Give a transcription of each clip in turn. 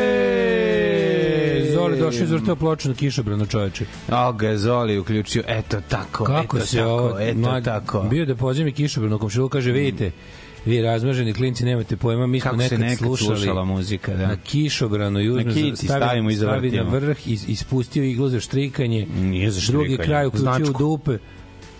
Zoli došao izvrtao ploču na kišobrano čoveče. A ga je Zoli uključio, eto tako, Kako eto se tako, ovo, eto mlad- tako. Bio da pozimi kišobrano komšilu, kaže, vidite, vi razmaženi klinci nemate pojma, mi smo nekad, nekad slušali slušala muzika, da. na kišobranu i uzme, Na stavi, stavimo i stavi na vrh, is, ispustio iglu za štrikanje, Nije za drugi štrikanje, kraj uključio u značku. dupe,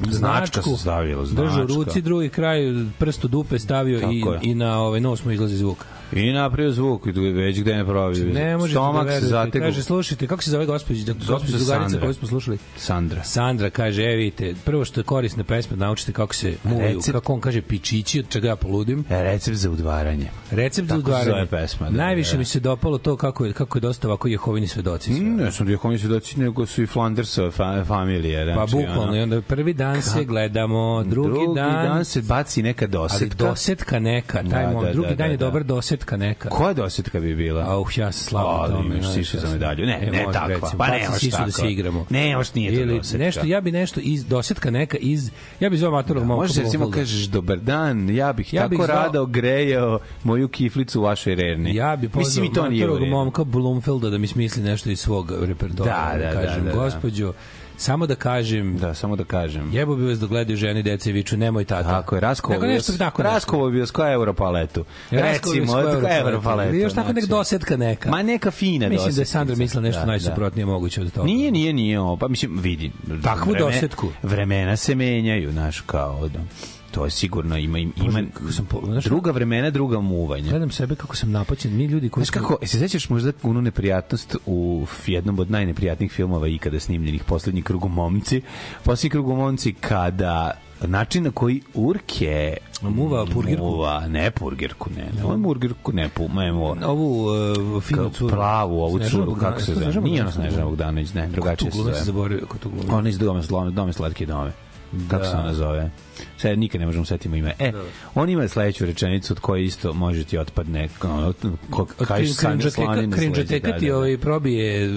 Značka se stavila, Držao značka. ruci, drugi kraj prst u dupe stavio i, Tako je. i na ovaj nos mu izlazi zvuk. I napravio zvuk i već gde ne pravi. Ne možete Stomak da se zategao. Kaže, slušajte, kako se zove gospođa, da, gospođa drugarica koju smo slušali? Sandra. Sandra kaže, e vidite, prvo što je korisna pesma, naučite kako se muvaju, Recept- kako on kaže pičići, od čega ja poludim. Recept za udvaranje. Recept za Tako zove pesma, da, Najviše da. mi se dopalo to kako je, kako je dosta ovako Jehovini svedoci. sve. Mm, ne sam Dijakomi svedoci, nego su i Flandersove fa familije. Pa Znači, bukvalno, ono, i onda prvi dan se gledamo, drugi, drugi dan, dan se baci neka ali dosetka. dosetka neka, taj Da, da, drugi da, dan da, je da. dobar dosetka neka. Koja dosetka bi bila? Uh, ja se slavim tome. imaš sisu za medalju. Ne, E, ne takva. recimo, Pa baci nemaš da takva. se igramo. Nemaš, nije to Ili dosetka. nešto, ja bi nešto iz dosetka neka iz, ja bi zvao matorog momka Možeš recimo kažeš dobar dan, ja bih Ja tako bih rado grejao moju kiflicu u vašoj rerni. Ja bi pozvao Mislim i to nije momka Blumfelda da mi smisli nešto iz svog repertoara. Da, da, da, kažem, da, da. gospođo, Samo da kažem, Da, samo da kažem. jebo bi vas da gledaju žene i deca i viču, nemoj tata. Tako je, Raskovo Nego nešto tako. Raskovo bi bio s koja euro paletu. Bi Recimo, euro paletu. Ili još tako nek znači. dosetka neka. Ma neka fina Mislim da je. Sandra mislila nešto Da, najsuprotnije moguće od toga. Nije, nije, nije ovo. Pa mislim, vidi. Takvu dosetku. Vremena se menjaju, znaš, kao da. To je sigurno, ima, ima, Bože, sam po- znaš- druga vremena, druga muvanja. Gledam sebe kako sam napaćen. Mi ljudi koji Znaš kako, se sećaš možda onu neprijatnost u jednom od najneprijatnijih filmova ikada snimljenih, Poslednji krug u momci. Poslednji krug u momci kada način na koji Urke Muva purgirku? Muva, ne purgirku, ne, ne, on purgirku ne, pu, ne, muva. ovu uh, finu curu. pravu ovu curu, kako se Bogdanović. zove? Nije ona Snežana Bogdanović, ne, drugačije Tu se glumica zove. zaboravio kako tu. Ona iz dome, dome slatke dome. Kako se ona zove? Sad nikad ne možemo setimo ime. E, on ima sledeću rečenicu od koje isto može ti otpadne ono, ko, kažeš Slanin krinđoteka ti ovaj probije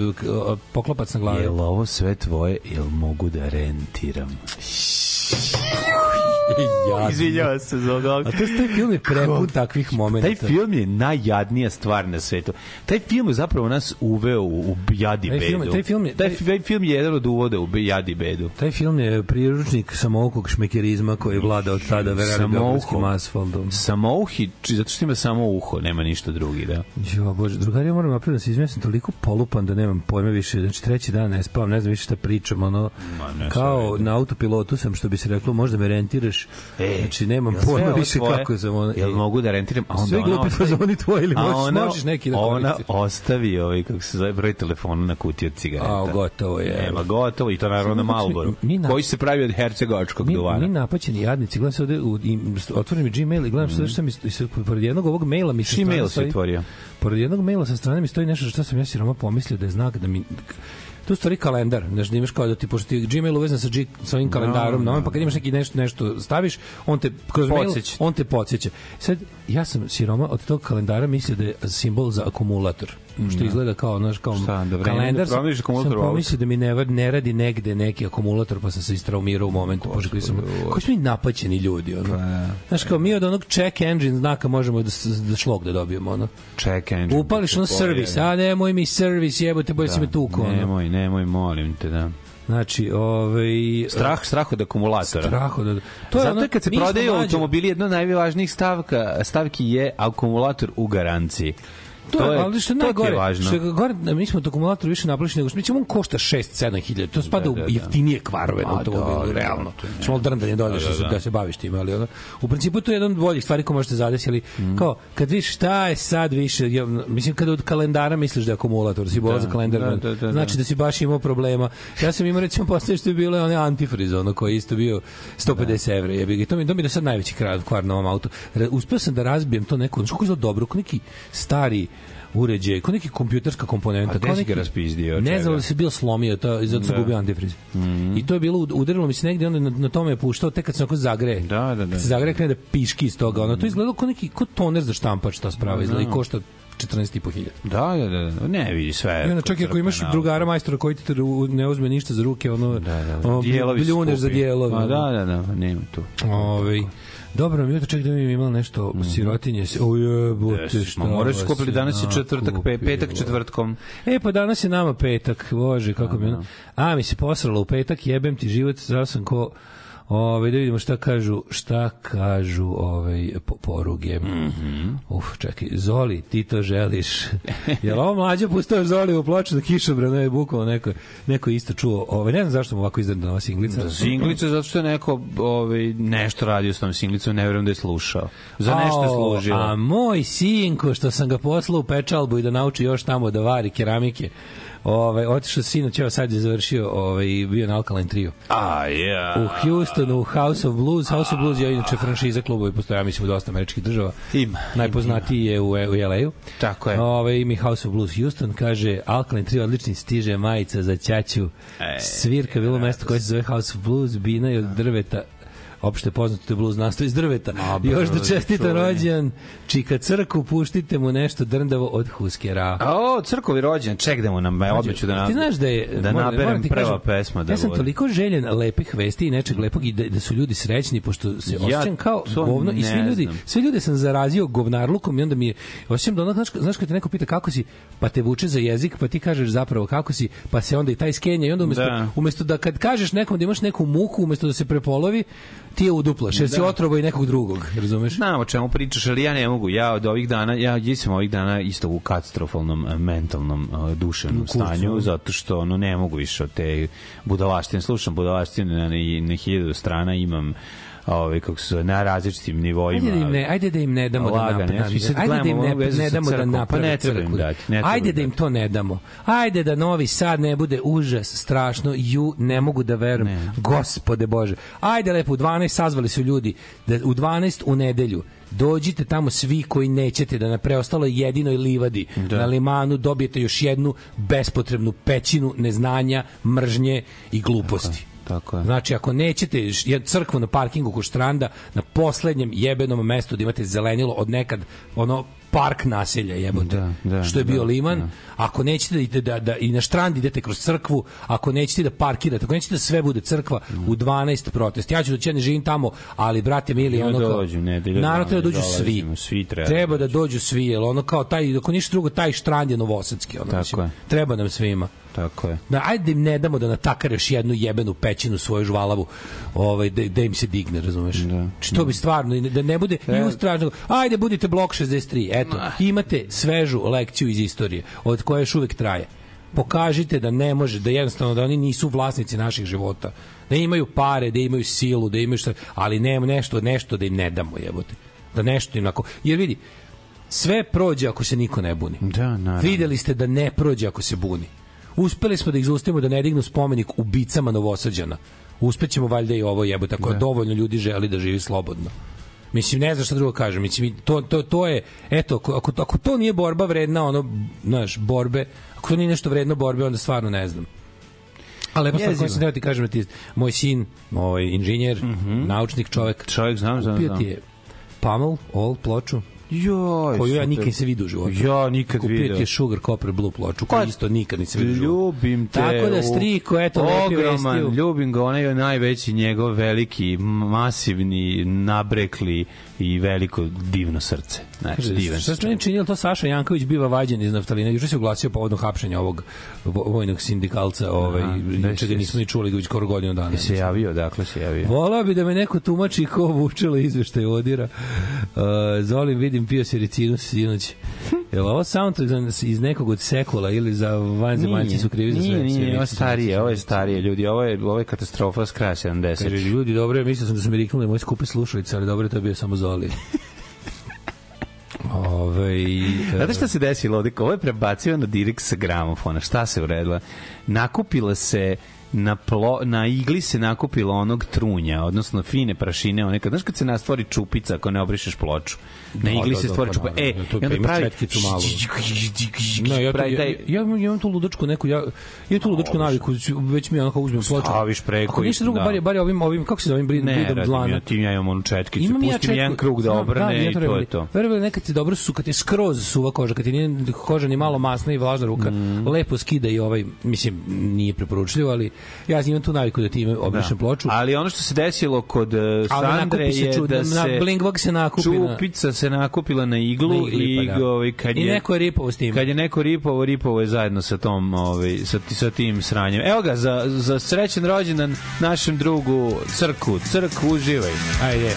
poklopac na glavi. Jel ovo sve tvoje, jel mogu da rentiram? Jadno. Izvinjava se za ovoga. A to je taj film je prepun takvih momenta. Taj film je najjadnija stvar na svetu. Taj film je zapravo nas uveo u, u jadi Taj film- bedu. taj film je- taj, taj- taj film je jedan od uvoda u jadi bedu. Taj film je priručnik samoukog šmekerizma koji vlada od tada Samouho. beogradskim asfaltom. Samouhi, či- zato što ima samo uho, nema ništa drugi, da. Jo, bože, drugari, moram napraviti da se sam toliko polupan da nemam pojma više. Znači, treći dan ne spavam, ne znam više šta pričam, ono, ne, kao na autopilotu sam, što bi se reklo, možda me rentiraš. E, znači, nemam pojma više tvoje? kako sam, ono, Jel mogu da rentiram? A onda Sve glupi fazoni tvoji ili možeš, ona- možeš neki da Ona ostavi ovaj, kako se zove, broj telefona na kutiji od cigareta. A, gotovo je. Nema, gotovo i to naravno na smo- Malboru, koji se pravi od hercegovačkog mi, duvana. mi napaćeni jadnici, gledam se ovde, u, i, otvorim Gmail i gledam mm. šta mi, sad pored jednog ovog maila mi sa Čiji strane mail si stoji- otvorio? Pored jednog maila sa strane mi stoji nešto što sam ja siroma pomislio da je znak da mi tu stvari kalendar, znaš, da imaš kao da ti, pošto ti Gmail uvezan sa, G, sa ovim kalendarom, no, no, pa kad imaš neki nešto, nešto staviš, on te, kroz mail, Podsjeća. on te podsjeća. Sad, ja sam siroma od tog kalendara mislio da je simbol za akumulator, što izgleda kao, znaš, kao Šta, da kalendar, da sam, pomislio da mi ne, ne radi negde neki akumulator, pa sam se istraumirao u momentu, pošto koji sam, koji smo mi napaćeni ljudi, ono. Znaš, kao mi od onog check engine znaka možemo da, da šlog da dobijemo, ono. Check engine. Upališ ono Bolje, servis, a nemoj mi servis, jebote, bolje si me tuko, ono. Nemoj, nemoj, molim te, da. Znači, ovaj Strah, strah od akumulatora. strah od to je Zato ono, kad se prodaju automobili, jedna od najvažnijih stavka, stavki je akumulator u garanciji. To, je, ali što je to najgore, važno. što je gore, da mi smo to akumulator više naplašeni nego što mi ćemo on košta 6 7 hiljada. To spada Da, u da, da. jeftinije kvarove na A, automobilu, da, da, realno. to. Što malo drndanje dođeš Da, da, da, da, da. se baviš tim, ali ono, u principu to je jedan od boljih stvari koje možete zadesi, ali Mhm. kao, kad vidiš šta je sad više, ja, mislim, kada od kalendara misliš da je akumulator, si bola za kalendar, da, da, da, znači da si baš imao problema. Ja sam imao, recimo, postavlje što je bilo onaj antifriz, ono koji je isto bio 150 evra, jebi ga. To mi, to mi je do sad najveći kvar, na ovom autu. Uspeo sam da razbijem to neko, znači kako izgleda dobro, kao neki stari uređaj, kao neki kompjuterska komponenta. A gde si ga raspizdio, Ne znam da se bio slomio, to, zato Da. gubio antifriz. I to je bilo, udarilo mi se negde, onda na, na tome je puštao, tek kad se onako zagreje. Da, da, da. Se zagreje, krene da piški iz toga. Ono, to izgledalo kao neki, kao toner za štampač, ta sprava izgleda i košta 14,5 hiljada. Da, da, da, da. Ne, vidi sve. I onda čak i ako imaš drugara majstora koji ti ne uzme ništa za ruke, ono, Da, da, da. ono Dijelovi bljuneš za. Ma, da, da, da, nema tu. Ovaj Dobro jutro, ček da mi imalo nešto sirotinje. se- O jebote, Jesi, šta ma moraš je danas je četvrtak, pe, petak četvrtkom. E, pa danas je nama petak, bože, kako mi ono... A, mi se posralo u petak, jebem ti život, zao sam ko... Ove, da vidimo šta kažu, šta kažu ovaj, po, poruge. Mm. -hmm. Uf, čekaj, Zoli, ti to želiš. Jel ovo mlađe pustao Zoli u ploču da kišobrano je bukvalo neko, neko isto čuo. Ove, ne znam zašto mu ovako izdana ova singlica. Singlica zato što je neko ovaj, nešto radio s tom singlicom, ne vjerujem da je slušao. Za nešto je služio. A moj sinko što sam ga poslao u pečalbu i da nauči još tamo da vari keramike. Ovaj otišao sinoć, evo sad je završio, ovaj bio na Alkaline Trio. A, ja. U Houstonu, u House of Blues. House of Blues je inače franšiza klubovi, postoja, ja mislim, u dosta američkih država. Ima, Najpoznatiji je u, u LA-u. Tako je. Ove, imi House of Blues Houston, kaže, Alkaline Trio odlični stiže majica za ćaću. E, Svirka bilo mesto koje se zove House of Blues, bina je od drveta opšte poznato to je blues nastav iz drveta. A, Još da čestita čuveni. rođendan, čika crku, puštite mu nešto drndavo od huskera. A o, crkovi rođen, ček da mu nam, obe ću da nam, Ti znaš da je da moram- naberem moram prva kažem, pesma da ja sam toliko željen lepih vesti i nečeg lepog i da, da su ljudi srećni pošto se Ja osjećam kao govno i svi ljudi znam. sve ljude sam zarazio govnarlukom i onda mi je osjećam da ono znaš, znaš kad te neko pita kako si pa te vuče za jezik pa ti kažeš zapravo kako si pa se onda i taj skenja i onda umesto Da. umesto da kad kažeš nekom da imaš neku muku umesto da se prepolovi ti je uduplaš jer si Da. otrovo i nekog drugog razumeš Znam o čemu pričaš, ali ja ne mogu. Ja od ovih dana, ja jesam ovih dana isto u katastrofalnom eh, mentalnom eh, duševnom stanju, zato što ono, ne mogu više od te budalaštine. Slušam budalaštine na, na, na hiljadu strana, imam ovaj kako se zove, na različitim nivoima. Ajde da im ne, ajde da im ne damo da ja svi sad Ajde da im ne, ne damo da crkvom, pa ne treba im crkvu. dati, ne treba Ajde da im to ne damo. Ajde da Novi Sad ne bude užas, strašno, ju, ne mogu da verujem. Gospode Bože. Ajde lepo, u 12 sazvali su ljudi, da u 12 u nedelju dođite tamo svi koji nećete da na preostaloj jedinoj livadi Da. na limanu dobijete još jednu bespotrebnu pećinu neznanja, mržnje i gluposti. Tako je. Znači, ako nećete crkvu na parkingu kod štranda, na poslednjem jebenom mestu da imate zelenilo od nekad, ono, park naselja jebote, Da, da, što je bio da, liman, da. ako nećete da, idete da, da, i na štrand idete kroz crkvu, ako nećete da parkirate, ako nećete da sve bude crkva, u 12 protest. Ja ću da će ne živim tamo, ali, brate mili, ono kao... dođu, nedelju Naravno dana treba da dođu svi. svi treba Treba da da dođu svi, jer ono kao taj, ako ništa drugo, taj štrand je novosadski. Ono, Tako mislim, je. Treba nam svima. Tako je. Da, ajde da im ne damo da natakare još jednu jebenu pećinu svoju žvalavu, ovaj, da, da im se digne, razumeš? Da. Što bi stvarno, da ne bude i ustražno, ajde budite blok 63, eto, imate svežu lekciju iz istorije, od koje još uvek traje. Pokažite da ne može, da jednostavno da oni nisu vlasnici naših života. Da imaju pare, da imaju silu, da imaju šta, ali nema nešto, nešto da im ne damo, jebote. Da nešto im ako... Jer vidi, sve prođe ako se niko ne buni. Da, naravno. Videli ste da ne prođe ako se buni. Uspeli smo da ih zaustavimo da ne dignu spomenik ubicama Novosađana. Uspećemo valjda i ovo jebo, tako da. dovoljno ljudi želi da živi slobodno. Mislim, ne znam šta drugo kažem. Mislim, to, to, to je, eto, ako, ako, ako to nije borba vredna, ono, znaš, borbe, ako to nije nešto vredno borbe, onda stvarno ne znam. A lepo stvar koju sam teo ti kažem ti, moj sin, ovaj inženjer, naučnik, čovek, Čovjek znam, znam, kupio znam. ti je Pummel, Old ploču, Joj, koju ja nikad se vidio u životu. Ja nikad Kupio video. ti je Sugar Copper Blue ploču, koju Pa, isto nikad nisam vidio. Ljubim te. Tako da, striko, eto, lepi Ogroman, vesti. ljubim ga, onaj je najveći njegov veliki, masivni, nabrekli i veliko divno srce. Znači, Kaže, divan Šta se se meni činilo, to Saša Janković biva vađen iz naftalina. Juče se oglasio povodom hapšenja ovog vo- vojnog sindikalca, ovaj, juče ga jesi- nismo ni čuli već skoro godinu dana. Se javio, dakle se javio. Volao bi da me neko tumači ko vučelo izveštaj odira. Uh, Zolim, vidim, pio si ricinu sinoć. Je li ovo soundtrack iz nekog od sekula ili za vanzemaljci su krivi za sve? Nije, nije, ovo starije, ovo je starije, ljudi, ovo je, ovo je katastrofa s kraja 70. Kaže, ljudi, dobro, mislio sam da su mi riknuli moje skupe slušalice, ali dobro, to je bio samo Zoli. Ove, Znate šta se desilo ovde? Ovo je prebacio na direkt sa gramofona. Šta se uredila? Nakupila se na, plo, na igli se nakupilo onog trunja, odnosno fine prašine, one kad, znaš kad se nastvori čupica ako ne obrišeš ploču. Na igli da, se da, stvori pa čupa. E, naravno, to i onda pa pravi... četkicu malu. Ne, ja, pravi ja, taj- ja, ja, ja imam tu ludačku neku, ja, imam tu ludačku naviku, već mi onako uzmem ploču. Staviš preko Ako ništa drugo, da. bar je, bar je ovim, ovim, kako se zove, ovim bridom, Ne, bridom radim dlana. ja, tim ja imam onu četkicu, Imam ja pustim četku- jedan krug da obrne ja i to je to. Verovali, nekad ti dobro su, kad je skroz suva koža, kad ti nije koža ni malo masna i vlažna ruka, Mm. lepo skida i ovaj, mislim, nije preporučljivo, ali ja imam tu naviku da ti ime obrišem ploču. Ali ono što se desilo kod uh, Sandre je čud- da na se Blingvog se nakupi na- čupica se nakupila na iglu, Na igli, i, pa da. ovaj, kad I je, neko je ripovo s tim. Kad je neko ripovo, ripovo je zajedno sa tom ovaj sa, sa tim sranjem. Evo ga za za srećan rođendan našem drugu Crku. Crk uživaj. Ajde.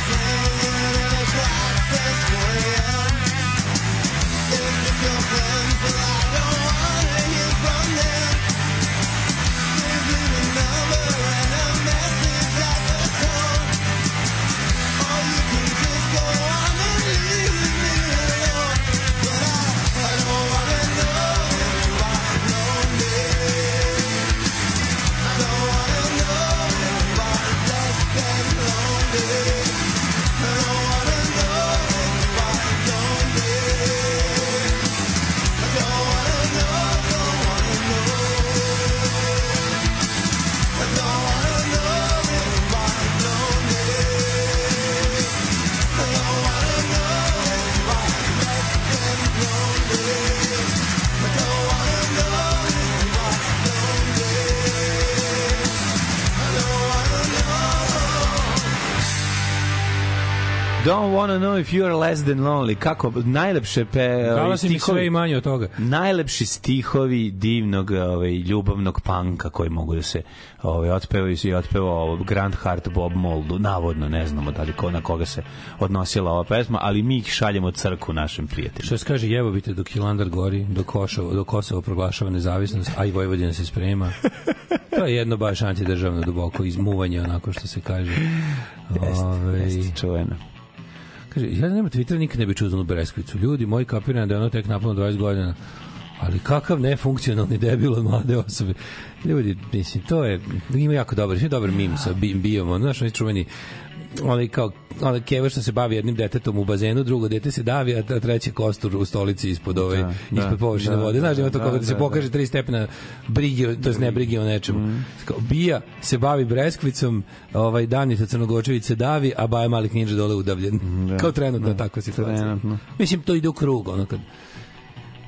If you wanna know if you're less than lonely. Kako, najlepše pe, Dala ovaj, si mi sve i manje od toga. najlepši stihovi divnog ovaj ljubavnog panka koji mogu da se ovaj otpevaju i otpevao Grand Heart Bob Moldu navodno ne znamo da li ko na koga se odnosila ova pesma ali mi ih šaljemo crku našem prijatelju Što se kaže, jebobite dok Hilandar gori, dok Kosovo, dok Kosovo proglašava nezavisnost, a i Vojvodina se sprema. To je jedno baš antidržavno duboko izmuvanje, onako što se kaže. Ove, Jeste čuveno kaže, ja nema Twittera nikad ne bi čuo za onu Breskvicu. Ljudi, moji kapiram da je ono tek napuno 20 godina. Ali kakav nefunkcionalni debil od mlade osobe. Ljudi, mislim, to je, ima jako dobar, je dobar mim sa bi- bijom, ono, znaš, oni čuveni, onaj kao onaj keva što se bavi jednim detetom u bazenu, drugo dete se davi, a treće kostur u stolici ispod ove, Da, da, ispod površine da, vode. Znaš, da, ima to da, kako da se da, pokaže tri stepena brige, to jest ne brige o nečemu. Kao, Bija se bavi breskvicom, ovaj Danica Crnogočević se davi, a Baja Malik Ninja dole udavljen. Kao trenutno tako situacija. Trenutno. Mislim, to ide u krug, ono kad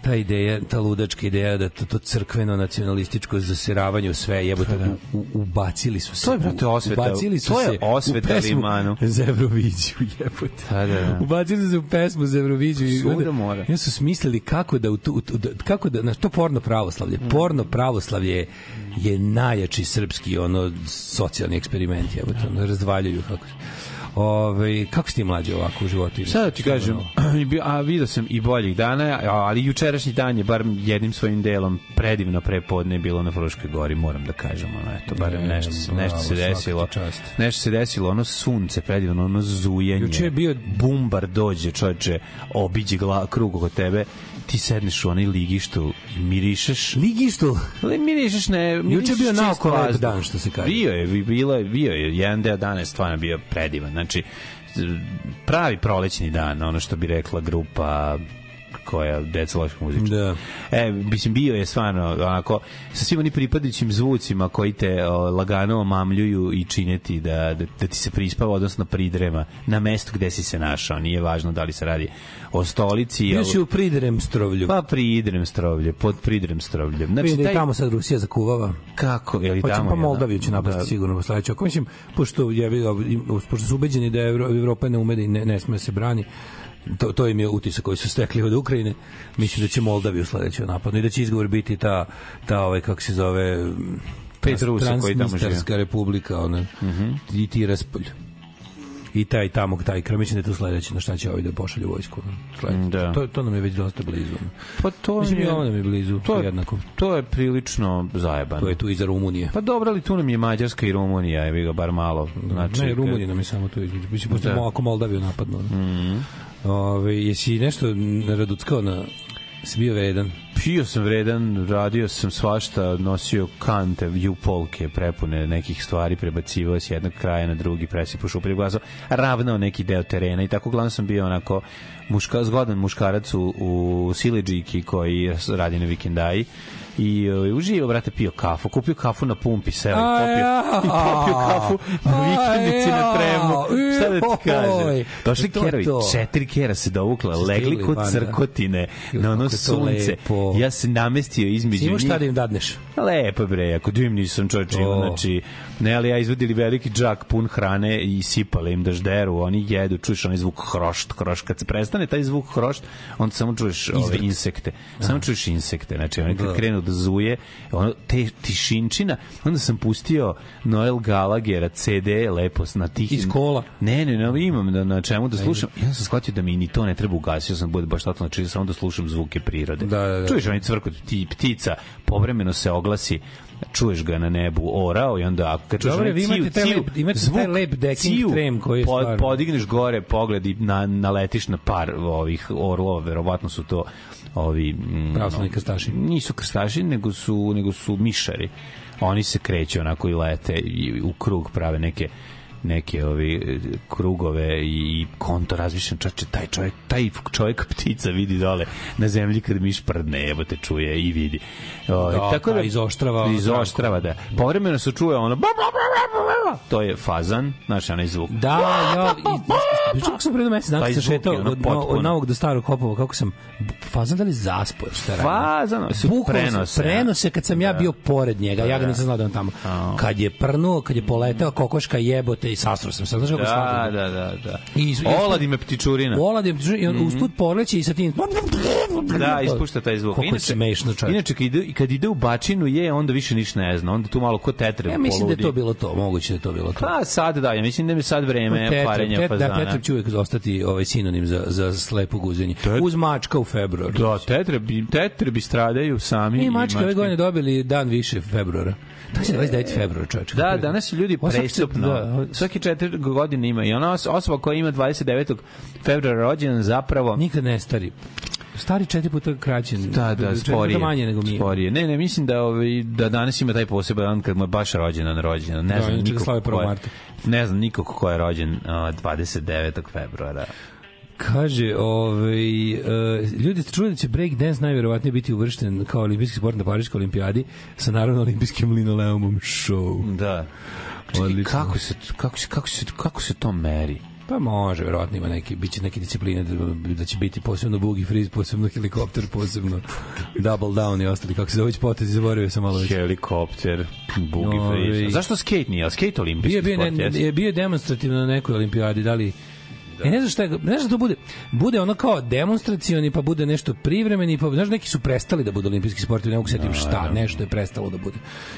ta ideja, ta ludačka ideja da to, to crkveno nacionalističko zasiravanje u sve jebote u, u, ubacili su se To je, brate, osveta. ubacili su To je osveta limanu. za Euroviziju jebote Da, da, da. ubacili su se u pesmu za Euroviziju i onda- mora. onda su smislili kako da u tu, u da, kako da na to porno pravoslavlje Mm. porno pravoslavlje je, najjači srpski ono socijalni eksperiment jebote ono razdvaljuju kako Ove, kako si ti mlađe ovako u životu? Sad da ti kažem, a vidio sam i boljih dana, ali jučerašnji dan je bar jednim svojim delom predivno prepodne bilo na Fruškoj gori, moram da kažem, ono, eto, barem Ne, nešto, se, nešto se desilo. Nešto se desilo, ono sunce predivno, ono zujenje. Juče je bio- bumbar dođe, čoveče, obiđe gla, krug oko tebe, ti sedneš u onaj ligištu i mirišeš Ligištul. Ali mirišeš ne... Juče mirišeš je bio naoko lep vazduh. dan, što se kaže. Bio je, bi- bilo je, bio je, jedan deo dana je stvarno bio predivan. Znači, pravi prolećni dan, ono što bi rekla grupa koja deca loših muzičara. Da. E, mislim, bio je stvarno onako, sa svim onim pripadajućim zvucima koji te o, lagano omamljuju i čine ti da, da, da ti se prispava, odnosno pridrema na mestu gde si se našao. Nije važno da li se radi o stolici. Bio si u Pridrem strovlju. Pa pridrem strovlje, pod pridrem strovljem. Znači, da i taj, tamo sad Rusija zakuvava. kako, je li tamo? pa je, Moldaviju će da? napasti Da. sigurno po sledećoj. Ako mislim, pošto, je, pošto su ubeđeni da Evro, Evropa ne ume da ne, ne sme da se brani, to, to im je utisak koji su stekli od Ukrajine. Mislim da će Moldaviju sledećoj napadnu i da će izgovor biti ta, ta ovaj, kako se zove, Pet Rusa koji tamo žive. Republika, ona, i ti raspolj. I taj tamo, taj kraj, mislim da je to sledeće, na šta će ovi da pošalju vojsku. Sledeće. Da. To, to nam je već dosta blizu. Pa to Mislim, i je, ovo nam je blizu, to je, jednako. to je prilično zajebano. To je tu iza Rumunije. Pa dobro, ali tu nam je Mađarska i Rumunija, je ga bar malo. Znači, ne, Rumunija nam je samo tu između. Mislim, Da. da. ako Moldaviju napadnu. Mm Ove, jesi nešto raduckao na... Si bio vredan? Pio sam vredan, radio sam svašta, nosio kante, jupolke prepune nekih stvari, prebacivao s jednog kraja na drugi, presipao šupri glasao, ravnao neki deo terena i tako uglavnom sam bio onako muška, zgodan muškarac u, u Sileđiki koji radi na vikendaji i uh, uživo, brate, pio kafu, kupio kafu na pumpi, seo i popio, i popio kafu na vikendici na tremu. Šta da ti kažem? Došli kerovi, to. četiri kera se dovukla, legli kod crkotine, na ono sunce. Ja se namestio između Imaš njih. šta da im dadneš? Lepo bre, ako dim nisam To. znači, ne, ali ja izvodili veliki džak pun hrane i sipali im dažderu, oni jedu, čuješ onaj zvuk hrošt, hrošt, kad se prestane taj zvuk hrošt, onda samo čuješ ove insekte, samo čuješ insekte, znači oni kad Da. krenu da zuje, ono, te tišinčina, onda sam pustio Noel Gallaghera CD, lepo, na tih... Iz kola? Ne, ne, ne, imam na, na čemu da slušam, onda sam shvatio da mi ni to ne treba ugasio, sam bude baš totalno znači samo da slušam zvuke prirode. Da, da, da. Čuješ onaj cvrkot, ti ptica, povremeno se oglasi, čuješ ga na nebu orao i onda ako kad čuješ Dobre, vi imate ciu, taj lep- imate taj lep decking ciu, trem koji je pod- stvarno- podigneš gore pogled i na, naletiš na par ovih orlova, verovatno su to ovi mm, Pravoslavni krstaši. Nisu krstaši, nego su nego su mišari. Oni se kreću onako i lete i u krug prave neke neke ovi e, krugove i konto razmišljam čoveče taj čovjek taj čovjek ptica vidi dole na zemlji kad miš prdne evo te čuje i vidi o, Da, pa izoštrava ono izoštrava da povremeno se čuje ono ba, ba, ba, ba, ba, ba. to je fazan znaš onaj zvuk Da, ja, i, Pričao kako sam pre mesec dana sam šetao od, potpuno. od novog do starog hopova, kako sam fazan da li zaspo šta radi. Fazan, su prenose, Prenose kad sam ja bio pored njega, ja ga nisam znao da on tamo. Kad je prnuo, kad je poletao kokoška jebote i sasro sam se. Znaš kako Da, slatko? da, da, da. I- Oladi me ptičurina. Oladim i on usput poleće i sa tim Da, ispušta taj zvuk. Koliko je smešno čovječe. Inače, kad ide, kad ide u bačinu je, onda više ništa ne zna. Onda tu malo ko tetre Ja mislim da je to bilo to, moguće da je to bilo to. Pa sad da, ja mislim da mi sad vreme parenja fazana. Da, Tetreb će uvijek ostati ovaj sinonim za, za slepo guzenje. Tet- Uz mačka u februaru. Da, tetre bi, tetre bi stradaju sami. I mačke ove godine dobili dan više februara. To je 29. februar, čoveče. Da, danas su ljudi presupno. Da, Svaki četiri godine ima. I ona os- osoba koja ima 29. februara rođendan zapravo nikad ne stari. Stari četiri puta kraćen. Da, da, sporije. manje nego mi. Sporije. Ne, ne, mislim da ovaj da danas ima taj poseban dan kad mu je baš rođendan rođendan. Ne Da, znam ga nikog slave ko 1. je, marta. ne znam nikog ko je rođen uh, 29. februara. Kaže, ovaj, uh, ljudi ste čuli da će break dance najverovatnije biti uvršten kao olimpijski sport na Pariškoj olimpijadi sa naravno olimpijskim linoleumom show. Da. Čekaj, kako se kako se kako se kako se to meri? Pa može, verovatno ima neki, bit će neke discipline da, da će biti posebno boogie freeze, posebno helikopter, posebno double down i ostali, kako se zove već potezi, zaboravio sam malo već. Helikopter, boogie Ovaj. freeze. A Zašto skate nije? A skate olimpijski Bio bio, sport, ne, jeste? je bio demonstrativno na nekoj olimpijadi, da li E, ne znam šta ne znam šta to bude. Bude ono kao demonstracioni, pa bude nešto privremeni, pa znaš neki su prestali da budu olimpijski sportovi, ne mogu se setim šta, nešto je prestalo da bude.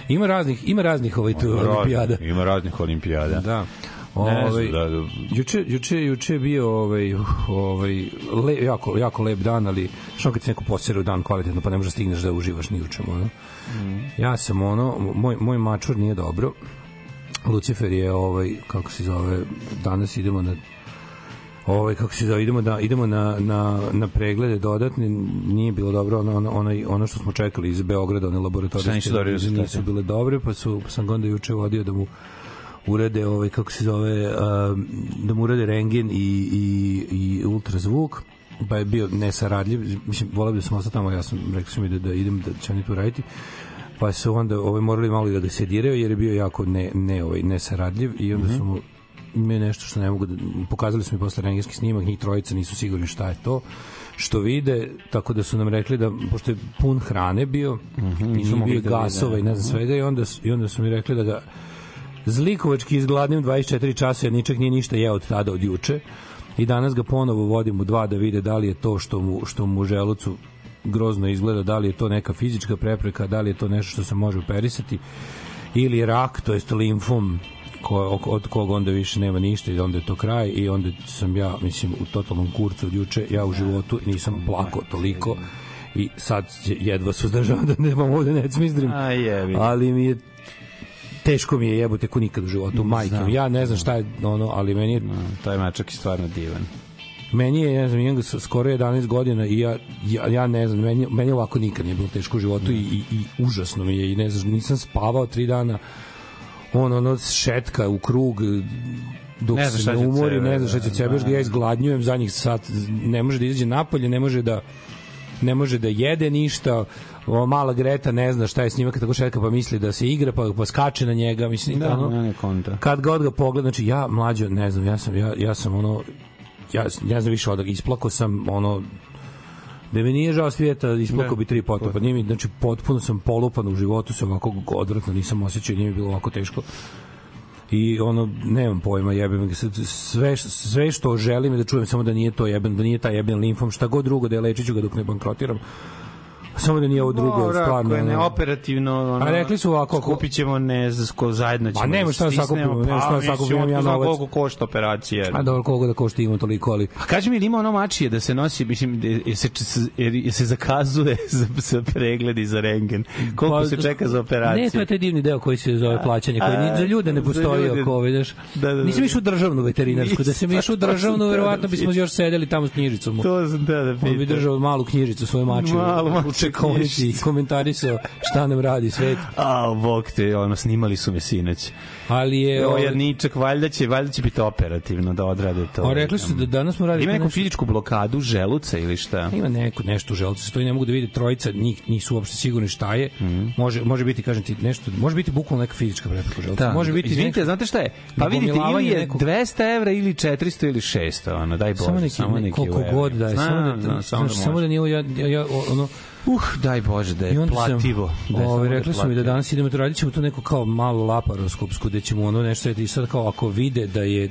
Ima raznih, ima raznih ovaj tu olimpijada. Ima raznih olimpijada. Da. Ovaj, da, da. juče, juče, juče je bio ovaj, ovaj, le, jako, jako lep dan, ali što kad se neko posere u dan kvalitetno, pa ne možeš da stigneš da uživaš ni u čemu. Ono. Ja sam ono, moj, moj mačur nije dobro. Lucifer je ovaj, kako se zove, danas idemo na ovaj kako se zove idemo da idemo na na na preglede dodatne nije bilo dobro ono ono onaj ono što smo čekali iz Beograda one laboratorijske nisu rezultati? nisu bile dobre pa su pa sam ga onda juče vodio da mu urade ovaj kako se zove um, da mu urade rengen i i i ultrazvuk pa je bio nesaradljiv. Mislim voleo bih da sam ostao tamo ja sam rekao sam da, da idem da će oni tu raditi. Pa su onda ovaj morali malo da ga sediraju jer je bio jako ne ne ovaj nesaradljiv i onda su mu imaju nešto što ne mogu da pokazali su mi posle rengenski snimak njih trojica nisu sigurni šta je to što vide, tako da su nam rekli da, pošto je pun hrane bio, mm -hmm, i nije bio da gasova i ne znam svega, i onda, i onda su mi rekli da ga zlikovački izgladnim 24 časa, jer ničak nije ništa jeo od tada od juče, i danas ga ponovo vodim u dva da vide da li je to što mu, što mu želucu grozno izgleda, da li je to neka fizička prepreka, da li je to nešto što se može operisati, ili rak, to jest limfom, ko, od kog onda više nema ništa i onda je to kraj i onda sam ja, mislim, u totalnom kurcu od juče, ja u životu nisam plakao toliko i sad jedva suzdržavam da nemam ovde ne jebi. ali mi je teško mi je jebote ko nikad u životu, majke. mi. Ja ne znam šta je ono, ali meni je Taj mačak je stvarno divan. meni je, ne znam, imam skoro 11 godina i ja, ja, ja ne znam, meni, meni ovako nikad nije bilo teško u životu i, i, i užasno mi je i ne znam, nisam spavao tri dana on ono šetka u krug dok Ne se ne umori, ne znam šta će sebe, još ga ja izgladnjujem zadnjih sat, ne može da izađe napolje, ne može da ne može da jede ništa, o, mala Greta ne zna šta je s njima kad tako šetka pa misli da se igra pa, pa skače na njega mislim Da, ono, ne, konta. kad god ga pogleda, znači ja mlađo, ne znam, ja sam ja, ja sam ono ja ne znam više od isplako sam ono da mi nije žao svijeta, isplakao bi tri potopa. Nije mi, znači, potpuno sam polupan u životu, sam ovako odvratno, nisam osjećao, nije mi bilo ovako teško. I ono, nemam pojma, jebem ga. Sve, sve što želim je da čujem samo da nije to jeben, da nije taj jeben limfom, šta god drugo, da je lečit ću ga dok ne bankrotiram. Samo da nije ovo drugo, Dobro, stvarno. Ako je ono- A rekli su ovako, ako- Kupit ćemo, ne znam, ko zajedno ćemo. Pa nema da šta da sakupimo, nema šta da pa, mislim, sakupimo, ja novac. koliko košta operacija. A dobro, koliko da košta ima toliko, ali... A kaži mi, ima ono mačije da se nosi, mislim, da- se, se zakazuje za, za pregled i za rengen? Koliko Pa, se čeka za operaciju? Ne, to je taj divni deo koji se zove plaćanje, koji ni za ljude ne postoji ako vidiš. Da, da, da. Nisam išao u državnu veterinarsku, da sam Nisam. išao u državnu, Da, da, verovatno bismo da. još sedeli tamo s knjižicom. To da da On bi držao malu knjižicu svoje mače Malu u mačicu. čekonici i komentarisao šta nam radi svet. A, bog te, ono, snimali su me sinoć. Ali je... O, ovaj, jadničak, valjda će, valjda će biti operativno da odrade to. a rekli su da danas smo radili... Ima neku nešto- fizičku blokadu želuca ili šta? Ima neko nešto u želcu, stoji ne mogu da vide trojica, njih nisu uopšte sigurni šta je. Mhm. Može može biti kažem ti nešto, može biti bukvalno neka fizička prepreka u želcu. može biti Izvinite, neko- znate šta je? Pa vidite, ili je nekog- 200 evra ili 400 ili 600, ono, daj Bože, samo neki, samo neki koliko god da je, samo da, znam, samo, da samo da nije ja, ja ono, Uh, daj Bože da je plativo. Sam, da je ovaj, samo rekli su mi da danas idemo to radit ćemo to neko kao malo laparoskopsku gde ćemo ono nešto i sad kao ako vide da je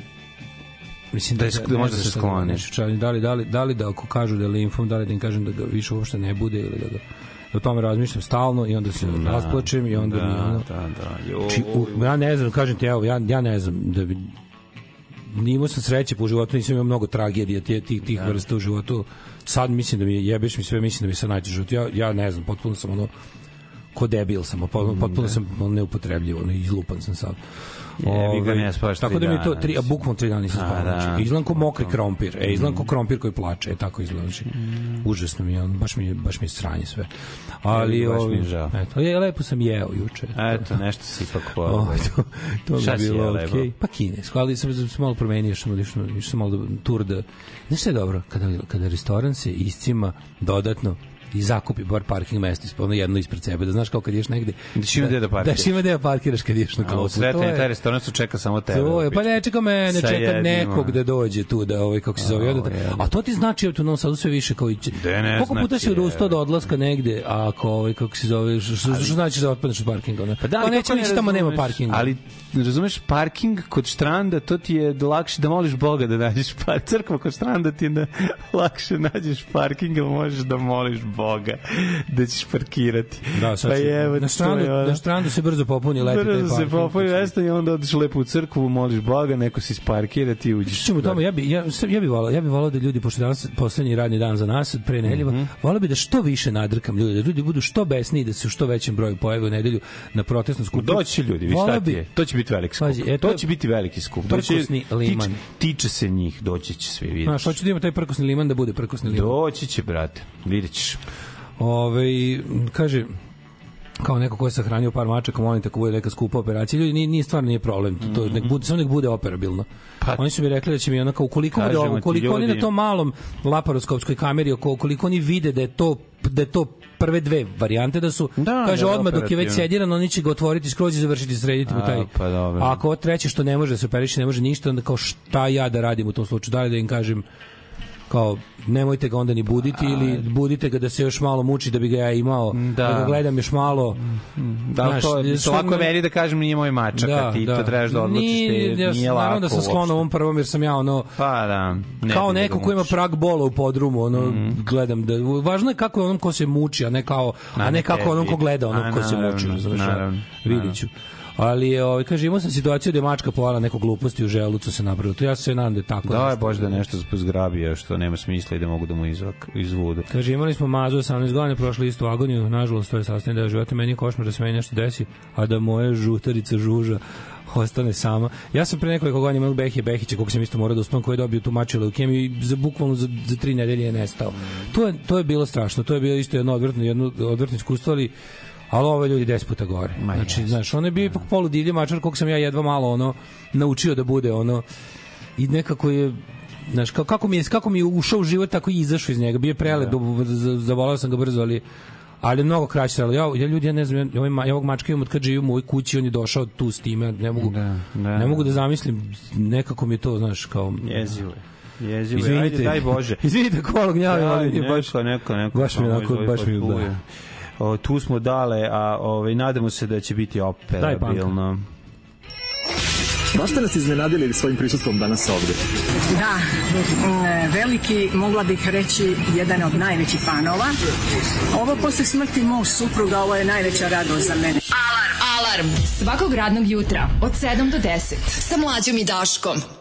Mislim Da je da da se znam šta skloni. Da li, da, li, da li da ako kažu da je limfom, da li da im kažem da ga više uopšte ne bude ili da ga da o tome razmišljam stalno i onda se da, rasplačem i onda da, mi ono Da, da, jo. Či, u, ja ne znam, kažem ti, evo, ja, ja ne znam da bi nimao sam sreće po životu, nisam imao mnogo tragedija tih, tih, tih vrsta u životu. Sad mislim da mi je, jebeš mi sve, mislim da mi se najteže život. Ja, ja ne znam, potpuno sam ono, ko debil sam, potpuno, potpuno sam ono, neupotrebljiv, ono, izlupan sam sad. Jebi ga, Ovaj, ne spavaš Tako da mi to, tri, a bukvalno tri dana nisam spavao. da. Znači, izgledam ko mokri krompir, e, izgledam ko krompir koji plače, e, tako izgleda. Znači, užasno mi je, baš mi baš mi je sranje sve. Ali, baš mi je ovaj, žao. eto, je, lepo sam jeo juče. Eto, nešto si ipak po... O, ovaj. to, to mi je bilo okej. lepo? Pa kinesko, ali sam, sam malo promenio, što išao sam malo da, tur da... Znaš šta je dobro? Kada, kada restoran se iscima dodatno i zakupi bar parking mesto ispod jedno ispred sebe, da znaš kao kad ideš negde Da ima gde da parkiraš. Da ima gde da parkiraš kad ideš na klopu. sretanje, To je- taj restoran su čeka samo tebe. To je, pa ne čeka mene, čeka jednima. nekog da dođe tu, da ovaj, kako se zove. A, jebe. A to ti znači, u Novom Sadu sve više kao i... će- Da ne Koliko puta znači, si odustao od odlaska negde, a ako, ovaj, kako se zove, što, znači da otpadneš od parkinga? Pa da, Pa neće ići tamo nema parkinga. Ali razumeš parking kod štranda, to ti je da lakše da moliš Boga da nađeš parking. Crkva kod štranda ti je da lakše nađeš parking, ali možeš da moliš Boga da ćeš parkirati. Da, sad pa je, na strandu, na strandu se brzo popuni leti taj Brzo se parking. popoj mesto i onda odeš lepo u crkvu, moliš Boga, neko se isparkira, ti uđeš. Ćemo tamo, ja bi ja ja bi volao, ja bi volao da ljudi pošto je danas poslednji radni dan za nas pre nedeljeva, Mhm. volao bi da što više nadrkam ljude, da ljudi budu što besniji, da se u što većem broju pojave u nedelju na protestnom skupu. Doći ljudi, vi šta ti je? To će biti veliki skup. Pazi, e, to će biti veliki skup. Doći, Prkosni liman. tiče, tiče se njih, doći će svi, vidiš. Znaš, hoću da ima taj prkosni liman da bude prkosni liman. Doći će, brate, vidjet ćeš. Ove, kaže, kao neko ko je sahranio par mačaka, molim te ako bude neka skupa operacija, ljudi nije, nije stvarno nije problem, to, to nek bude, samo nek bude operabilno. Pa- oni su mi rekli da će mi ono kao ukoliko bude ukoliko oni na tom malom laparoskopskoj kameri, oko- ukoliko oni vide da je to da je to prve dve varijante da su Da, kaže da je odmah dok je već sediran oni će ga otvoriti skroz i završiti srediti mu A, taj. pa dobro. a ako treće što ne može da se operiše ne može ništa onda kao šta ja da radim u tom slučaju? Da li da im kažem kao nemojte ga onda ni buditi ili budite ga da se još malo muči da bi ga ja imao da, Da. ga gledam još malo Da, Znaš, to, je lako stvarno- meni da kažem nije moj mačak, a ti to trebaš da odlučiš, Nije, te, ja, nije lako naravno da sam sklon ovom prvom jer sam ja ono Pa da. Ne kao da neko ga ko ima prag bola u podrumu, ono Mhm. gledam da važno je kako je onom ko se muči, a ne kao a, ne kako onom ko gleda onog A, ko se muči, razumeš? ja? naravno, Vidiću. Ali je, ovaj, kaže, imao sam situaciju da je mačka pojela neku gluposti u želucu se napravilo. To ja se nadam da je tako. Da je. Bože da nešto zgrabio što nema smisla i da mogu da mu izvak, izvudu. Kaže, imali smo mazu 18 godina, prošli istu agoniju, nažalost, to je sastavni deo života, meni je košmar da se meni nešto desi, a da moje žutarica žuža ostane sama. Ja sam pre nekoliko godina imao Behije Behića, koliko sam isto morao da uspam, koji je dobio tu maču leukemiju i za bukvalno za, za tri nedelje je nestao. To je, to je bilo strašno, to je bilo isto jedno odvrtno, jedno odvrtno iskustvo, ali ali ove ljudi 10 puta gore. Ma znači, jes. znaš, on je bio ipak polu divlji mačar, koliko sam ja jedva malo ono naučio da bude ono i nekako je znaš, kako, kako mi je, kako mi je ušao u život, tako i izašao iz njega. Bio je prelep, da. zavolao sam ga brzo, ali ali mnogo kraće ali ja, ja ljudi ja ne znam ja, ovaj, ja ovog mačka imam od kad živim u ovoj kući on je došao tu s time ne mogu Da, da. ne mogu da zamislim nekako mi je to znaš kao Jezivo je. Jezivo je. Izvinite. Ajde, daj Bože. Izvinite kolo gnjavim, ali baš neko, neko, neko. baš mi onako, baš mi da. O, tu smo dale, a ovaj, nadamo se da će biti operabilno. Baš ste nas iznenadili svojim prisustvom danas ovde. Da, veliki, mogla bih reći, jedan od najvećih fanova. Ovo posle smrti mog supruga, ovo je najveća radost za mene. Alarm svakog radnog jutra od 7 do 10 sa mlađom i Daškom.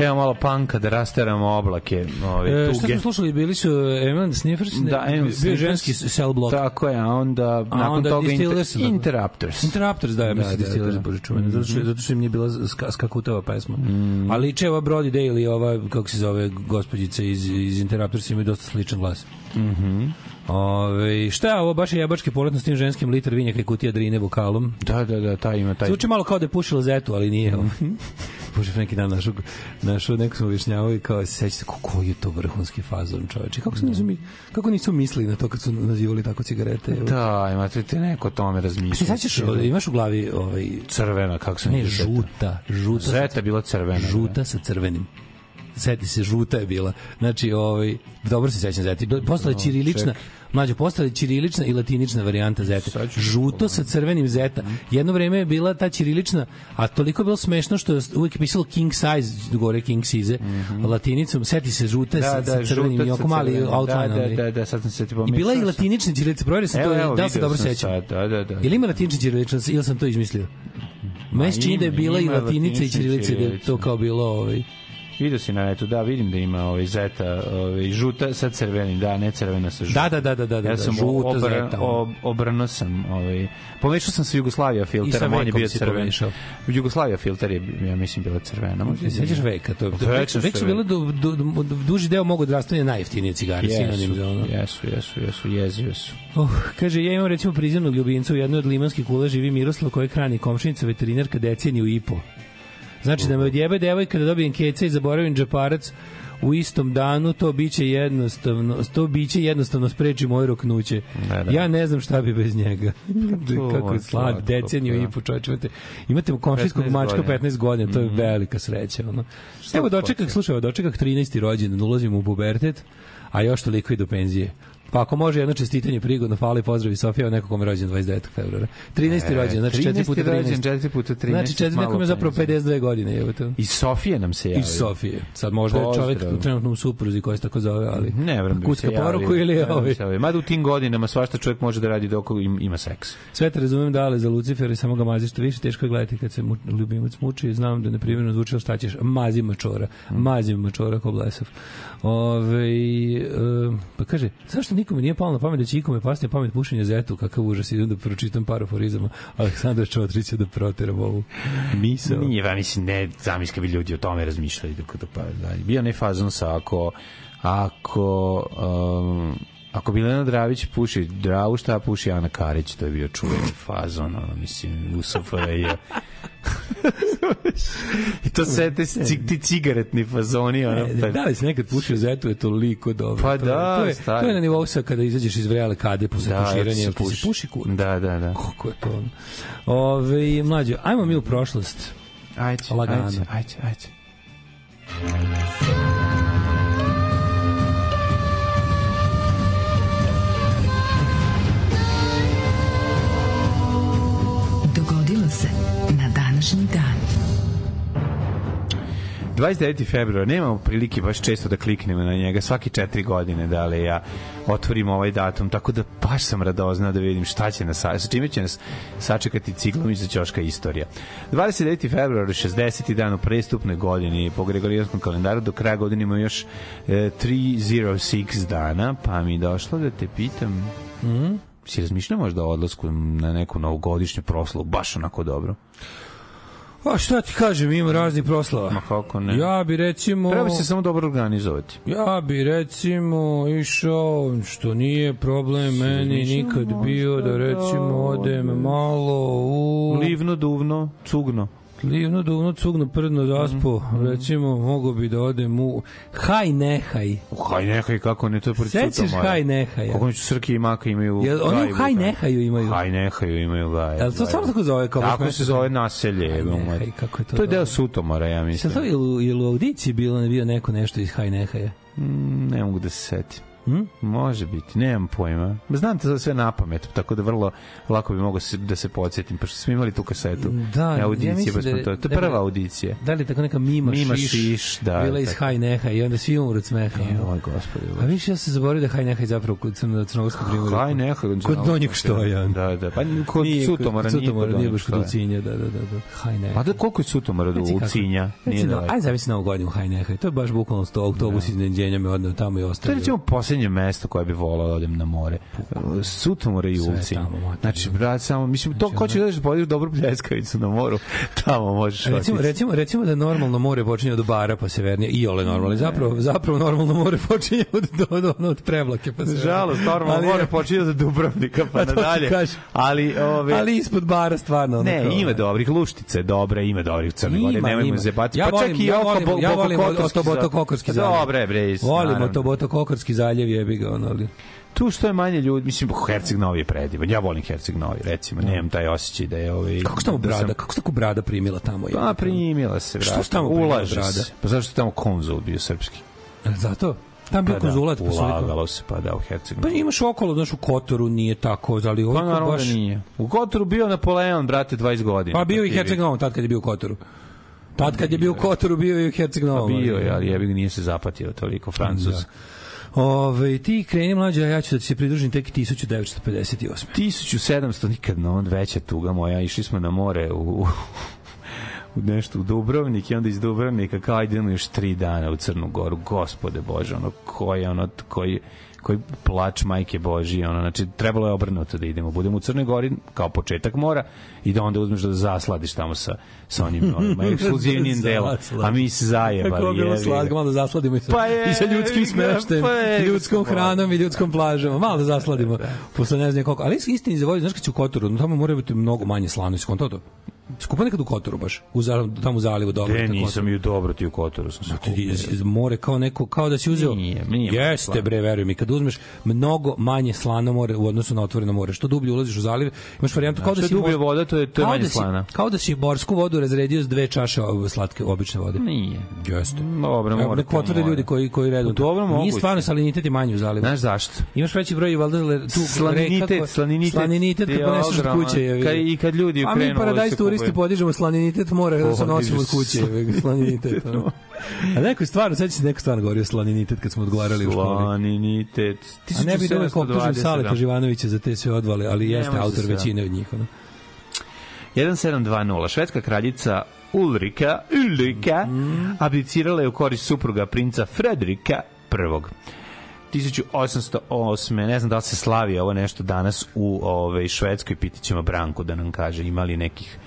Evo malo panka da rasteramo oblake, ove E, šta tuge. smo slušali, bili su Eman Sniffers, Da, bio je Sniffers. ženski cell block. Tako je, a onda nakon onda toga inter, Interrupters. Interrupters, da, ja Da, mislim da, Distillers, da. bože čuvene, zato što, zato što im nije bila ska, skakutava pesma. Mm. Ali liče ova Brody Daly, ova, kako se zove, gospođica iz, iz Interrupters imaju dosta sličan glas. Mhm. Ove, šta je ovo, baš je jebački poletno s tim ženskim litar vinjaka i kutija drine vokalom. Da, da, da, taj ima taj. Zvuči malo kao da je pušila zetu, ali nije. Bože, neki dan našao, našao neko smo objašnjavao i kao se sećate kako je to vrhunski fazon, čoveče. Kako su nisu mi kako nisu mislili na to kad su nazivali tako cigarete? Da, imate te neko o tome razmišlja. Se sećaš, imaš u glavi ovaj crvena, kako se ne, žuta, žuta. Zeta bila crvena. da. Žuta sa crvenim. Seti se, žuta je bila. Znači, ovaj, dobro se sećam Zeti. Do- Postala je ćirilična, mlađo, postala je ćirilična i latinična varijanta Zete. Ću Žuto sa crvenim Zeta. Jedno vreme je bila ta ćirilična, a toliko je bilo smešno što je uvijek pisalo king size, gore king size, latinicom. Seti se, Mhm. Da, sa, da, sa crvenim i oko mali outline. Da, da, da, da, sad sam se ti I bila je i latinična ćirilica, provjerio sam Evo, to, evo, da li se dobro sećam. Da, da, da. Je li ima latinična ćirilična ili sam to izmislio? Meni se čini da je bila i latinica i ćirilica da je to kao bilo ovaj Vidio si na netu, da, vidim da ima ovaj zeta, ovaj žuta sa crvenim, da, ne crvena sa žutom. Da, da, da, da, da, da, ja sam žuta obra, zeta. ob, obrano sam, ovaj pomešao sam sa Jugoslavija I filterom, sa on je bio crven. pomešao. Jugoslavija filter je ja mislim bila crvena, možda. Se sećaš veka, to Sećam vek su, veka. bile du, du, du, duži deo mogu odrastanja najjeftinije cigare, sinonim za ono. Jesu, jesu, jesu, jezive su. Oh, kaže, ja imam recimo prizemnog ljubimca u jednoj od limanskih kula živi Miroslav koji hrani komšinica veterinarka deceniju i po. Znači da me odjebe devojka da dobijem keca i zaboravim džeparac u istom danu, to biće jednostavno, to biće jednostavno spreči moje roknuće. Da, da. Ja ne znam šta bi bez njega. Kako je slad, deceniju da. i po čoveče. Imate, imate komšijskog 15 mačka godina. 15 godina, to je Mhm. velika sreća. Ono. Evo dočekak, slušaj, dočekak 13. rođendan, ulazim u pubertet, a još toliko i do penzije. Pa ako može jedno čestitanje prigodno, hvala i pozdravi Sofija, neko kome je rođen 29. februara. 13. E, rođen, znači 4 13. puta 13. rođen, četiri puta 13, Znači 4 malo nekom je zapravo penzije. 52 godine, evo to. I Sofije nam se javio. Iz Sofije. Sad možda je čovjek Pozdrav. trenutno u supruzi koji se tako zove, ali Ne, vrem bi kucka poruku ili je vrem ovaj. Mada u tim godinama svašta čovjek može da radi dok im- ima seks. Sve te razumem da ali za Lucifer i samo ga mazi što više teško je gledati kad se mu, ljubimac muči znam da je neprimjerno zvuči šta ćeš mazi mačora mazi mačora ko blesav Ove, e, pa kaže zašto nikome nije palo na pamet da će ikome pasti na pamet pušenje zetu kakav užas idem da pročitam par aforizama Aleksandra Čotrića da proteram ovu misao Nije, ja mislim, ne, zamisli kad bi ljudi o tome razmišljali dok dok pa dalje. Bio onaj fazon sa ako, ako, um, ako Bilena Dravić puši Dravu, šta puši Ana Karić, to je bio čuveni fazon, ono, mislim, u SFRJ. I to sve te ti cigaretni fazoni, ono, E, pa, da li si nekad pušio zetu je toliko dobro. Pa To da, to je, stari. to je na nivou sa kada izađeš iz vrele kade posle Da, puširanja, se puši. puši kur. Da, da, da. Kako je to? ono? Ove, mlađo, ajmo mi u prošlost. Ajde, Lagano. ajde, ajde, ajde. 29. februar, nemamo prilike baš često da kliknemo na njega, svaki četiri godine da li ja otvorim ovaj datum, tako da baš sam radoznao da vidim šta će nas, sa čime će nas sačekati ciklom iza ćoška istorija. 29. februar, 60. dan u prestupnoj godini po gregorijanskom kalendaru, do kraja godine ima još e, 306 dana, pa mi je došlo da te pitam, Mhm. si razmišljao možda o odlasku na neku novogodišnju proslavu, baš onako dobro? A šta ti kažem, ima raznih proslava. Ma kako ne? Ja bi recimo... Treba se samo dobro organizovati. Ja bi recimo išao, što nije problem meni nikad bio, da recimo odem malo u... Livno, duvno, cugno. Livno, duvno, cugno, prdno, zaspo. Mhm, Recimo, mogo bi da odem u... Haj nehaj. Haj nehaj, kako ne, to je pored Sećaš Sutomora. Haj nehaja? Kako neću Srki i Maka imaju Jel oni u gajbu Haj nehaju imaju? Haj nehaju imaju gaj. Jel to stvarno tako zove? Kao Tako se zove naselje. Haj nehaj, kako je to To je deo dobro. Sutomora, ja mislim. to je u, jel u audiciji bilo, ne bio neko nešto iz Haj nehaja? Mm, ne mogu da se setim. Hm? Može biti, nemam pojma. Znam te za sve na pamet, tako da vrlo lako bi mogao se, da se podsjetim, pošto smo imali tu kasetu. Da, ja audicije, mislim smo da je- to, to da je je- prva audicija. Da li je tako neka Mima, Mima Šiš, Šiš, da, bila iz tako. Haj neha i onda svi umru od smeha. Oj, gospode. A viš, ja sam zaboravio da Haj nehaj zapravo kod crno, crnogorskog primjera. Haj nehaj. Kod Donjeg Štoja. Da, da. Pa kod Nije Sutomora kod nije kod Donjeg baš kod Štoja. Ucinja, da, da, da. da. Haj nehaj. Pa da koliko je Sutomora do. Ucinja? Daleko. aj zavisi na ovu godinu Haj nehaj. To je baš bukvalno sto autobus iznenađenja me odneo tamo i To je ostavio. recimo posljednje mesto koje bi volao da odem na more. Sutomora i Ulcinj. Znači, brat, samo, mislim, to ko će da podiš dobru pljeskavicu na moru, tamo možeš Recimo, otići. recimo, recimo da normalno more počinje od bara pa severnije, i ole normalno, zapravo, zapravo normalno more počinje od, od, od, od prevlake pa severnije. Žalost, normalno Ali- more počinje od Dubrovnika pa nadalje. Ali, ove, Ali ispod bara stvarno. ne, kao- ima dobrih luštice, dobre, ima dobrih Crne Gore, nemojmo zebati. Ja pa volim, čak i ja oko volim, ja volim Otoboto Kokorski Pa zaljev. Dobre, bre, is- Volimo naravno. to Boto Kokorski zaljev, jebi ga, ono, ali... Tu što je manje ljudi, mislim, Herceg Novi je predivan. Ja volim Herceg Novi, recimo. Nemam taj osjećaj da je ovaj... Kako tamo da sam- brada, kako tako brada primila tamo? Pa primila se, Što brate. se tamo Ulaže brada? se. Pa zašto tamo konzul bio srpski? Zato? Tam bio Pa konzulat, da, su rekao- ulagalo se, pa da, u Herceg Pa imaš okolo, znaš, u Kotoru nije tako, ali Pa naravno baš... da nije. U Kotoru bio Napoleon, brate, 20 godina. Pa bio i Herceg Novom, tad kad je bio u Kotoru. Tad kad je bio u Kotoru, bio i u Herceg Pa bio je, ali jebi ga nije se zapatio toliko Francuz. Da. Ove, ti kreni mlađa, ja ću da se pridružim tek 1958. 1700 nikad no, veća tuga moja. Išli smo na more u, u nešto u Dubrovnik i onda iz Dubrovnika kao idemo još tri dana u Crnu Goru. Gospode Bože, ono koji ono koji koji plač majke Božije, ono, znači trebalo je obrnuto da idemo. Budemo u Crnoj Gori kao početak mora i da onda uzmeš da zasladiš tamo sa, sa onim onim ekskluzivnim delom. A mi se zajebali. Kako je bilo slatko, malo da zasladimo i sa, Pa je, i sa ljudskim smeštajem, pa je, ljudskom gospod. hranom i ljudskom plažom. Malo da zasladimo. Posle ne znam koliko. Ali istini za volju, znaš kad si u Kotoru, no tamo mora biti mnogo manje slano. Iskonto to? Skupa nekad u Kotoru baš, u, tamo u zalivu dobro. E, tako nisam i dobro ti u Kotoru sam se Ti kupio. iz, iz more kao neko kao da si uzeo Nije, nije jeste slano. bre veruj mi kad uzmeš mnogo manje slano more u odnosu na otvoreno more što dublje ulaziš u zaliv imaš varijantu kao da što si je dublje voda, to je- to je manje da si- slana. kao da si morsku vodu razredio s dve čaše slatke obične vode Nije. jeste Dobro, Evo, mora nek to potvrde ljudi koji koji redom Dobro, nije moguće. stvarno salinitet je manji u zalivu Znaš zašto? Imaš veći broj valjda tu Slaninitet, reka, slaninitet slaninitet kad je poneseš od kuće. ga. Kad- i kad ljudi A mi krenu paradajz turisti podižemo slaninitet mora da se nosimo od kuće. Slaninitet. A neko je stvarno, seća se neko stvarno govorio slaninitet kad smo odgovarali u školi. Slaninitet. A ne bi da uvek optužim Saleta Živanovića za te sve odvale, ali jeste autor većine od njih. Ono. 1720. Švedska kraljica Ulrika, Ulrika Mhm. abdicirala je u korist supruga princa Frederika I. 1808. Ne znam da li se slavi ovo nešto danas u ovaj, Švedskoj, pitit ćemo Branku da nam kaže ima li nekih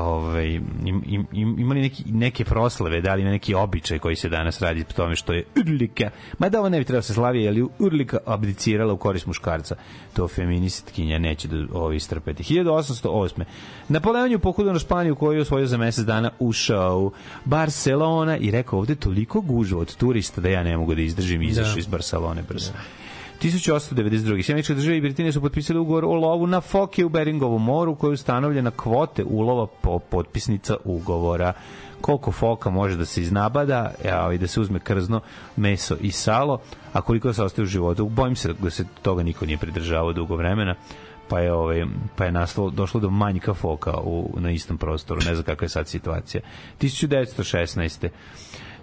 ovaj im, im, im, imali neki neke proslave, da li neki običaj koji se danas radi po tome što je Urlika, ma da ovo ne bi trebalo se slavi, ali Urlika abdicirala u korist muškarca. To feministkinja neće da ovo istrpeti. 1808. Napoleon je pohodio na Španiju koju je osvojio za mesec dana ušao u Barcelona i rekao ovde toliko gužva od turista da ja ne mogu da izdržim i izašao Da. iz Barcelone brzo. 1892. Sjemeničke države i Britanije su potpisali ugovor o lovu na foke u Beringovom moru koji je ustanovljena kvote ulova po potpisnica ugovora koliko foka može da se iznabada i da se uzme krzno, meso i salo, a koliko se ostaje u životu. Bojim se da se toga niko nije pridržavao dugo vremena pa je ovaj pa je nastalo došlo do manjka foka u na istom prostoru ne znam kakva je sad situacija 1916.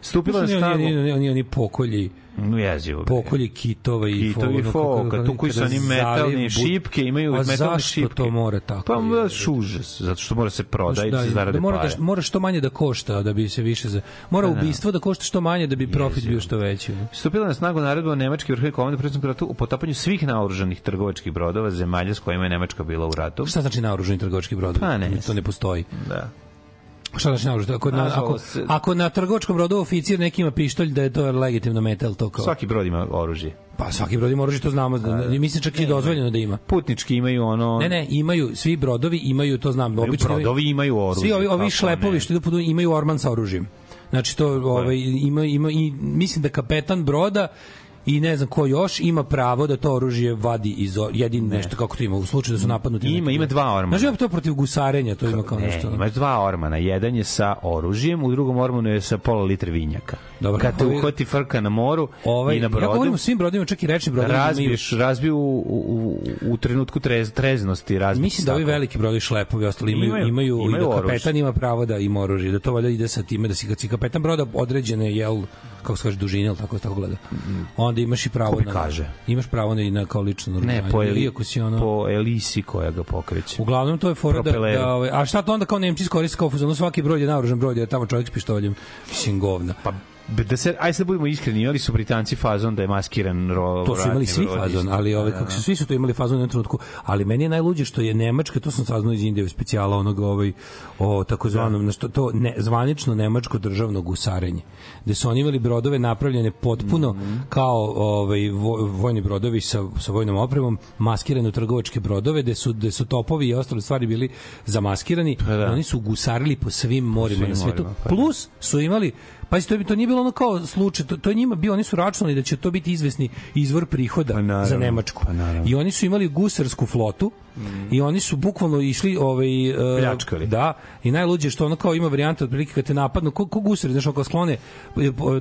Stupila na snagu oni, oni, oni, oni pokolji No jezivo. bre. pokolji kitova i Kitovi foka, tu koji su oni metalne bud- šipke, imaju A metalne zašto šipke. to mora tako? Pa baš užas, zato što mora se proda i da, se zarade da mora, pare. da, mora što manje da košta da bi se više za mora ubistvo da košta što manje da bi profit bio što veći. Stupila na snagu naredba Nemačke vrhovne komande predsjednog ratu o potapanju svih naoružanih trgovačkih brodova zemalja s kojima je Nemačka bila u ratu. Šta znači naoružani trgovački brod? Pa ne. To ne postoji. Da. Šta znači naoružani? Ako, na, ako, se- ako na trgovačkom brodu oficir neki ima pištolj, da je to legitimno metal, to kao... Svaki brod ima oružje. Pa svaki brod ima oružje, to znamo. Da, mislim čak i dozvoljeno da ima. Putnički imaju ono... Ne, ne, imaju, svi brodovi imaju, to znam, obično brodovi imaju oružje, Svi ovi, ovi šlepovi ne. što idu pod imaju orman sa oružjem. Znači to ovaj ima ima i mislim da kapetan broda i ne znam ko još ima pravo da to oružje vadi iz jedin nešto kako to ima u slučaju da su napadnuti Ima, ima dva ormana. Znači ima to protiv gusarenja, to ima kao Ne, nešto. imaš dva ormana. Jedan je sa oružjem, u drugom ormanu je sa pola litre vinjaka. Dobro, Kad te ovi- uhvati frka na moru Ovaj, i na ja brodu, govorim o svim brodovima, čak i rečni brodovima. imaju- razbiješ, razbiju u, u, u trenutku trez, treznosti. Razbiješ Mislim da ovi veliki brodovi šlepovi ostali imaju, Imaju- imaju, imaju i da oružje. kapetan ima pravo da ima oružje, da to valjda ide sa time da si kad si kapetan broda određene jel kako se kaže dužine, ili tako tako gleda. Onda imaš i pravo na kaže? Imaš pravo na, i na kao lično Ne, naoružanje. po, eli, si ono po elisi koja ga pokreće. Uglavnom to je fora da, da ovaj, a šta to onda kao Nemci iskoriste kao fuzonu svaki brod je naoružan brod je tamo čovjek s pištoljem. Mislim govna. Pa da se aj sad budemo iskreni, imali su Britanci fazon da je maskiran ro, to su imali svi fazon, ali ove Da, kako da. su svi su to imali fazon u jednom trenutku, ali meni je najluđe što je Nemačka, to sam saznao iz Indije specijala onog ovaj o takozvanom na što to ne zvanično nemačko državno gusarenje, gde su oni imali brodove napravljene potpuno Mhm. kao ovaj vo- vojni brodovi sa sa vojnom opremom, maskirane u trgovačke brodove, gde su gde su topovi i ostale stvari bili zamaskirani, da. i oni su gusarili po svim morima svim na svetu. morima, pa da. Plus su imali Pa to, to nije bilo ono kao slučaj, to, to je njima bio, oni su računali da će to biti izvesni izvor prihoda Pa naravno, za Nemačku. pa naravno. I oni su imali gusarsku flotu i oni su bukvalno išli ovaj uh, Pljačkali. Da, i najluđe što ono kao ima varijanta otprilike kad te napadnu, ko, ko gusari, znaš, ako sklone,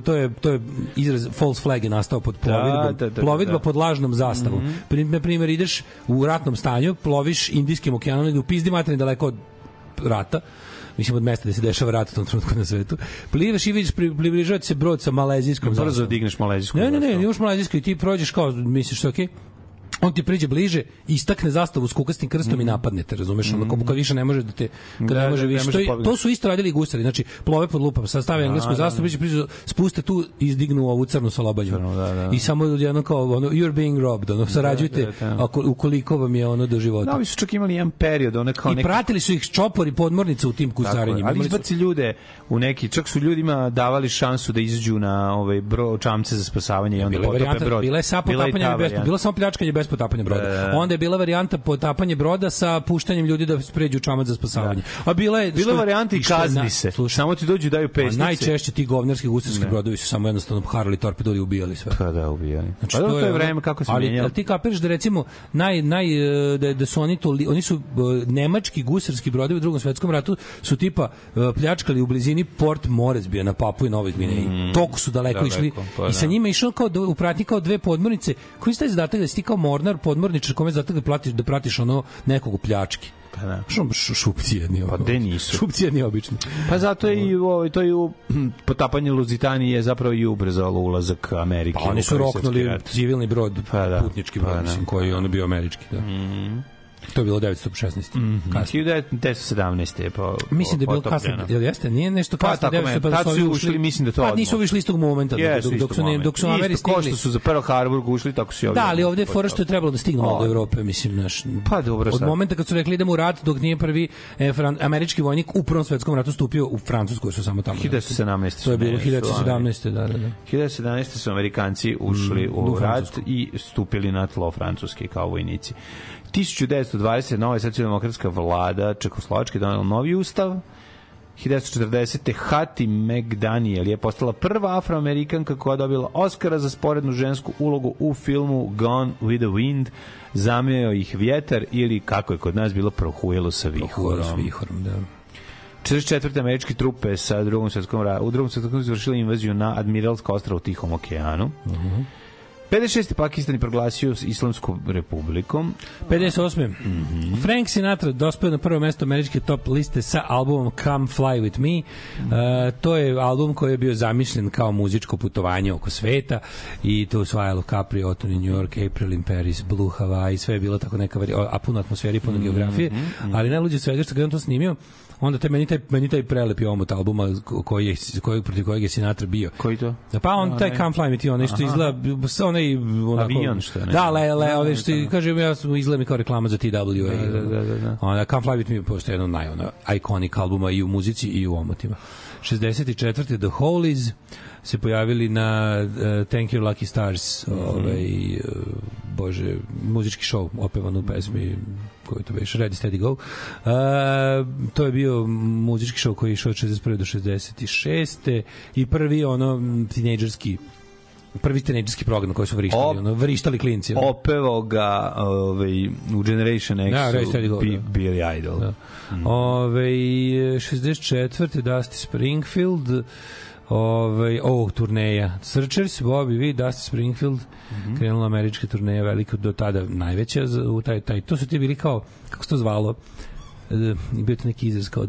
to je to je izraz false flag je nastao pod plovidbom, da, da, da, plovidba da. pod lažnom zastavom. Mm -hmm. Na primjer, ideš u ratnom stanju, ploviš Indijskim okeanom, ide u pizdi materine daleko od rata, mislim od mesta gde se dešava rat u tom trenutku na svetu. Plivaš i vidiš pri- približava ti se brod sa malezijskom Brzo zastavom. digneš malezijsku. Ne, ne, ne, imaš malezijsku i ti prođeš kao, misliš što okej, on ti priđe bliže, istakne zastavu s kukastim krstom i napadne te, razumeš? Ono, kao kad više ne može da te, kad Da, ne može da, ne više. može To, je- to su isto radili i gusari, znači plove pod lupom, sastave englesku zastavu, priđe, priđe, spuste tu i izdignu ovu crnu sa lobanju. Crnu, da, da. I samo jedno kao, ono, you're being robbed, ono, sarađujte, da, da. ako, ukoliko vam je ono do života. Da, ovi su čak imali jedan period, one kao I neki pratili su ih čopori podmornice u tim Tako je, gusarenjima. ali izbaci ljude u neki, čak su ljudima davali šansu da izađu na ovaj bro, čamce za spasavanje i onda Bila je potope brod. bila je samo Bila i ta potapanje bez, varijanta. bilo samo pljačkanje bez potapanja broda. Da. Onda je bila varijanta potapanje broda sa puštanjem ljudi da pređu u čamac za spasavanje. A bila je... Bila varijanta i je kazni na- se. Slušaj, Samo ti dođu i daju a pesnice. najčešće ti govnarski gusarski brodovi su samo jednostavno harali torpedoli i ubijali sve. Pa da, ubijali. Znači, pa dobro, to je vreme kako se menjalo. ali ti kapiraš da recimo naj naj e, da, da su oni to oni su e, nemački gusarski brodovi u drugom svetskom ratu su tipa e, pljačkali u blizini Port Moresbija na Papui i Novoj Gvineji. Mm, Toliko su daleko, daleko, išli pa i sa da. njima je išao kao u pratnji kao dve podmornice. Koji ste zadatak da si ti kao mornar, podmorničar, kome zadatak da platiš da pratiš ono nekog u pljački. Pa da. Što š, šupci jedni. Pa gde nisu? Šupci jedni obični. Pa zato je i ovo, to je u potapanje Luzitanije je zapravo i ubrzalo ulazak Amerike. Pa oni su roknuli civilni brod, Pa da, putnički pa brod, da, mislim, koji je ono bio američki. Da. To je bilo 916. Mm -hmm. 1917. je po, Mislim da je bilo potopljeno. kasno, jel jeste? Nije nešto Pa, kasno, tako 900, me, pa da tad su ovi ušli, mislim da to Pa nisu odmah. išli istog momenta, Jesu, dok, dok, su, ne, dok su Ameri Isto ko stigli. što su za Pearl Harbor ušli, tako su i ovi. Da, ali ovde je fora što je trebalo da stignemo O, do Evrope, mislim, naš. Pa dobro, Od sad. momenta kad su rekli idemo u rat, dok nije prvi e, fran, američki vojnik u Prvom svetskom ratu stupio u Francusku, su samo tamo. 1917. To je bilo su ne, su 1917. Da, da, da. 1917. su Amerikanci ušli Mm, u rat i stupili na tlo Francuske kao vojnici. 1920. nova socijaldemokratska vlada Čekoslovačke donela novi ustav. 1940. Hattie McDaniel je postala prva afroamerikanka koja je dobila Oscara za sporednu žensku ulogu u filmu Gone with the Wind. Zameo ih vjetar ili kako je kod nas bilo prohujelo sa vihorom. S vihorom, da. 44. američke trupe sa drugom svetskom u drugom svetskom ratu izvršile invaziju na Admiralska ostrava u Tihom okeanu. Uh -huh. 56. Pakistan je proglasio Islamsku republikom. 58. Mm. -hmm. Frank Sinatra dospeo na prvo mesto američke top liste sa albumom Come Fly With Me. Uh, to je album koji je bio zamišljen kao muzičko putovanje oko sveta i to osvajalo Capri, in New York, April in Paris, Blue Hawaii, sve je bilo tako neka, a puno atmosfere i puno Mhm, geografije, ali najluđe svega što je on to snimio, onda te meni taj meni taj prelepi omot albuma ko- koji je koji protiv kojeg je Sinatra bio. Koji to? Pa on taj. Come Fly Me Ti, onaj što izgleda sa onaj onako, Avion što je, ne? Da, le, le, Da, ove da, što da. kaže ja sam izgleda mi kao reklama za TWA. Da, da, da, da. Onda Come Fly With Me pošto je jedan naj ono, iconic albuma i u muzici i u omotima. 64. The Holies se pojavili na uh, Thank You Lucky Stars, Mhm. ovaj, uh, bože, muzički show, opevan u pesmi koji to beše, Ready Steady Go. Uh, to je bio muzički show koji je išao od 61. do 66. i prvi ono tinejdžerski prvi tinejdžerski program koji su vrištali, Op- ono, vrištali klinci. ono. Opevao ga ovaj, u Generation X Da, Go, Bi- da. Billy Idol. Da. Ove, 64. Dusty Springfield, Ove, o, turneja. Searchers, Bobby V, Dusty Springfield, mm. -hmm. krenula američka turneja, velika do tada najveća, u taj, taj, to su ti bili kao, kako se to zvalo, bio to neki izraz kao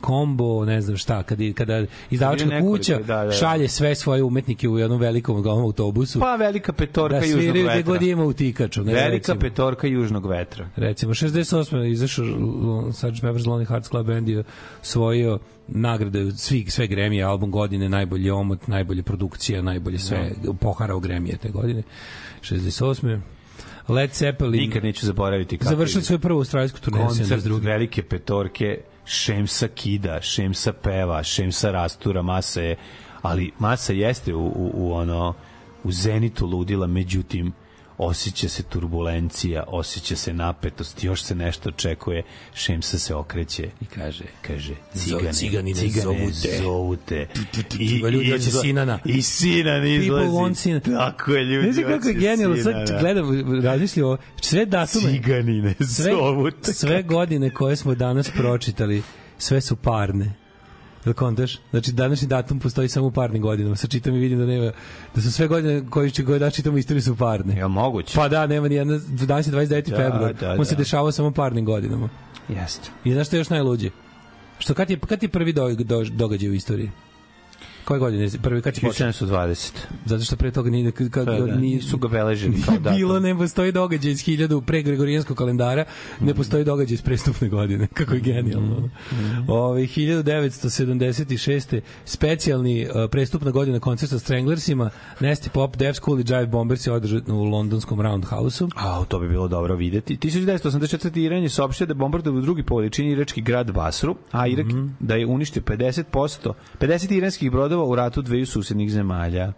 kombo, ne znam šta, kada, kada izdavačka kuća da, da. šalje sve svoje umetnike u jednom velikom golom autobusu Pa velika petorka da južnog vetra. god ima utikaču. Ne, Velika recimo. petorka južnog vetra. Recimo, 68. je izašao Sgt. Pepper's Lonely Hearts Club Band je osvojio nagrade svi, sve Grammy album godine, najbolji omot, najbolje produkcija, najbolje sve, poharao Grammy te godine. 68. Led Zeppelin Nikad neću zaboraviti kako završili je svoju prvu australijsku turneju koncert 72. velike petorke Šemsa kida, Šemsa peva, Šemsa rastura, masa je, ali masa jeste u, u, u ono u zenitu ludila, međutim osjeća se turbulencija, osjeća se napetost, još se nešto očekuje, Šemsa se okreće i kaže, kaže, cigane, ciganine zovu te." zovu te. Pa ljudi hoće Sinana. I Sinan izlazi. want Sinan. Tako je, ljudi znam kako je hoće genijalno, Sinana. sad gledam, razmišljam o sve datume, Ciganine zovu te. sve godine koje smo danas pročitali, sve su parne. Jel kontaš? Znači, današnji datum postoji samo u parnim godinama. Sad čitam i vidim da nema, da su sve godine koje će koje da čitamo istoriju su parne. Jel moguće? Pa da, nema ni jedna, danas je 29. Da, februar. da, On se da. dešavao samo parnim godinama. Jeste. I znaš što je još najluđe? Što kad je, kad je prvi do, do, događaj u istoriji? Koje godine? Prvi kad je počeo? 1720. Zato što pre toga nije, kad, kad, Da, da, nisu ga beležili kao datum. bilo ne postoji događaj iz 1000 pre Gregorijanskog kalendara, ne postoji događaj iz prestupne godine. Kako je genijalno. Mm. Ove 1976. specijalni uh, prestupna godina koncert sa Stranglersima, Nasty Pop, Def School i Jive Bombers je održan u londonskom Roundhouse-u. A, to bi bilo dobro videti. 1984. Iran je saopštio da je bombardovao drugi po veličini irački grad Basru, a Irak da je uništio 50%, 50 iranskih brodova u ratu dveju susednih zemalja.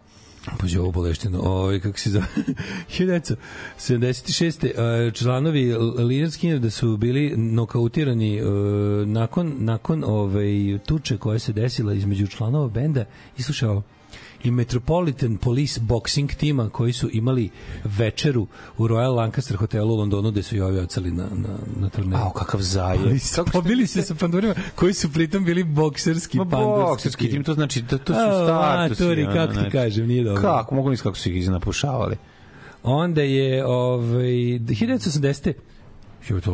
Pođe ovo boleštino. Ovaj kako se zove? 1976. e, članovi Leonard Skinner da su bili nokautirani e, nakon nakon ovaj tuče koja se desila između članova benda i slušao i Metropolitan Police Boxing tima koji su imali večeru u Royal Lancaster hotelu u Londonu gde su i ovi oceli na, na, na turneju. Au, kakav zaje. Pobili se sa pandurima koji su pritom bili bokserski Ma pandurski. bokserski tim, to znači da to su ono, kako ti znači. kažem, nije dobro. Kako, mogu nisam kako su ih iznapušavali. Onda je ovaj 1980. Jebate,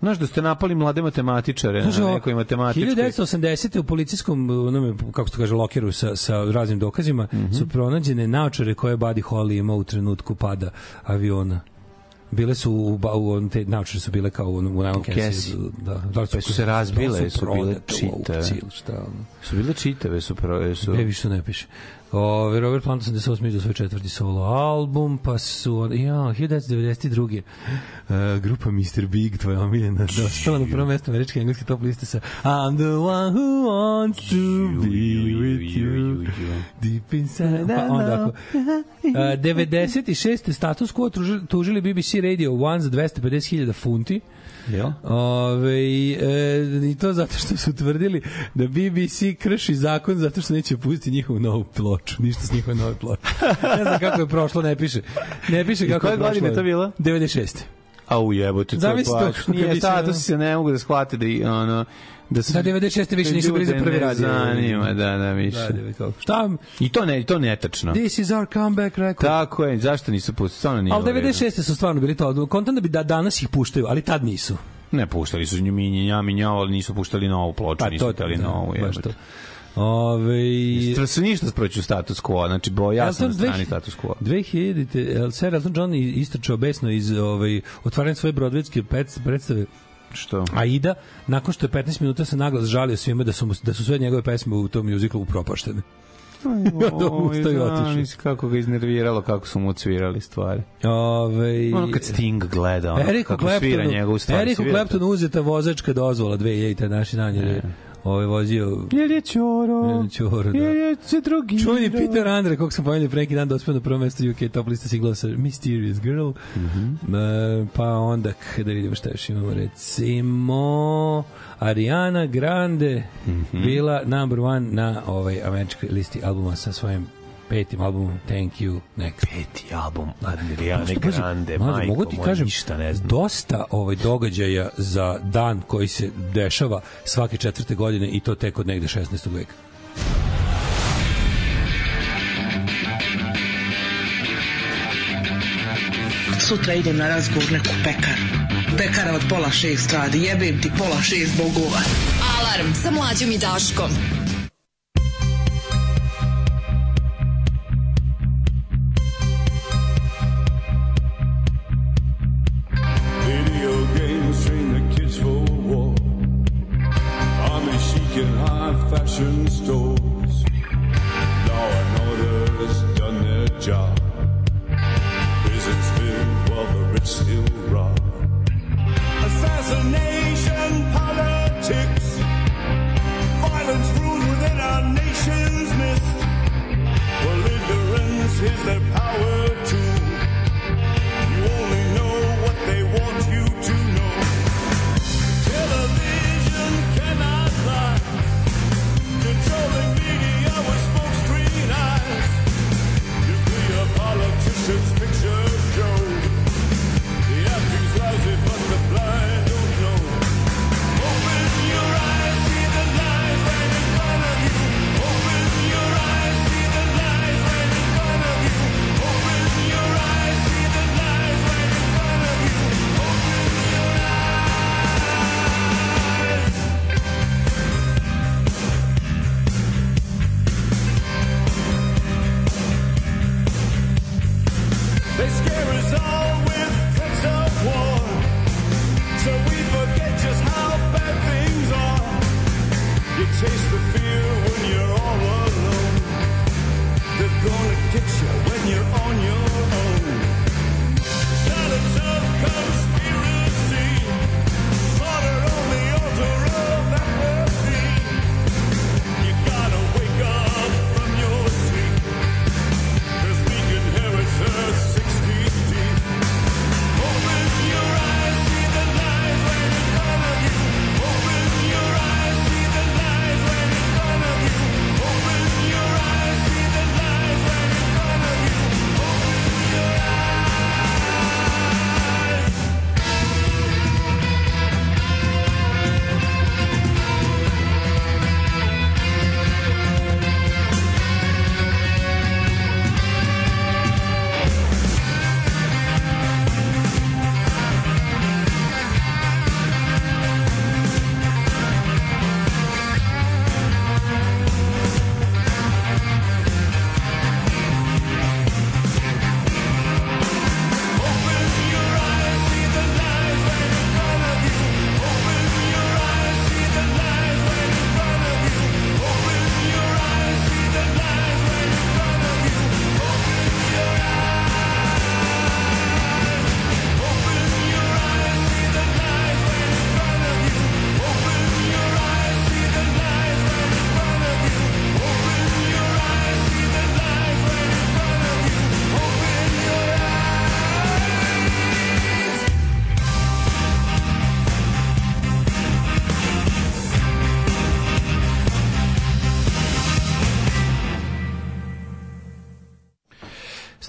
Znaš da ste napali mlade matematičare Kaže, na nekoj matematičkoj... 1980. u policijskom onome, kako se to kaže, lokeru sa, sa raznim dokazima Mhm. su pronađene naočare koje Buddy Holly ima u trenutku pada aviona. Bile su u, u on- te naočare su bile kao u, u najlon kesi. Da, da li Pa su se razbile, da li su bile u čitave. Šta, ono. Su bile čitave, su... Pro, su... Ne, više ne piše. O, Robert Plant 88. izdao svoj četvrti solo album, pa su, on- ja, 1992. Uh, grupa Mr. Big, tvoja omiljena, dostala na prvo mesto američke i engleske top liste sa I'm the one who wants to be with you deep inside. Pa onda ako, uh, 96. status quo tužili, tužili BBC Radio 1 za 250.000 funti. Jel? Ove, e, I to zato što su tvrdili da BBC krši zakon zato što neće pustiti njihovu novu ploču. Ništa s njihove nove ploče. Ne znam kako je prošlo, ne piše. Ne piše I kako koje je prošlo. godine je to bilo? 96. A u jebote, to je baš... Nije, se- status se ne mogu da shvate da, ono, da su... Da, 96. više nisu bili za prvi radio. zanima, da, da, više. Da, da, šta? I to ne, to netačno. This is our comeback record. Tako je, zašto nisu pustili? Stvarno nije redu. 96. su stvarno bili to. Kontam da bi da danas ih puštaju, ali tad nisu. Ne, puštali su nju minjenja, minjao, ali nisu puštali novu ploču, Pa nisu to- hteli da, novu. jebote. Ove, su ništa sproću status quo, znači bo, ja sam na strani status quo. 2000. Sir Elton John i- istrčao besno iz ovaj, otvaranja svoje brodvedske pet- predstave Što? Aida, nakon što je 15 minuta se naglas žalio svima da su, mu, da su sve njegove pesme u tom muziklu upropaštene. Ustao i otišao. Kako ga iznerviralo, kako su mu odsvirali stvari. Ove, Ono kad Sting gleda, ono, Eriku kako svira Claptonu, njegovu stvar. Eriku Claptonu uzeta vozačka dozvola 2000 naši dan jer je ovaj vozio Jer je čoro, Jer je čoro, da. je se drogirao. Čuveni Peter Andre, kog sam pomenuo pre neki dan, dospeo na prvo mesto UK top lista siglao sa Mysterious Girl. Mm -hmm. pa onda, da vidimo šta još imamo, recimo Ariana Grande mm -hmm. bila number one na ovaj američkoj listi albuma sa svojim petim albumom Thank You Next. Peti album Adriane Grande, mlađe, majko mogu ti kažem, ništa ne znam. dosta ovaj događaja za dan koji se dešava svake četvrte godine i to tek od negde 16. veka. Sutra idem na razgovor neku pekaru. Pekara od pola šest radi. Jebem ti pola šest bogova. Alarm sa mlađom i Daškom. Fashion stores. Law and order's done their job. Prisons filled while the rich still rob. Assassination politics. Violence rules within our nation's midst. Belligerence is their power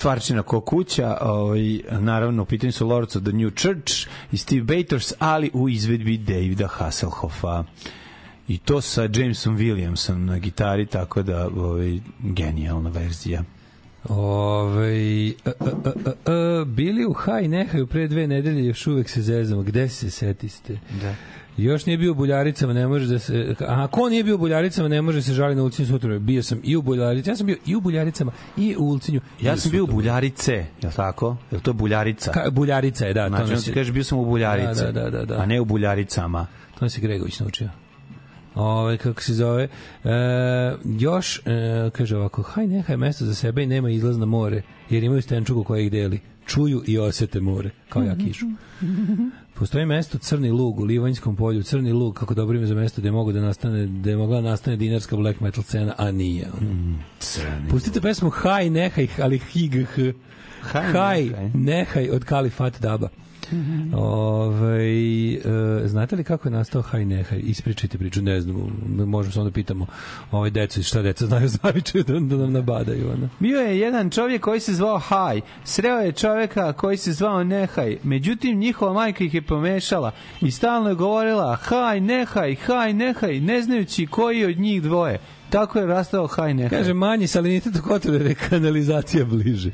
stvarčina ko kuća, ovaj, naravno u pitanju su Lords of the New Church i Steve Bators, ali u izvedbi Davida Hasselhoffa. I to sa Jamesom Williamsom na gitari, tako da ovaj, genijalna verzija. Ove, a, a, a, a, bili u haj nehaju pre dve nedelje, još uvek se zezamo. Gde se setiste? Da. Još nije bio u Buljaricama, ne može da se... A ko nije bio u Buljaricama, ne može se žali na Ulcinju sutra. Bio sam i u Buljaricama, ja sam bio i u Buljaricama i u Ulcinju. i Ja sam bio u. Buljarice, je li tako? Je li to Buljarica? Ka, Buljarica je, da. Znači, to on nas ti je- kaže bio sam u Buljarice, Da, da, da, da. a ne u Buljaricama. To je Gregović naučio. Ove, kako se zove, e, još, e, kaže ovako, haj nehaj mesto za sebe i nema izlaz na more, jer imaju stenčugu koja ih deli. Čuju i osete more, kao ja kišu. Postoji mesto Crni lug u Livanjskom polju, Crni lug, kako dobro ime za mesto gde mogu da nastane, gde je mogla da nastane dinarska black metal scena, a nije. Ono. Crni Pustite pesmu Haj nehaj, ali hig, h. Haj, Haj, nehaj. nehaj od Kalifat Daba. Ove, e, znate li kako je nastao Haj Nehaj? Ispričajte priču, ne znam, možemo samo da pitamo ovaj decu, šta deca znaju zavičaju da, da nam nabadaju. Ono. Bio je jedan čovjek koji se zvao Haj. Sreo je čovjeka koji se zvao Nehaj. Međutim, njihova majka ih je pomešala i stalno je govorila Haj, Nehaj, Haj, Nehaj, ne znajući koji od njih dvoje. Tako je rastao Haj, Nehaj. Kaže, manji salinitet u Kotoru jer je kanalizacija bliže.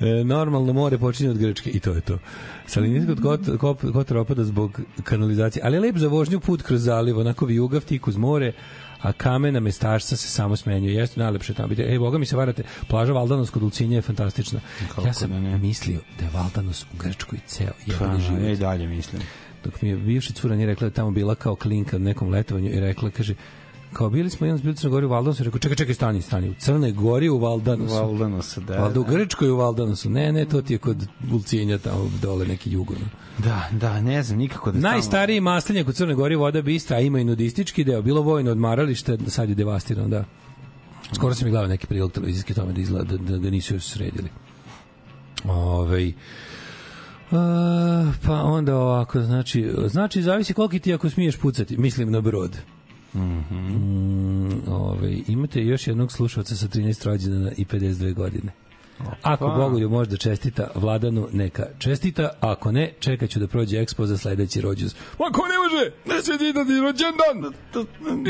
E, normalno more počinje od Grčke i to je to. Salinitet kod Kotora opada zbog kanalizacije, ali je lep za vožnju put kroz zaliv, onako vijugav tik uz more, a kamena mestašca se samo smenjuje. Jeste najlepše tamo. Ej, boga mi se varate, plaža Valdanos kod Ulcinja je fantastična. ja sam mislio da je Valdanos u Grčkoj ceo Pa, jebeni život. ja i dalje mislim. dok mi je bivša cura nije rekla da tamo bila kao klinka na nekom letovanju i rekla, kaže, kao bili smo jedan bili u Crnoj Gori u Valdanosu, rekao, čekaj, čekaj, stani, stani, u Crnoj Gori u Valdanosu. Valdanosu, da. Valjda u da. Grčkoj u Valdanosu. Ne, ne, to ti je kod Bulcinja tamo dole neki jugo. Da, da, ne znam nikako da Najstariji maslinjak u Crnoj Gori voda bistra, a ima i nudistički deo. Bilo vojno odmaralište, sad je devastirano, da. Skoro sam mi gledao neki prilog televizijski tome da, izgleda, da, da, da nisu još sredili. Ove, pa onda ovako, znači, znači zavisi koliko ti ako smiješ pucati, mislim na brod. Mm, ove, imate još jednog slušalca sa 13 rođendana i 52 godine. Ako Bogoljub može da čestita Vladanu, neka čestita, ako ne, čekat ću da prođe ekspo za sledeći rođus. Ako ne može, ne čestitati rođendan.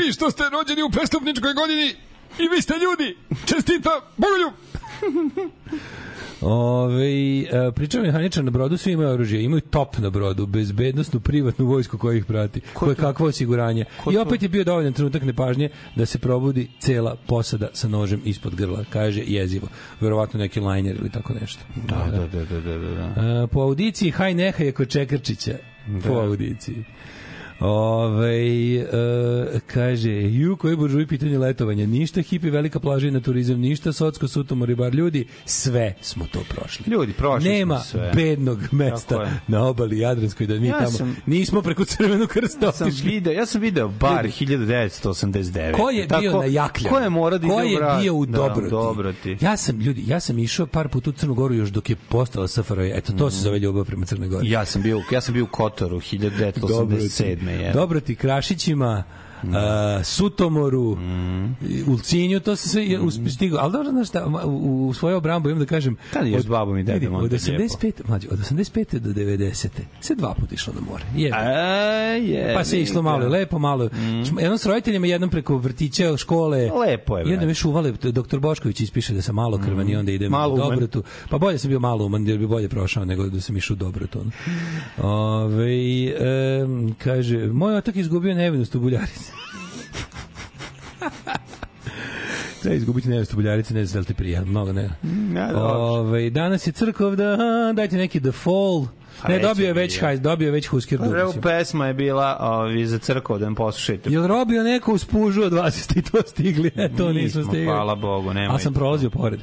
I što ste rođeni u prestupničkoj godini i vi ste ljudi. Čestita, Bogoljub. Ove, e, pričam mehaničar na brodu, svi imaju oružje, imaju top na brodu, bezbednostnu privatnu vojsku koja ih prati, koje kakvo osiguranje. I opet je bio dovoljan trenutak nepažnje da se probudi cela posada sa nožem ispod grla, kaže jezivo. Verovatno neki lajner ili tako nešto. Da, da, da, da, da, da. E, po audiciji Haj Neha je kod Čekrčića. Po audiciji. Ove, e, kaže, ju koji buržuji pitanje letovanja, ništa hipi velika plaža i na turizam, ništa socko sutomo ribar ljudi, sve smo to prošli. Ljudi, prošli Nema smo sve. bednog mesta Tako na obali Jadranskoj da mi Ja tamo sam- nismo preko crvenog krsta Ja sam video, ja sam video bar 1989. Ko je bio na Jakljavu? Ko je morao da Ko je Bra- bio u da, Dobroti? Dobroti. Ja sam, ljudi, ja sam išao par puta u Crnu Goru još dok je postala SFRJ. Eto, to se zove ljubav prema Crnoj Gori. Ja sam bio, ja sam bio u Kotoru 1987. je. Dobro ti Krašićima, a, Sutomoru, i Ulcinju, to se sve mm. stigao. Ali dobro, znaš šta, u, u svoju obrambu imam da kažem... Kad je s babom i dedom od 85, mlađe, od 85. do 90. se dva puta išlo na more. Jebe. A, je. Pa se išlo malo lepo, malo. Mm. Jednom s roditeljima, jednom preko vrtića, škole. Lepo je, I onda me doktor Bošković ispiše da sam malo krvan i onda idem Malo u. Dobrotu. Pa bolje sam bio malo uman, jer bi bolje prošao nego da sam išao u Dobrotu. Ove, um, kaže, moj otak izgubio nevinost u Buljarici. Treba izgubiti nevinost u Buljarici, ne znam da ti prija, mnogo ne. Ja, dobro. Ove, danas je crkov da, dajte neki The Fall. Pa Ne, dobio je već hajs, dobio je već Husker Pa, Du. Evo mislim. pesma je bila ovi, za crkvu da nam poslušajte. Jel robio neko uz pužu od vas, jeste i to stigli? E, to nismo Nismo, stigli. hvala Bogu, nema Ali sam prolazio pored.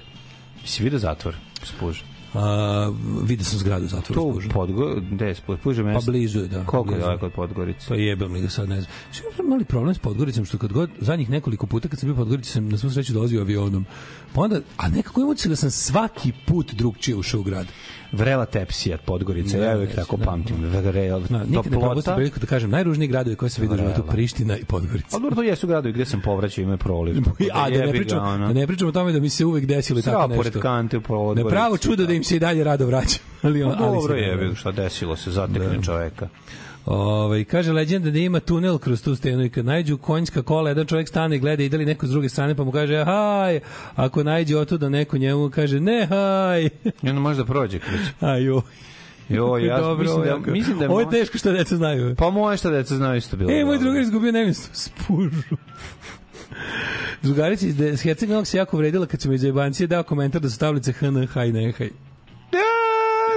Si vidio zatvor? Spuž. A, vidio sam zgradu u zatvoru. To u Spužan. Podgo, gde je Spuž- Spuž je Pa mesto? blizu je, da. Koliko je daleko od Podgorice? Pa jebem li ga sad, ne znam. Što imam mali problem s Podgoricom, što kad god, zadnjih nekoliko puta kad sam bio Podgorici, sam na svu sreću dolazio avionom. Pa onda, a nekako imam da sam svaki put drugčije ušao u grad. Vrela tepsija Podgorice, Da, ja uvijek tako da. pamtim. Vrela, Da, nikad ne priliku da kažem, najružniji gradovi koje sam vidio u životu. Priština i Podgorica. A dobro, to jesu gradovi gde sam povraćao ime proliv. A da ne jebi ga, pričam, da ne pričam o tome da mi se uvek desilo tako nešto. pored kante u Ne Podgorici. pravo čudo da im se i dalje rado vraća. Ali, Pa on, ali dobro ne je, šta desilo se, zatekne čoveka. Ovaj kaže legenda da ima tunel kroz tu stenu i kad nađu konjska kola, jedan čovjek stane i gleda ide li neko s druge strane pa mu kaže haj, ako nađe otuda neko njemu kaže ne haj. I onda može da prođe kroz. Ajo. Jo, ja Dobro, mislim da, jako. mislim da Ovo je teško što deca znaju. Pa moje šta deca znaju isto bilo. E, moj drugar izgubio nevjestu spužu. Drugarica iz Herceg-Novog se jako vredila kad sam iz jebancije dao komentar da su tablice HN, haj, ne, haj. Ja,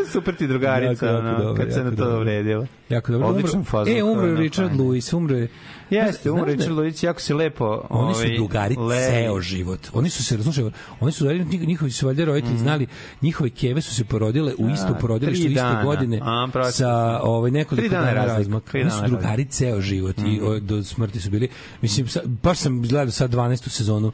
super ti drugarica, Jako, jako ono, dobro, kad se na to dobro. Jako dobro. Odličan fazon. E, umro na Richard. Lewis, umro je... Jeste, umro da- Richard Lewis, jako si lepo. Oni su ovaj, drugari ceo život. Oni su se, razlušali, oni su, njih- njihovi su valjda roditelji znali, njihove keve su se porodile u isto Mm. A, porodilištu tri iste dana. godine A, sa ovaj, nekoliko dana. Tri Oni su drugari ceo život i o, do smrti su bili. Mislim, baš sam gledao sad 12. sezonu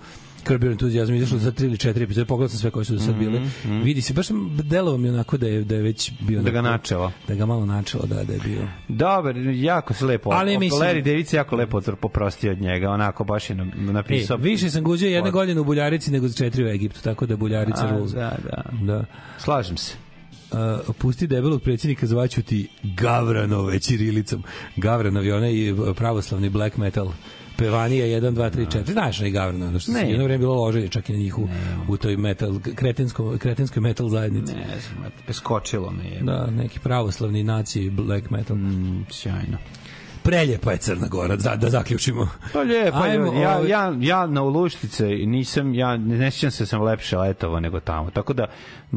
Curb Your Enthusiasm, izašlo za tri ili četiri epizode, pogledao sam sve koje su do sad bile. Vidi se, baš sam delovao mi onako da je, da je već bio... Da ga onako- načela. Da ga malo načelo, da, da je bio. Dobar, jako se lepo. Ali mislim- Larry David se jako lepo poprosti od njega, onako baš je nam- E, napisao. više sam guzio jedne Od- godine u Buljarici nego za četiri u Egiptu, tako da Buljarica rules. Da, da. Da. Slažem se. Uh, pusti debelog predsjednika zvaću ti Gavranove ćirilicom. Gavranov je onaj uh, pravoslavni black metal pevanija 1, 2, 3, 4. Znaš onaj Gavranov, ono što se jedno vreme bilo loženje čak i na njih u, u toj metal, kretensko, kretenskoj metal zajednici. Ne znam, beskočilo me je. Da, neki pravoslavni naciji black metal. Mm, sjajno. Preljepa je Crna Gora, da, da zaključimo. Pa lijepo, Ajmo, ja, ovaj- ja, ja na Uluštice nisam, ja ne sjećam se da sam lepše letovao nego tamo. Tako da,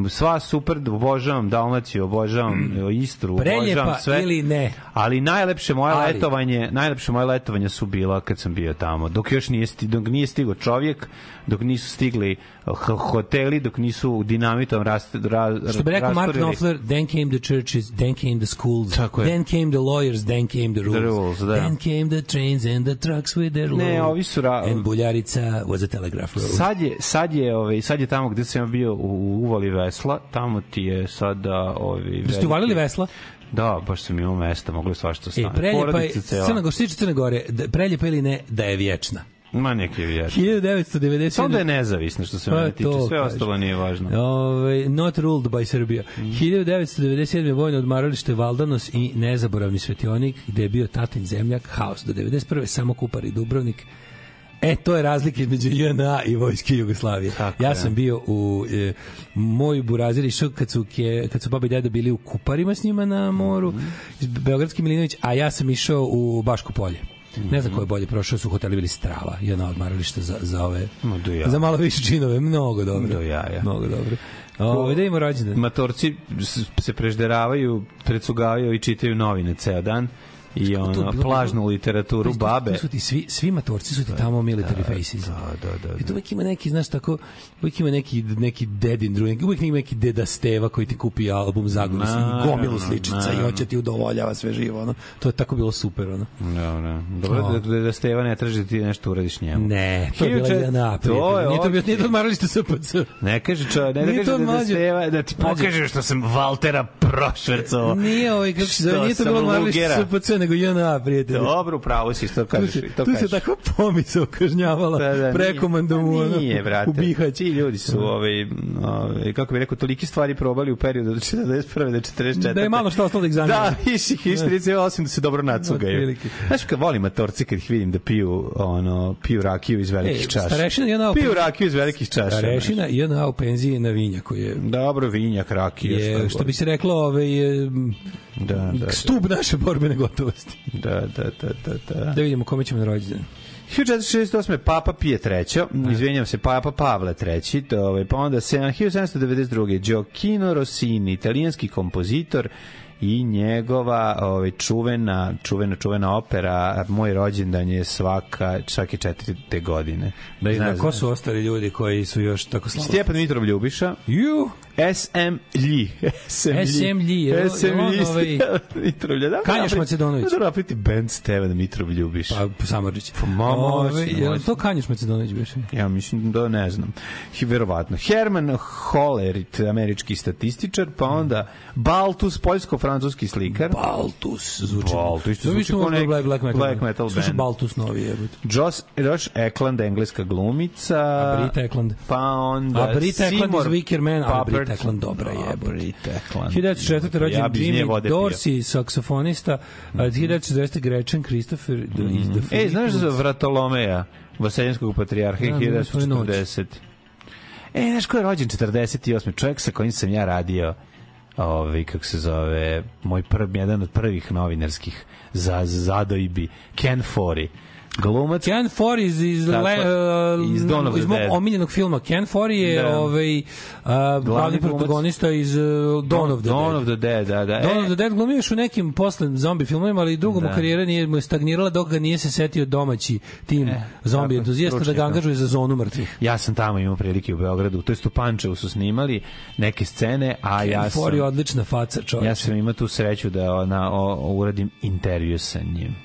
sva super, obožavam Dalmaciju, obožavam Istru, Preljepa obožavam sve. ili ne? Ali najlepše moje Ali. letovanje, najlepše moje letovanje su bila kad sam bio tamo. Dok još nije sti, dok nije stigao čovjek, dok nisu stigli h- hoteli, dok nisu dinamitom rast, ra, Što bi rekao Mark Knopfler, then came the churches, then came the schools, Tako je. then came the lawyers, then came the rules, rules, da. then came the trains and the trucks with their Ne, load. ovi su ra- And Buljarica was a telegraph road. Sad je, sad je, ovaj, sad je tamo gde sam bio u, uvali vesla, tamo ti je sada ovi Jeste uvalili vesla? Da, baš sam imao mesta, moglo je svašta E, stane. preljepa je. Crna tiče Crne Gore, da, preljepa ili ne, da je vječna. Ma neki vječ. 1990. Samo da je nezavisno što se Pa, mene tiče, sve kažem. ostalo nije važno. Ove, not ruled by Serbia. Mm. 1997. vojno odmaralište Valdanos i nezaboravni svetionik gde je bio tatin zemljak, haos do 91. samo Kupar i Dubrovnik. E, to je razlika između JNA i vojske Jugoslavije. Tako ja je. sam bio u e, moj burazir išao kad su, ke, kad su baba i deda bili u Kuparima s njima na moru, iz Beogradski Milinović, a ja sam išao u Baško polje. Ne znam ko je bolje prošao, su hoteli bili strava, jedna odmarališta za, za ove, do jaja. za malo više činove, mnogo dobro. Do jaja. Mnogo dobro. Ove, da imamo rođendan. Matorci se prežderavaju, predsugavaju i čitaju novine ceo dan i ono, plažnu literaturu, To- babe. To su ti svi, svi matorci su ti tamo military faces. Da, da, da. I to uvijek ima neki, znaš, tako, uvijek ima neki, neki dedin drugi, uvijek ima neki deda Steva koji ti kupi album Zagorus i gomilu sličica i hoće ti udovoljava sve živo, ono. To je tako bilo super, ono. Dobro, dobro O. da, da, da Steva ne traži da ti nešto uradiš njemu. Ne, to je bila jedna To je Nije to bio, nije to odmaralište SPC. Ne kaže čo, ne da kaže da, da. Steva, da ti pokaže što sam Valtera prošvercovao. Nije ovaj, kako se zove, nije to bilo odmaralište. SPC, nego JNA, prijatelj. Dobro, upravo si to Tu kažeš. se, i to tu se kažeš. takva pomisao kažnjavala Da, da, prekomandom nije, ono, nije, brate. u Bihać. Ti ljudi su, ovaj, ovaj, kako bih rekao, toliki stvari probali u periodu od 41. do 44. Da je malo što ostalo da ih zanima. Da, viš ih, viš 38 da se dobro nacugaju. Znaš, kad volim matorci kad ih vidim da piju, ono, piju rakiju iz velikih Ej, čaša. starešina jedna Piju rakiju iz velikih čaša. Starešina i jedna u penziji na vinja koji je. Dobro, vinjak, rakija. je, što bi se reklo, ovaj, je, Da, da, da. stub naše borbene gotovosti. Da, da, da, da, da. Da vidimo kome ćemo na rođendan. 1468. Papa Pije treće, izvinjam se, Papa Pavle treći, to, ovaj, pa onda se- 1792. Gioacchino Rossini, italijanski kompozitor i njegova ovaj, čuvena, čuvena, čuvena opera Moj rođendan je svaka, svake četvrte godine. Da, da, Znaš, ko su ostali ljudi koji su još tako slabo? Stjepan Mitrov Ljubiša, Ju, SM Lji. SM Lji, je SM je Lji ovaj- Mitrovlja. Da, Kanjaš Macedonović? Da napraviti band Stevan Mitrov ljubiš. Pa Samardžić. Pa ma, Ove, može, je li to Kanjaš Macedonović biše? Ja mislim da ne znam. Hi- Verovatno. Herman Hollerit, američki statističar, pa onda Baltus, poljsko-francuski slikar. Baltus zvuči. Baltus, To zvuči kao neki black, black metal. black metal Slušaj band. Baltus novi jebote. Josh, Josh Eklund, engleska glumica. A Brit Eklund. Pa onda A Brit Eklund iz Wicker Man, a Eklund dobra A, jebote. Brit Eklund. 1904. rođen Ja Jimmy. Dorsey, saksofonista, a 1940. Gretchen Christopher the, iz The E, znaš za. Vratolomeja, Vaseljanskog patrijarha Da, smo i noć. 1940. E, znaš ko je rođen 48. Čovjek sa kojim sam ja radio ovaj, kako se zove, moj prv, jedan od prvih novinarskih za, za zadojbi, Ken Forey. Glumac Ken Forey iz, iz, Tako, le, uh, iz Dawn iz mog Dead. omiljenog filma. Ken Forey je Da. ovaj, uh, glavni protagonista iz uh, Dawn of the Dawn Dead. of the Dead, da, da. Dawn E, of the Dead glumio još u nekim posle zombi filmovima, ali dugo mu Da. karijera nije mu je stagnirala dok ga nije se setio domaći tim zombi E, tako, entuzijasta da ga angažuje za zonu mrtvih. Ja sam tamo imao prilike u Beogradu, to jest u Pančevu su snimali neke scene, a Ken ja sam... Forey je odlična faca, čovječe. Ja sam imao tu sreću da na, o, o, uradim intervju sa njim.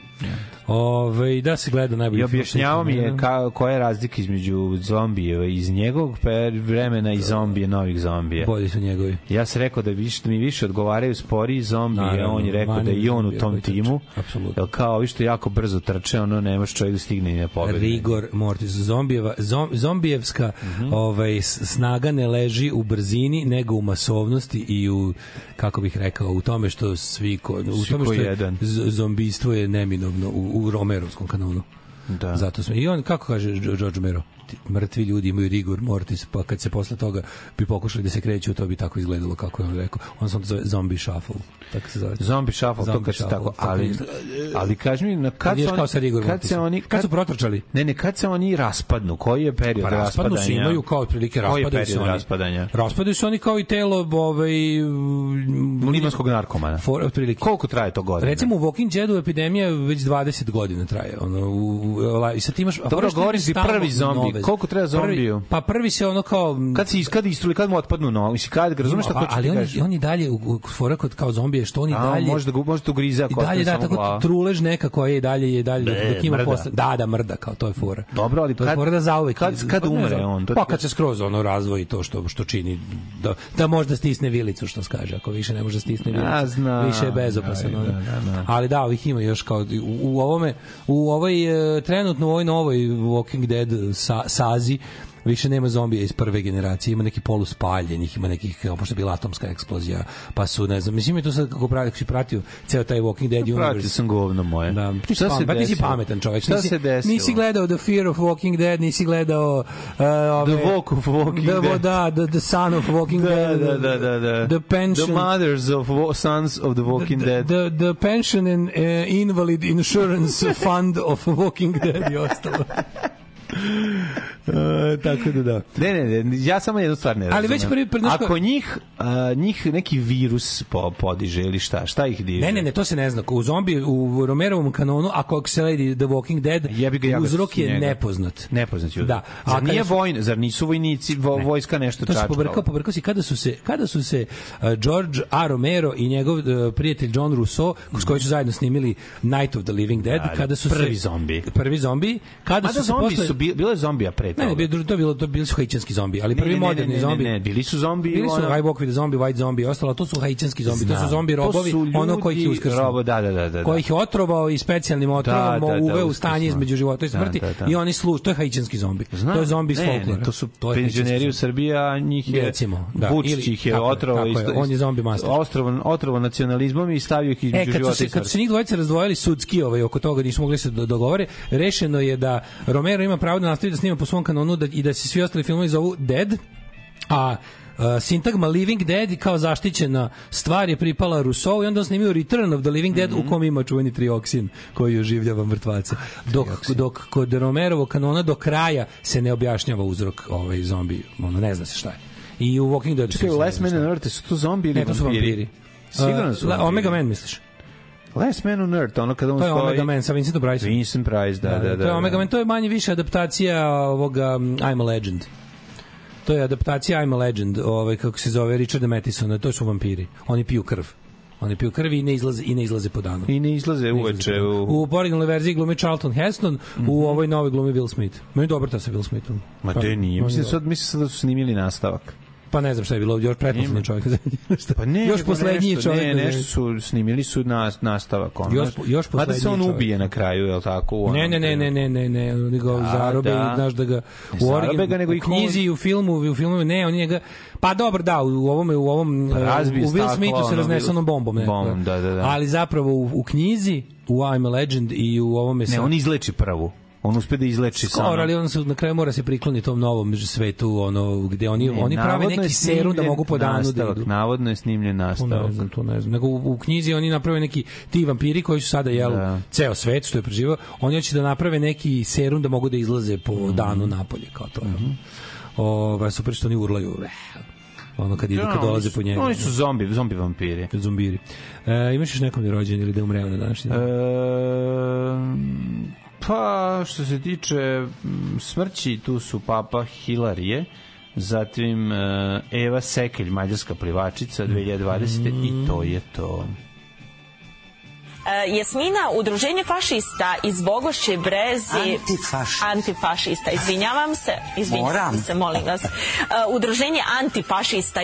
Ove, da se gleda najbolji I film objašnjavao mi je vremena. ka, koja je razlika između zombijeva iz njegovog vremena i zombije, novih zombija. Bolji su njegovi. Ja sam rekao da, više, da mi više odgovaraju sporiji zombije, Naravno, on je rekao da je i on u tom timu. apsolutno. Kao, vi što jako brzo trče, ono nemaš čovjek da stigne ni na pobedu. Rigor mortis. Zombijeva, zom, zombijevska Mhm. ovaj, s- snaga ne leži u brzini, nego u masovnosti i u, kako bih rekao, u tome što svi ko, u Svi tome što je, jedan. zombijstvo je neminovno u, u Romerovskom kanonu. Da. Zato smo, i on, kako kaže George Romero, mrtvi ljudi imaju rigor mortis, pa kad se posle toga bi pokušali da se kreću, to bi tako izgledalo kako je on rekao. On sam to zove zombie shuffle, tako se zove. Zombi shuffle, to Zombie kad se tako, ali, ali kaži mi, na kad, se oni, sa Rigor kad se oni, Kad su protrčali? Ne, ne, kad se oni raspadnu, koji je period Pa raspadnu raspadanja? se imaju kao otprilike raspadaju se oni. raspadanja? Raspadaju se oni kao i telo ovaj Limanskog narkomana. For, otprilike. Koliko traje to godina? Recimo u Walking Deadu epidemija već 20 godina traje. Ono, u, u, u- i sad imaš... Dobro, govorim ti prvi zombi. Nove. Koliko treba zombiju? Prvi, pa prvi se ono kao... Kad se kad istruli, kad mu otpadnu noge, mislim kad, razumeš šta hoću ali ti on, kažem? on i dalje u, u fora kod kao zombije što on i A, dalje može da ga može da ugrize i ako dalje da tako glava. trulež neka koja je i dalje je dalje dok, Be, dok ima posle da da mrda kao to je fora Dobro, ali to je fora da zauvek kad- kad pa umre on, to pa kad se skroz ono razvoji to što što čini da da možda stisne vilicu što kaže ako više ne može da stisne vilicu više je bezopasan Da, da, da, ali da ovih ima još kao u, u ovome u ovoj e, trenutno u ovoj novoj Walking Dead sa, sazi više nema zombija iz prve generacije, ima neki poluspaljenih, ima nekih, pošto je bila atomska eksplozija, pa su, ne znam, mislim je to sad kako pravi, kako si pratio ceo taj Walking Dead Pratio universe. sam govno moje. Da, ti Šta se pamet, pa ti si desilo? pametan čovjek. Šta nisi, se desilo? Nisi gledao The Fear of Walking Dead, nisi gledao uh, ove, The Walk of Walking the, Dead. Da, the, the Son of Walking Da, Dead. da, da, da, da. The Pension. The mothers of sons of the Walking the, Dead. The, the Pension and uh, Invalid Insurance Fund of Walking Dead i ostalo. E, tako da da. Ne, ne, ne, ja samo jednu stvar ne Ali razumem. već prvi- prvi- znaš ko- Ako njih, a, njih neki virus po, podiže ili šta, šta ih diže? Ne, ne, ne, to se ne zna. U zombi, u Romerovom kanonu, ako se radi The Walking Dead, Jebi ga, ja ga uzrok je njega. nepoznat. Nepoznat je. Da. Zar A nije kada su- vojn, zar nisu vojnici, vo, vojska nešto To se čačkala? pobrkao, pobrkao si kada su se kada su se uh, George A. Romero i njegov uh, prijatelj John Rousseau s koji su zajedno snimili Night of the Living Dead Da, da, kada su prvi se zombi. prvi zombi kada Mada su se zombi posle su, bilo je zombija pre Ne, toga. ne, bilo- to je bilo to bili su haitijanski zombi, ali prvi ne, ne, moderni ne, ne, zombi. Ne, ne, bili su zombi. Bili su I Walk with the Zombie, White Zombie i ostalo, to su haitijanski zombi, to Znam. su zombi To robovi, su ono koji ih ljudi, uskrsnuo. robo, da, da, da, da, da. Koji ih otrovao i specijalnim otrovom Da, da, da, uveo u stanje između života i Da, smrti da, da. i oni služ, to je haitijanski zombi. Znam. To je zombi iz folklora. to su penzioneri u. Srbiji, a njih je Recimo, da. Vučić ih je otrovao. isto- on je zombi master. Otrovan, otrovan nacionalizmom i stavio ih između E, kad života su, se, i kad su se smrti. njih dvojice razdvojili sudski ovaj, oko toga, nisu mogli se do- dogovore, rešeno je da Romero ima pravo da nastavi da snima po svom kanonu da, i da se svi ostali filmovi zovu Dead, a Uh, sintagma Living Dead kao zaštićena stvar je pripala Rousseau i onda on snimio Return of the Living Dead Mhm. u kom ima čuveni trioksin koji oživljava mrtvace. Dok, dok kod Romerovog kanona do kraja se ne objašnjava uzrok ovaj zombi, ono ne zna se šta je. I u Walking Dead Čekaj, Last Man on Earth, su to zombi ili Ne, to su vampiri. Sigurno su Uh, vampiri. Omega Man misliš? Last Man on Earth, ono kada on To je stoji... Omega Man sa Vincentom Price. Vincent Price, da, da, da. to je Omega Man, to je manje više adaptacija ovoga um, I'm a Legend. To je adaptacija I'm a Legend, ovaj, kako se zove Richarda Mattisona, to su vampiri. Oni piju krv. Oni piju krv i ne izlaze, i ne izlaze po danu. I ne izlaze uveče u... U originalnoj verziji glumi Charlton Heston, u ovoj novoj glumi Will Smith. Meni je dobar ta sa Will Smithom. Ma Pa, te nije. on je Mislim, sad, mislim sad da su snimili nastavak. Pa ne znam šta je bilo, još pretposlednji čovjek. Pa ne, još nego poslednji nešto, čovjek. Ne, nešto su snimili su nas, nastavak. Ono, Još- još Mada se poslednji on čovjek. ubije na kraju, je li tako? u Ne, onom ne, ne, ne, ne, ne, ne, oni ga Da, zarobe da. i znaš da ga Ne u zarobe origin, ga, nego u ih knjizi i u filmu, u filmu ne, oni njega pa dobro da, u ovome u ovom Pa uh, razbije u Will Smithu se ono, raznesenom Will- bombom, ne. bombom, da, da, da. Ali zapravo u, u knjizi u I'm a Legend i u ovome Ne, on izleči prvu. On uspe da izleči Skoro, samo. ali on se na kraju mora se prikloni tom novom svetu, ono gde oni Ne, oni prave neki je serum da mogu po danu da nastavak, idu. Navodno je snimljen To nastavak. ne znam, to ne znam. Nego u, u knjizi oni naprave neki ti vampiri koji su sada jel Da. ceo svet što je preživao, oni hoće da naprave neki serum da mogu da izlaze po Mhm. danu napolje kao to. Mm Ovaj super što oni urlaju. Ono kad idu Da, kad oni dolaze po njega. Oni su zombi, zombi vampiri. zombiri. E, imaš još nekom rođen ili da je umreo na današnji dan? E, pa, što se tiče mm, smrći, tu su Papa Hilarije, zatim e, Eva Sekelj, mađarska plivačica 2020. i to je to. E, Jasmina, udruženje fašista iz Bogošće Brezi... Antifašista. Antifašista, izvinjavam se. Izvinjavam Moram. se, molim vas. E, Udruženje antifašista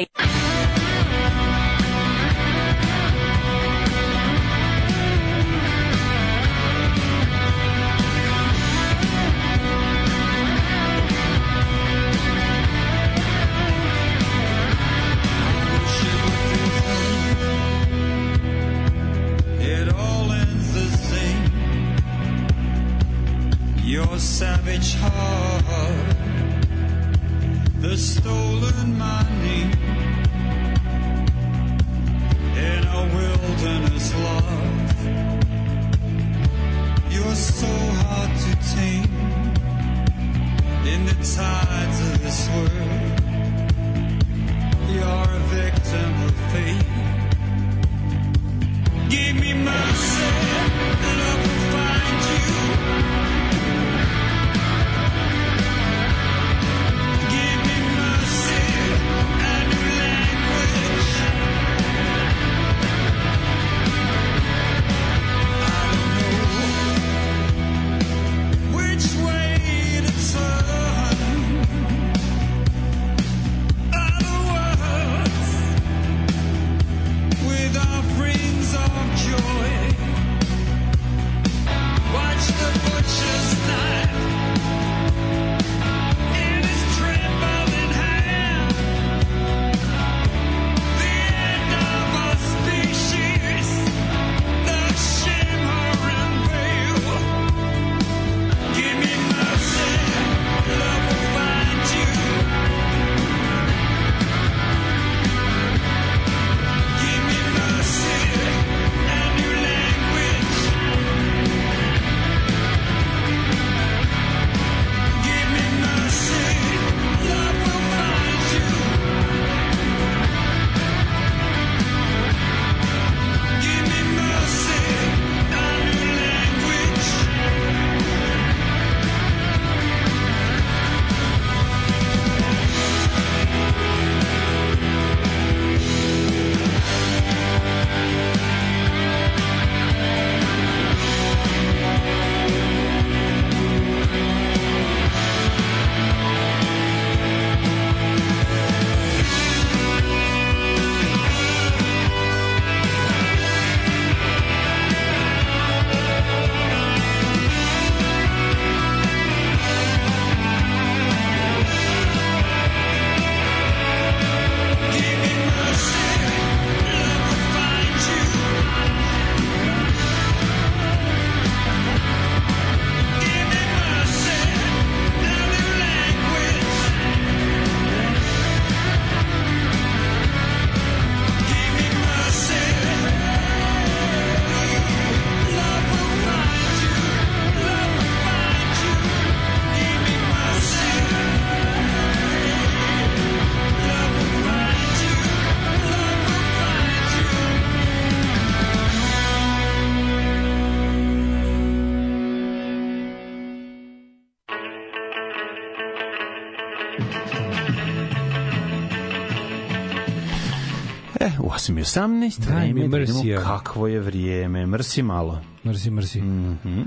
18, Daj mi vreme, da mrsi, vidimo ja. kakvo je vrijeme. Mrsi malo. Mrsi, mrsi. Mm Mhm.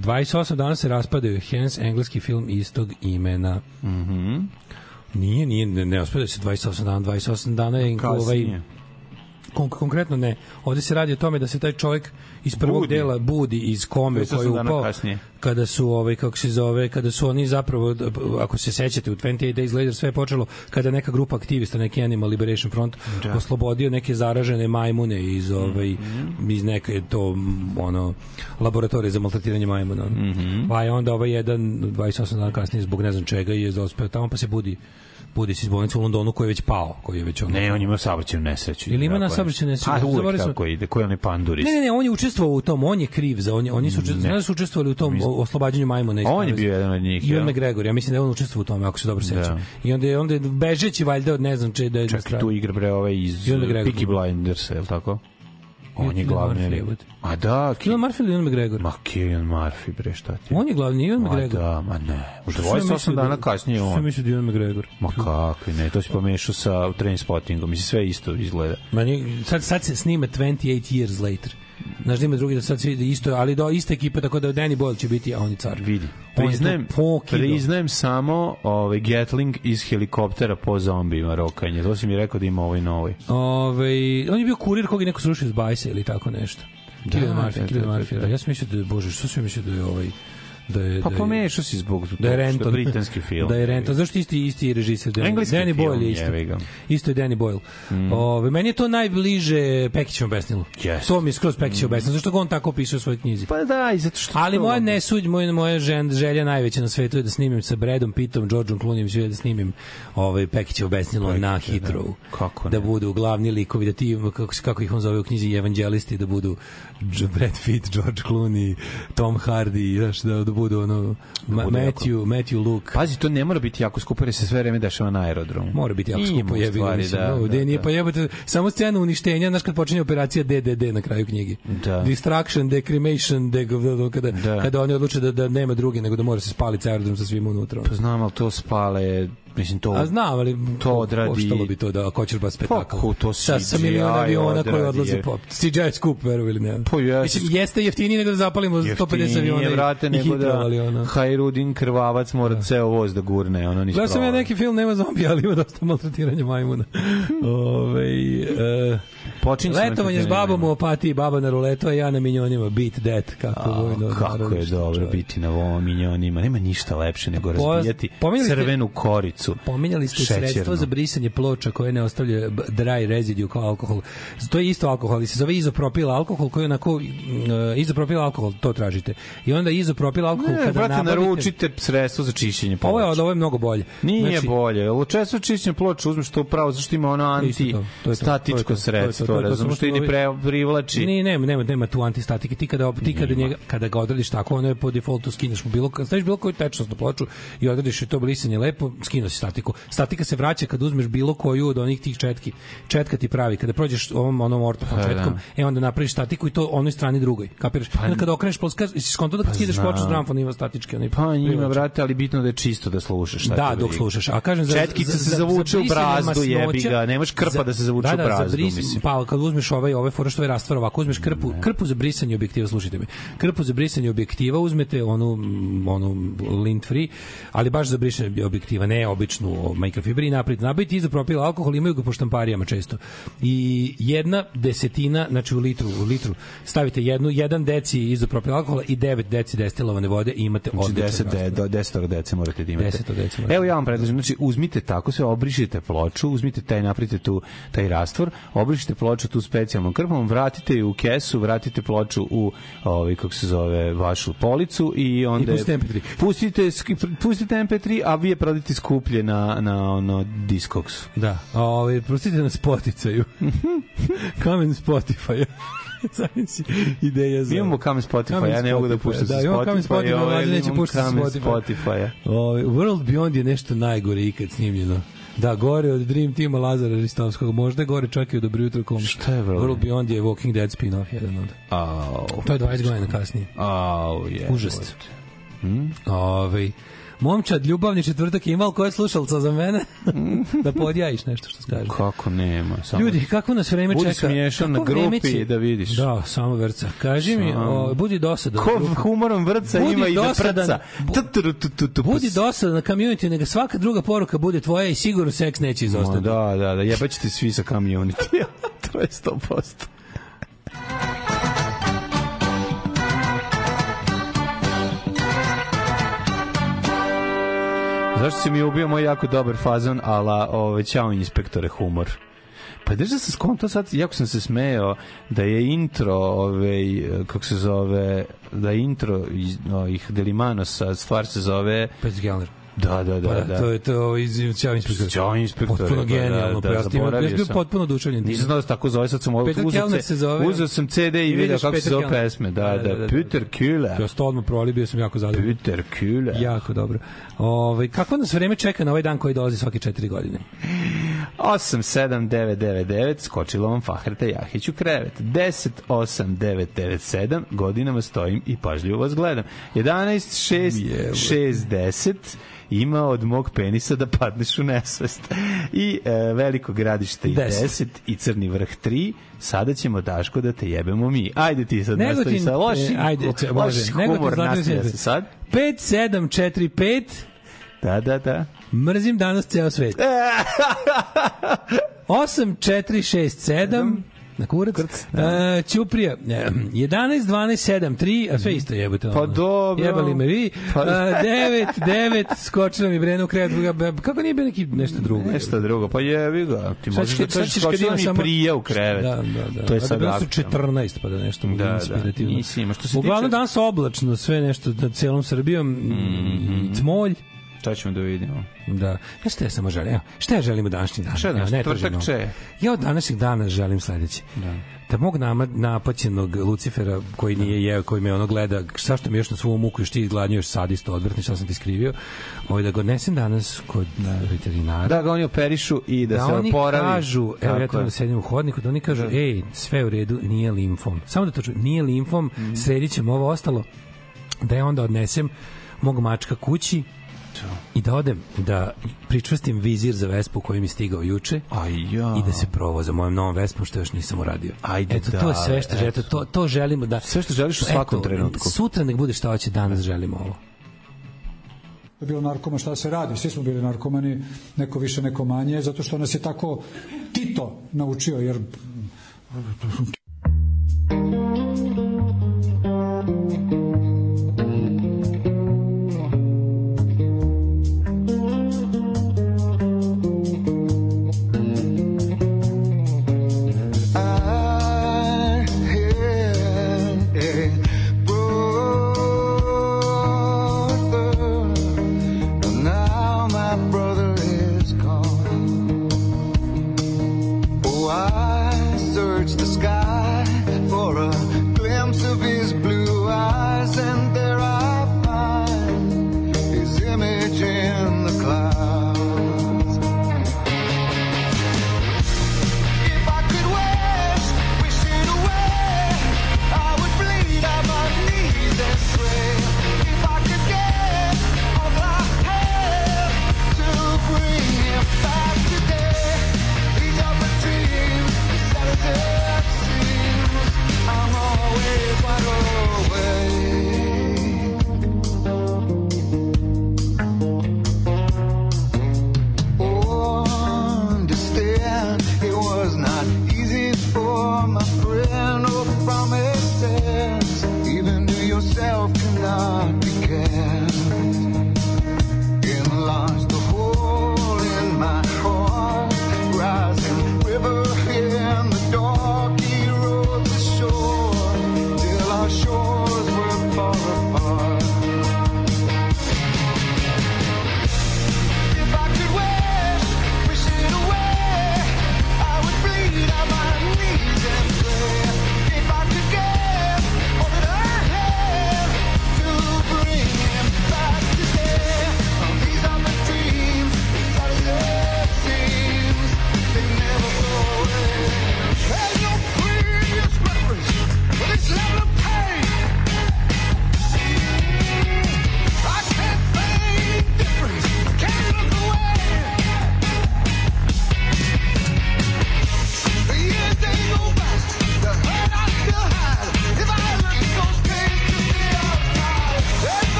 28 dana se raspadaju Hens, engleski film istog imena. Mhm. Nije, nije, ne, ne se 28 dana, 28 dana je ovaj. Kon konkretno ne. Ovde se radi o tome da se taj čovjek iz prvog Budi. dela budi iz kome u 28 koju je upao kasnije. kada su ovaj kako se zove kada su oni zapravo ako se sećate u 28 Days Later sve je počelo kada neka grupa aktivista neki Animal Liberation Front Da. Oslobodio neke zaražene majmune iz ovaj iz neke to ono laboratorije za maltretiranje majmuna Mhm. pa je onda ovaj jedan 28 dana kasnije zbog ne znam čega je dospeo tamo pa se budi budi se iz bolnice u Londonu koji je već pao koji je već ono Ne, on ima saobraćajnu nesreću. Ili ima na je. saobraćajnu nesreću? A uvek tako ide, koji je onaj panduris. Ne, ne, ne, on je učestvovao u tom, on je kriv za, on je, oni su, učestvovali, znaš da su učestvovali u tom oslobađanju majmuna. On je bio jedan od njih, Ivan? McGregor, ja mislim da je on učestvovao u tome, ako se dobro sećam. I onda je, onda je bežeći valjda od ne znam če da je... Čak tu igra bre ovaj iz. Peaky Blinders, je li tako? On je glavni. Lik. A da, Cillian Murphy ili Ivan McGregor? Ma Cillian Murphy, bre, šta ti? On je glavni, Ivan Ma McGregor. da, ma ne. U Što sam ja 28 mislio da- dana kasnije što on. mislio da je Ivan McGregor. Ma kakvi, ne, to si pomešao sa train spottingom. Mislim, sve isto izgleda. Meni, sad, sad se snima 28 years later. Znaš da ima drugi da sad svi isto, ali do iste ekipe, tako da Danny Boyle će biti, a on je car. Vidi. Priznajem, priznajem samo ovaj, Gatling iz helikoptera po zombijima rokanje. To si mi rekao da ima ovaj novi. Ove, on je bio kurir koga je neko srušio iz bajsa ili tako nešto. Da, Killian da, Murphy, da, Killian da, Murphy. da. Ja sam mislio da je, bože, što sam mislio da je ovaj da je Pa da je- pomešao si zbog da je Renton britanski film. da je Renton zašto isti isti režiser Danny, Engleski Danny Boyle je isto ga. isto je Danny Boyle mm. Ove, meni je to najbliže Pekićevom besnilu Yes. to mi je skroz Pekićev mm. besnilo zašto ga on tako piše u svojoj knjizi Pa da, i zato što... ali moja nesuđ, moja, moja žen, želja najveća na svetu je da snimim sa Bradom Pittom, Georgeom Clooneyem, svi da snimim ovaj Pekićevo besnilo na Heathrow. Kako da ne? budu glavni likovi, da ti, kako, kako ih on zove u knjizi, evanđelisti, da budu Brad Pitt, George Clooney, Tom Hardy, znaš, da, da budu ono, Ma, bude Matthew, Matthew Luke. Pazi, to ne mora biti jako skupo, jer se sve vreme dešava na aerodromu. Mora biti jako skupo, jebi ga, stvari, mislim, da, da, gde nije, da. pa jebote, samo scena uništenja, znaš kad počinje operacija DDD na kraju knjige. Da. Distraction, decrimation, de, kada, Da. kada oni odluče da, da nema druge, nego da mora se spaliti aerodrom sa svim unutra. Pa znam, ali to spale, mislim, to... A znam, ali To odradi- Koštalo bi to da koćer baš spektakl. Pa, ko to sa, sa CGI miliona aviona koji odlaze po... CGI skup, veruj ili ne. Pa jeste. Mislim, jeste jeftinije nego da zapalimo 150 aviona Jeftinije, vrate, nego da. Hajrudin krvavac mora ceo voz da gurne, ono nisu Gledao sam ja neki film, nema zombija, ali ima dosta maltretiranja majmuna. Ove, e, Počinje letovanje s babom u opatiji, baba na ruletu, a ja na minionima, beat that, kako A, vojno. kako naravno, je dobro čovjek. biti na ovom minionima. Nema ništa lepše nego Po- razbijati pominjali ste- crvenu koricu. Pominjali ste šećernu. sredstvo za brisanje ploča koje ne ostavlja dry residue kao alkohol. To je isto alkohol, ali se zove izopropil alkohol koji onako uh, izopropil alkohol, to tražite. I onda izopropil alkohol Ne, kada brate, nabavite... naručite sredstvo za čišćenje ploča. Ovo je, ovo je mnogo bolje. Nije Znači, bolje. Često čišćenje ploča uzmeš to pravo zašto ima ono Isto to, to to, to, sredstvo, to samo što ovi- pre privlači. Ni nema nema nema tu antistatike ti kada ti kada njega kada ga odradiš tako ono je po defaultu skineš mu bilo kad staviš bilo koju tečnost na ploču i odradiš i to brisanje lepo skinuo si statiku statika se vraća kad uzmeš bilo koju od onih tih četki četka ti pravi kada prođeš ovom onom ortofon Pa, da. četkom e onda napraviš statiku i to onoj strani drugoj kapiraš pa, kada okreneš ploska skonto da kad skidaš znam. ploču s gramfon ima statički onaj Pa privlači. brate, ali bitno da je čisto da slušaš. šta Da, dok slušaš. A kažem za Četkica se za- zavuče za u brazdu, jebi ga. Nemaš krpa da se zavuče da, u da, brazdu, mislim. Pa kad uzmeš ovaj ovaj fora što je rastvar ovako, uzmeš krpu, krpu za brisanje objektiva, slušajte me. Krpu za brisanje objektiva uzmete onu mm, onu lint free, ali baš za brisanje objektiva, ne običnu mikrofibri i napravite. Nabavite izopropil alkohol, imaju ga po štamparijama često. I jedna desetina, znači u litru, u litru stavite jednu, jedan deci izopropil alkohola i 9 deci destilovane vode i imate Znači odličan 10 de, rastvar. do 10 dece morate da imate. 10 dece morate. Evo ja vam predlažem, znači uzmite tako sve, obrišite ploču, uzmite taj napravite tu taj rastvor, obrišite ploču tu specijalnom krpom, vratite ju u kesu, vratite ploču u ovaj kako se zove vašu policu i onda I pustite MP3. Pustite pustite MP3, a vi je prodajte skuplje na na ono Discogs. Da, ovaj prostite na Spotify. Kamen Spotify. Zamisli ideja za... Mi imamo kamen Spotify, Kamen ja ne mogu da Spotify, puštam sa da, imamo kamen Spotify, Spotify, ovaj, neće puštati kamen Spotify. Spotify-a. Ovaj, World Beyond je nešto najgore ikad snimljeno. Da, gore od Dream Teama Lazara Ristovskog, možda je gore čak i od Dobro jutro komš. Šta je World- World Beyond je Walking Dead spin-off jedan od. Au. To je 20 godina kasnije. Au, je. Užast. Ovaj Momčad, ljubavni četvrtak imal koje slušalca za mene? da podjajiš nešto što kaže. Kako nema? Samo... Ljudi, kako nas vreme Budi čeka? smiješan na grupi će- da vidiš. Da, samo vrca. Kaži mi, Samo. o, budi dosadan. Ko humorom vrca Budi ima i da dosadan. prca. Budi dosadan na community, neka svaka druga poruka bude tvoja i sigurno seks neće izostati. Da, da, da, jebaćete svi sa community. to je 100%. Zašto si mi ubio moj jako dobar fazon, ala ove, ćao inspektore humor? Pa da sam skonto sad, jako sam se smejao da je intro, ove, kako se zove, da je intro iz, no, ih Delimanosa, stvar se zove... Pet Gellner. Da, da, da. Pa, da. To je to iz Ćao inspektor. Ćao inspektor. Potpuno da, genijalno. Da, pa da, ja sam, bio potpuno oduševljen. time. Nisam znao da se tako zove, sad sam ovo uzeo, se zove. uzeo sam CD i vidio kako se zove pesme. Da, da, Peter Kühler. Ja sam to odmah proli, bio sam jako zadovoljan. Peter Kühler. Jako dobro. Ove, kako nas vreme čeka na ovaj dan koji dolazi svake četiri godine? 87999 skočilo vam Fahreta Jahić u krevet. 108997 godinama stojim i pažljivo vas gledam. 11 6 6 10 ima od mog penisa da padneš u nesvest. I e, veliko gradište i Deset. 10 i crni vrh 3. Sada ćemo Daško da te jebemo mi. Ajde ti sad Negotin, nastavi sa lošim, e, ajde, če- Negotin, humor nastavlja Sjever. se sad. 5745 Da, da, da. Mrzim danas ceo svet. 8467 na kurac. E, Ćuprija. e, 11, 12, 7, 3, a sve isto jebate. Pa ono. dobro. Jebali me vi. Pa- Pa... 9, 9, skočila mi Brena u krevet. Kako nije bio neki nešto drugo? Nešto drugo, pa jebi ga. Ti možeš da kažeš skočila mi samo- prija u krevet. Da, da, da. To je da sad bilo su aktualno. 14, pa da nešto mogu Da, da. inspirativno. Nisi ima. Što se Uglavnom tiče- danas oblačno, sve nešto nad celom Srbijom, mm tmolj. To ćemo da vidimo. Da. Ja šta ja samo želim? Evo, šta ja želim u današnji dan? Šta danas? ne Četvrtak tražim če? Ja od današnjeg dana želim sledeće. Da. Da mog nama, napaćenog Lucifera koji nije jeo, koji me ono gleda, zašto mi još na svom muku još ti gladnju još sadisto odvrtni, šta sam ti skrivio, ovaj, da ga odnesem danas kod veterinara. Da ga oni operišu i da, da se oni oporavi. kažu, evo ja Tako je. da sedim u hodniku, da oni kažu, Da. ej, sve u redu, nije limfom. Samo da to čujem, nije limfom, Mhm. sredit ćemo ovo ostalo, da ja onda odnesem mog mačka kući, i da odem da pričvrstim vizir za Vespu koji mi stigao juče Aj ja. i da se provoza mojom novom Vespom što još nisam uradio. Ajde, eto, to je sve što, eto, to, to želimo da... Sve što želiš u svakom eto, trenutku. Sutra nek bude šta hoće, danas želimo ovo. je bilo narkoma, šta se radi? Svi smo bili narkomani, neko više, neko manje, zato što nas je tako Tito naučio, jer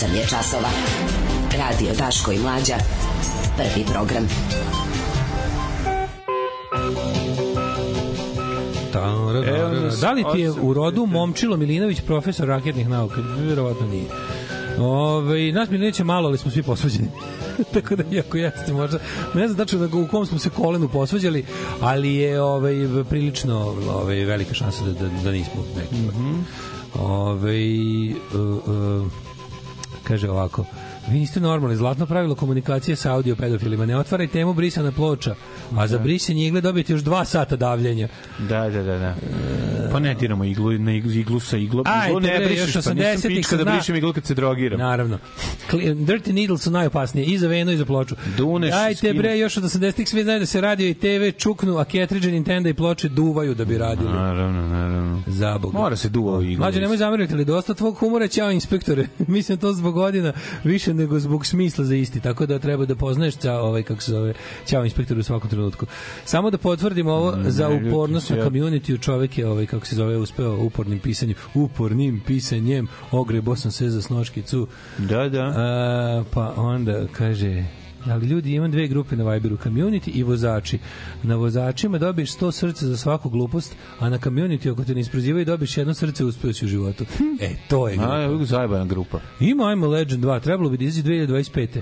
8 je časova. Radio Daško i Mlađa. Prvi program. Da li ti je u rodu Momčilo Milinović profesor raketnih nauka? Vjerovatno nije. Ove, nas Milinović je malo, ali smo svi posvađeni. Tako da, iako jeste možda, ne znam tačno da u kom smo se kolenu posvađali, ali je ovaj, prilično ovaj, velika šansa da, da, da nismo neki. Mm Mhm. -hmm. Ove, uh, uh, kaže ovako, vi niste normalni, zlatno pravilo komunikacije sa audio pedofilima, ne otvaraj temu brisana ploča, a za brisanje igle dobijete još dva sata davljenja. Da, da, da, da. Pa ne diramo iglu, na iglu, iglu sa iglom. Ajde, iglu ne brišeš, pa nisam 80-ih pička da brišem iglu kad se drogiram. Naravno. Dirty needles su najopasnije i za venu i za ploču. Duneš, Ajte bre, još od 80-ih svi znaju da se radio i TV čuknu, a cartridge Nintendo i ploče duvaju da bi radili. Naravno, naravno. Za Boga. Mora se duva u iglu. Mlađe, nemoj zameriti, ali dosta tvog humora, ćao inspektore. Mislim to zbog godina više nego zbog smisla za isti, tako da treba da poznaješ ćao, ovaj, kako se zove, ćao inspektore u svakom trenutku. Samo da potvrdim ovo, Ne, za upornost na community čovek je, ovaj, kako se zove, uspeo upornim pisanjem, upornim pisanjem, ogrebo sam se za snoškicu. Da, da. A, pa onda kaže ali ljudi imam dve grupe na Viberu, community i vozači. Na vozačima dobiješ 100 srca za svaku glupost, a na community ako te ne isprozivaju dobiješ jedno srce uspeo si u životu. E, to je grupa. A, je zajebana grupa. Ima I'm a Legend 2, trebalo bi da izađe 2025.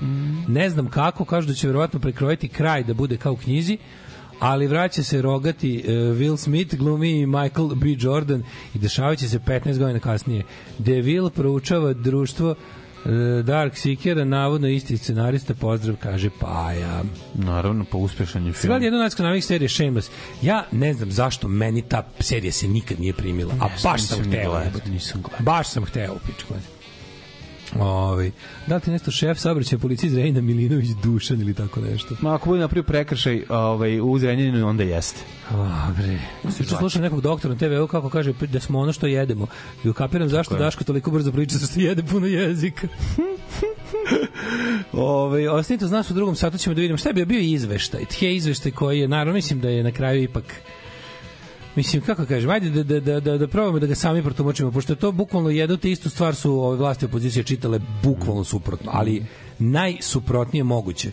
Ne znam kako, kažu da će verovatno prekrojiti kraj da bude kao u knjizi, ali vraća se rogati uh, Will Smith, glumi i Michael B. Jordan i dešavaće se 15 godina kasnije. DeVille proučava društvo Dark Seekera, navodno isti scenarista, pozdrav, kaže Paja. Naravno, pa uspešan je film. gleda jednu najskoj navih serije Shameless. Ja ne znam zašto meni ta serija se nikad nije primila, a baš sam ni hteo. jebote. nisam gledao. Baš sam hteo u pičku. Ovi. Da li ti nešto šef saobraćaja policije iz Rejna Milinović Dušan ili tako nešto? Ma ako bude napravio prekršaj ovaj, u Zrenjaninu, onda jeste. A, bre. Juče slušam nekog doktora na TV-u kako kaže da smo ono što jedemo. I ukapiram zašto je. Daško toliko brzo priča, zašto jede puno jezika. Ove, ostanite uz nas u drugom satu ćemo da vidimo šta je bio, bio izveštaj. Tje izveštaj koji je, naravno, mislim da je na kraju ipak Mislim, kako kažem, ajde da, da, da, da, da probamo da ga sami protumačimo, pošto je to bukvalno jednu te istu stvar su ove vlasti opozicije čitale bukvalno suprotno, ali najsuprotnije moguće.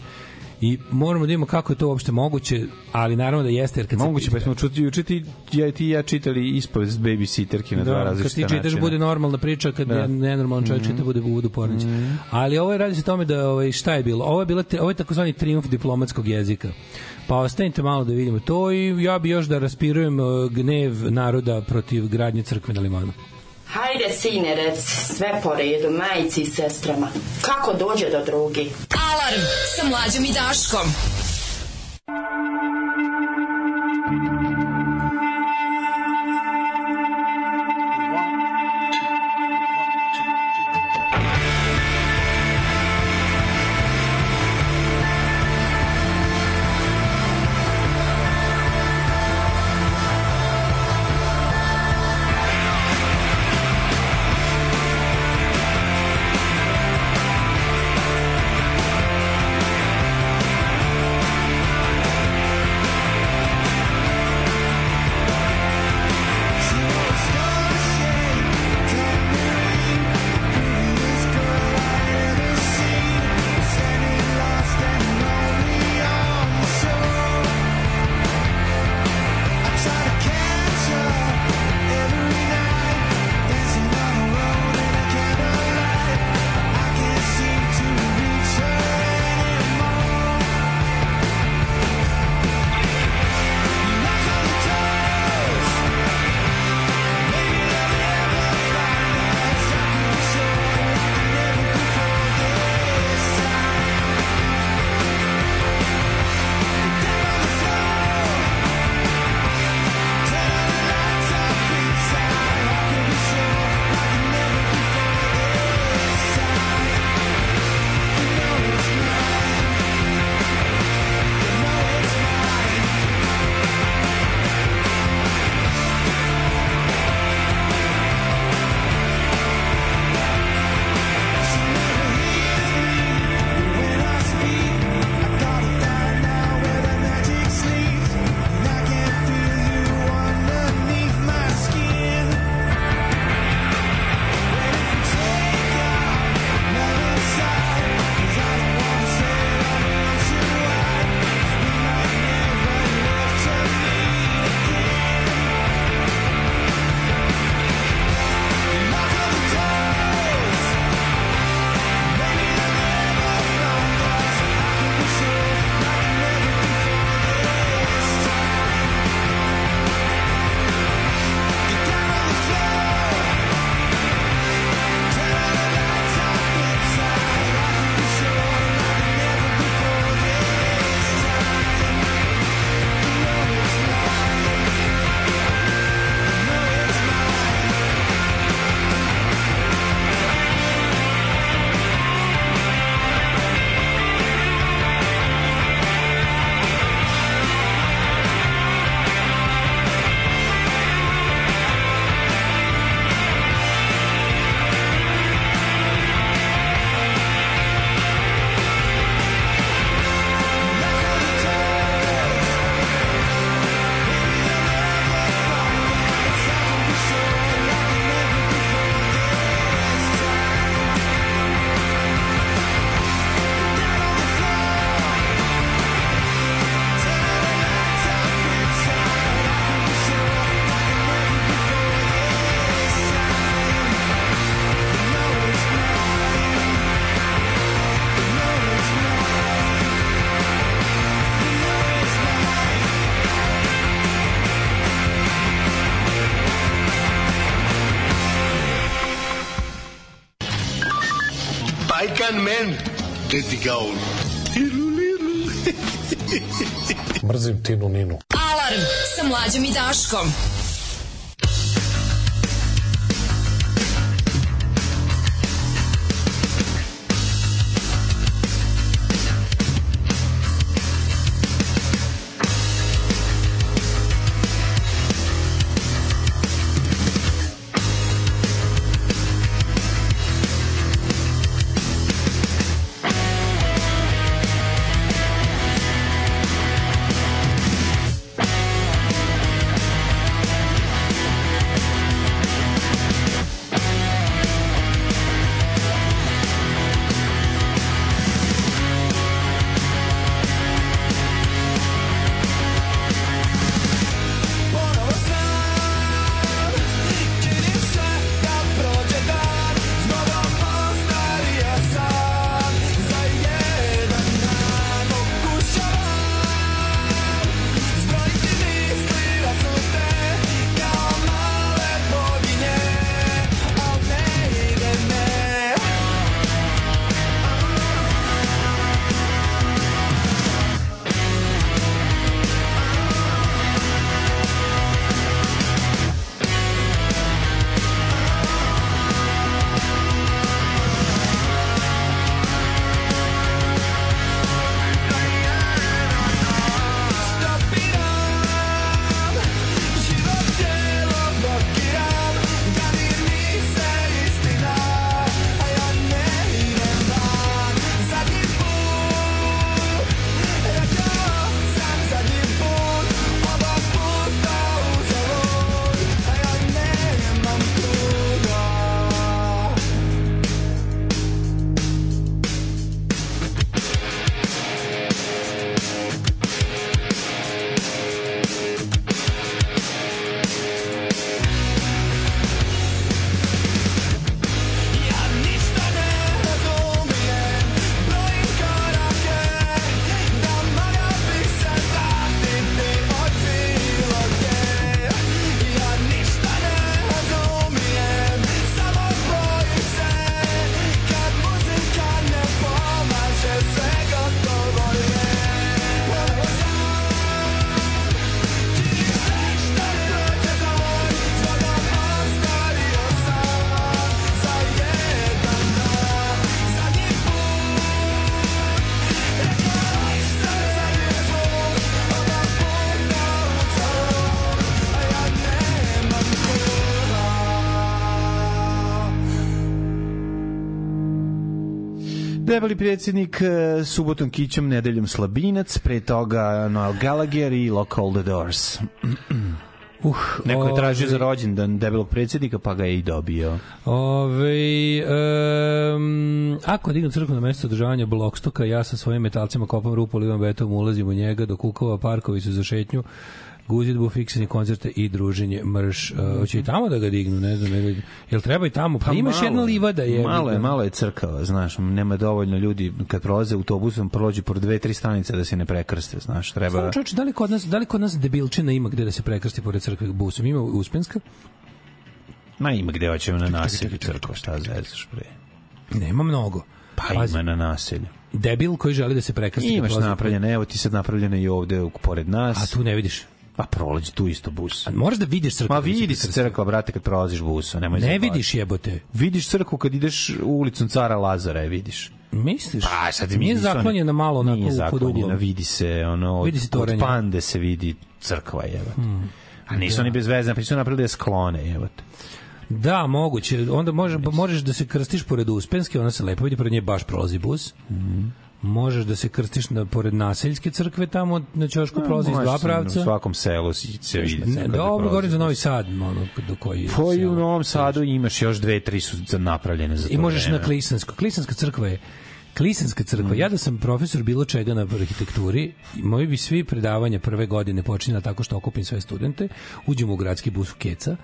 I moramo da vidimo kako je to uopšte moguće, ali naravno da jeste, jer kad se- Moguće, pa smo čuti, juče ti, ja, ti ja čitali ispovest babysitterke na dva Da, kad različita ti čitaš načina. bude normalna priča, kad Da. nenormalan čovjek čita bude bude pornić. Ali ovo je radi se tome da ovaj šta je bilo? Ovo je bila te- ovo je takozvani trijumf diplomatskog jezika. Pa ostanite malo da vidimo to i ja bi još da raspirujem eh, gnev naroda protiv gradnje crkve na limanu. Hajde, sine, reci, sve po redu, majici i sestrama. Kako dođe do drugi? Alarm sa mlađom i Daškom. Thank Teti kao, lilu, lilu. Mrzim Tinu Ninu. Alarm sa mlađom i Daškom. Debeli predsjednik, e, subotom kićom, nedeljom slabinac, pre toga Noel Gallagher i Lock All the Doors. Uh, Neko je tražio za rođendan debelog predsjednika, pa ga je i dobio. Ove, um, ako dignu crkvu na mesto održavanja blokstoka, ja sa svojim metalcima kopam rupu livom betom, ulazim u njega, do Kukova parkovi su za šetnju, guzidbu, fiksani koncerte i druženje mrš. Uh, hoće i tamo da ga dignu, ne znam, ili, jel treba i tamo? Pa, imaš jedna livada je. Malo je, malo je crkava, znaš, nema dovoljno ljudi kad prolaze autobusom, prođu por dve, tri stanice da se ne prekrste, znaš, treba... Samo čovječe, da li kod nas, da li kod nas debilčina ima gde da se prekrsti pored crkve busom? Ima Uspenska? Ma ima gde hoćemo na naselju crkva, šta zezaš pre. Nema mnogo. Pa Pazi. ima na naselju. Debil koji želi da se prekrsti. kad Imaš napravljene, evo ti sad napravljene i ovde pored nas. A tu ne vidiš. Pa prolazi tu isto bus. A moraš da vidiš crkvu. Ma se vidi se prekrsti. crkva, brate, kad prolaziš busom. Nemoj Ne vidiš jebote. Vidiš crkvu kad ideš ulicom cara Lazara, je vidiš. Misliš? Pa sad Nije nisu oni- zaklonjena malo onako Nije pod uglom. vidi se ono Vidi se od pande se vidi crkva jebote. Hmm. A nisu Da. oni bez veze, pa su napravili da je sklone jebote. Da, moguće. Onda može, možeš da se krstiš pored Uspenske, ona se lepo vidi, pored nje baš prolazi bus. Mhm. Možeš da se krstiš na, pored naseljske crkve, tamo na Ćošku prolazi iz dva pravca. U svakom selu se vidi. Ne, dobro, govorim za. Novi Sad, ono, do koji... Pa i u Novom Sadu imaš još dve, tri su napravljene za to I možeš vreme. na Klisansko. Klisanska crkva je Klisanska crkva. Mhm. Ja da sam profesor bilo čega na arhitekturi, moji bi svi predavanja prve godine počinjala tako što okupim sve studente, uđemo u gradski bus u Keca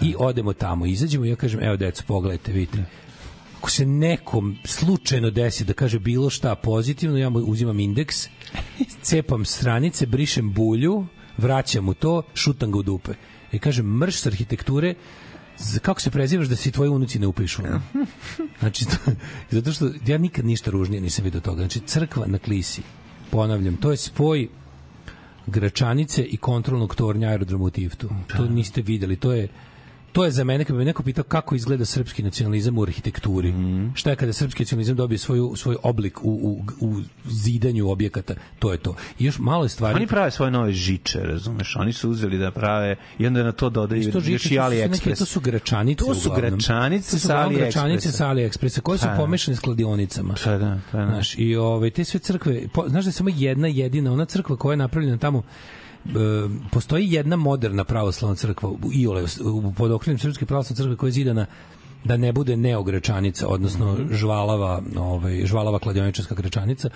i odemo tamo, izađemo i ja kažem, evo deco, pogledajte, vidite. Ako se nekom slučajno desi da kaže bilo šta pozitivno, ja mu uzimam indeks, cepam stranice, brišem bulju, vraćam mu to, šutam ga u dupe. I kažem, mrš s arhitekture kako se prezivaš da se tvoji unuci ne upišu? Znači, to, zato što ja nikad ništa ružnije nisam vidio toga. Znači, crkva na klisi, ponavljam, to je spoj Gračanice i kontrolnog tornja aerodroma u Tiftu. To niste videli, to je to je za mene kad bi me neko pitao kako izgleda srpski nacionalizam u arhitekturi. Šta je kada srpski nacionalizam dobije svoju svoj oblik u, u, u zidanju objekata, to je to. I još malo je stvari. Oni prave svoje nove žiče, razumeš? Oni su uzeli da prave i onda na to dodaju Isto još i to AliExpress. To su gračanice To su gračanice To su gračanice AliExpressa. sa AliExpressa koje su Pa da. pomešane s kladionicama. Pa da, pa da. Znaš, i ove, te sve crkve, po, znaš da je samo jedna jedina, ona crkva koja je napravljena tamo, postoji jedna moderna pravoslavna crkva u Iole, u pod okriljem srpske pravoslavne crkve koja je zidana da ne bude neogračanica, odnosno Mhm. žvalava, ovaj, žvalava kladioničarska gračanica,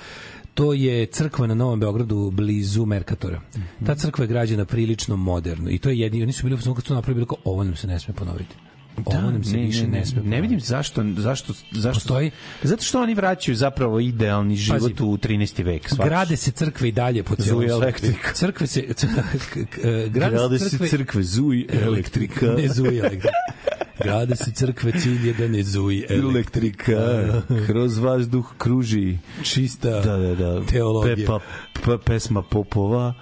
to je crkva na Novom Beogradu blizu Merkatora. Mhm. Ta crkva je građena prilično moderno i to je jedini, oni su bili u kad su napravili kao ovo nam se ne sme ponoviti. Ovo nam se više ne, sme ne vidim zašto zašto zašto Postoji- zato što oni vraćaju zapravo idealni život Pazi, u 13. vek shvataš? Grade se crkve i dalje po celom elektrika. Crkve se grade, Grade se crkve, crkve, zuj elektrika. ne zuj elektrika. Grade se crkve, cilj je da ne zuj elektrika. elektrika kroz vazduh kruži Čista da da da teologija. Pepa, pesma popova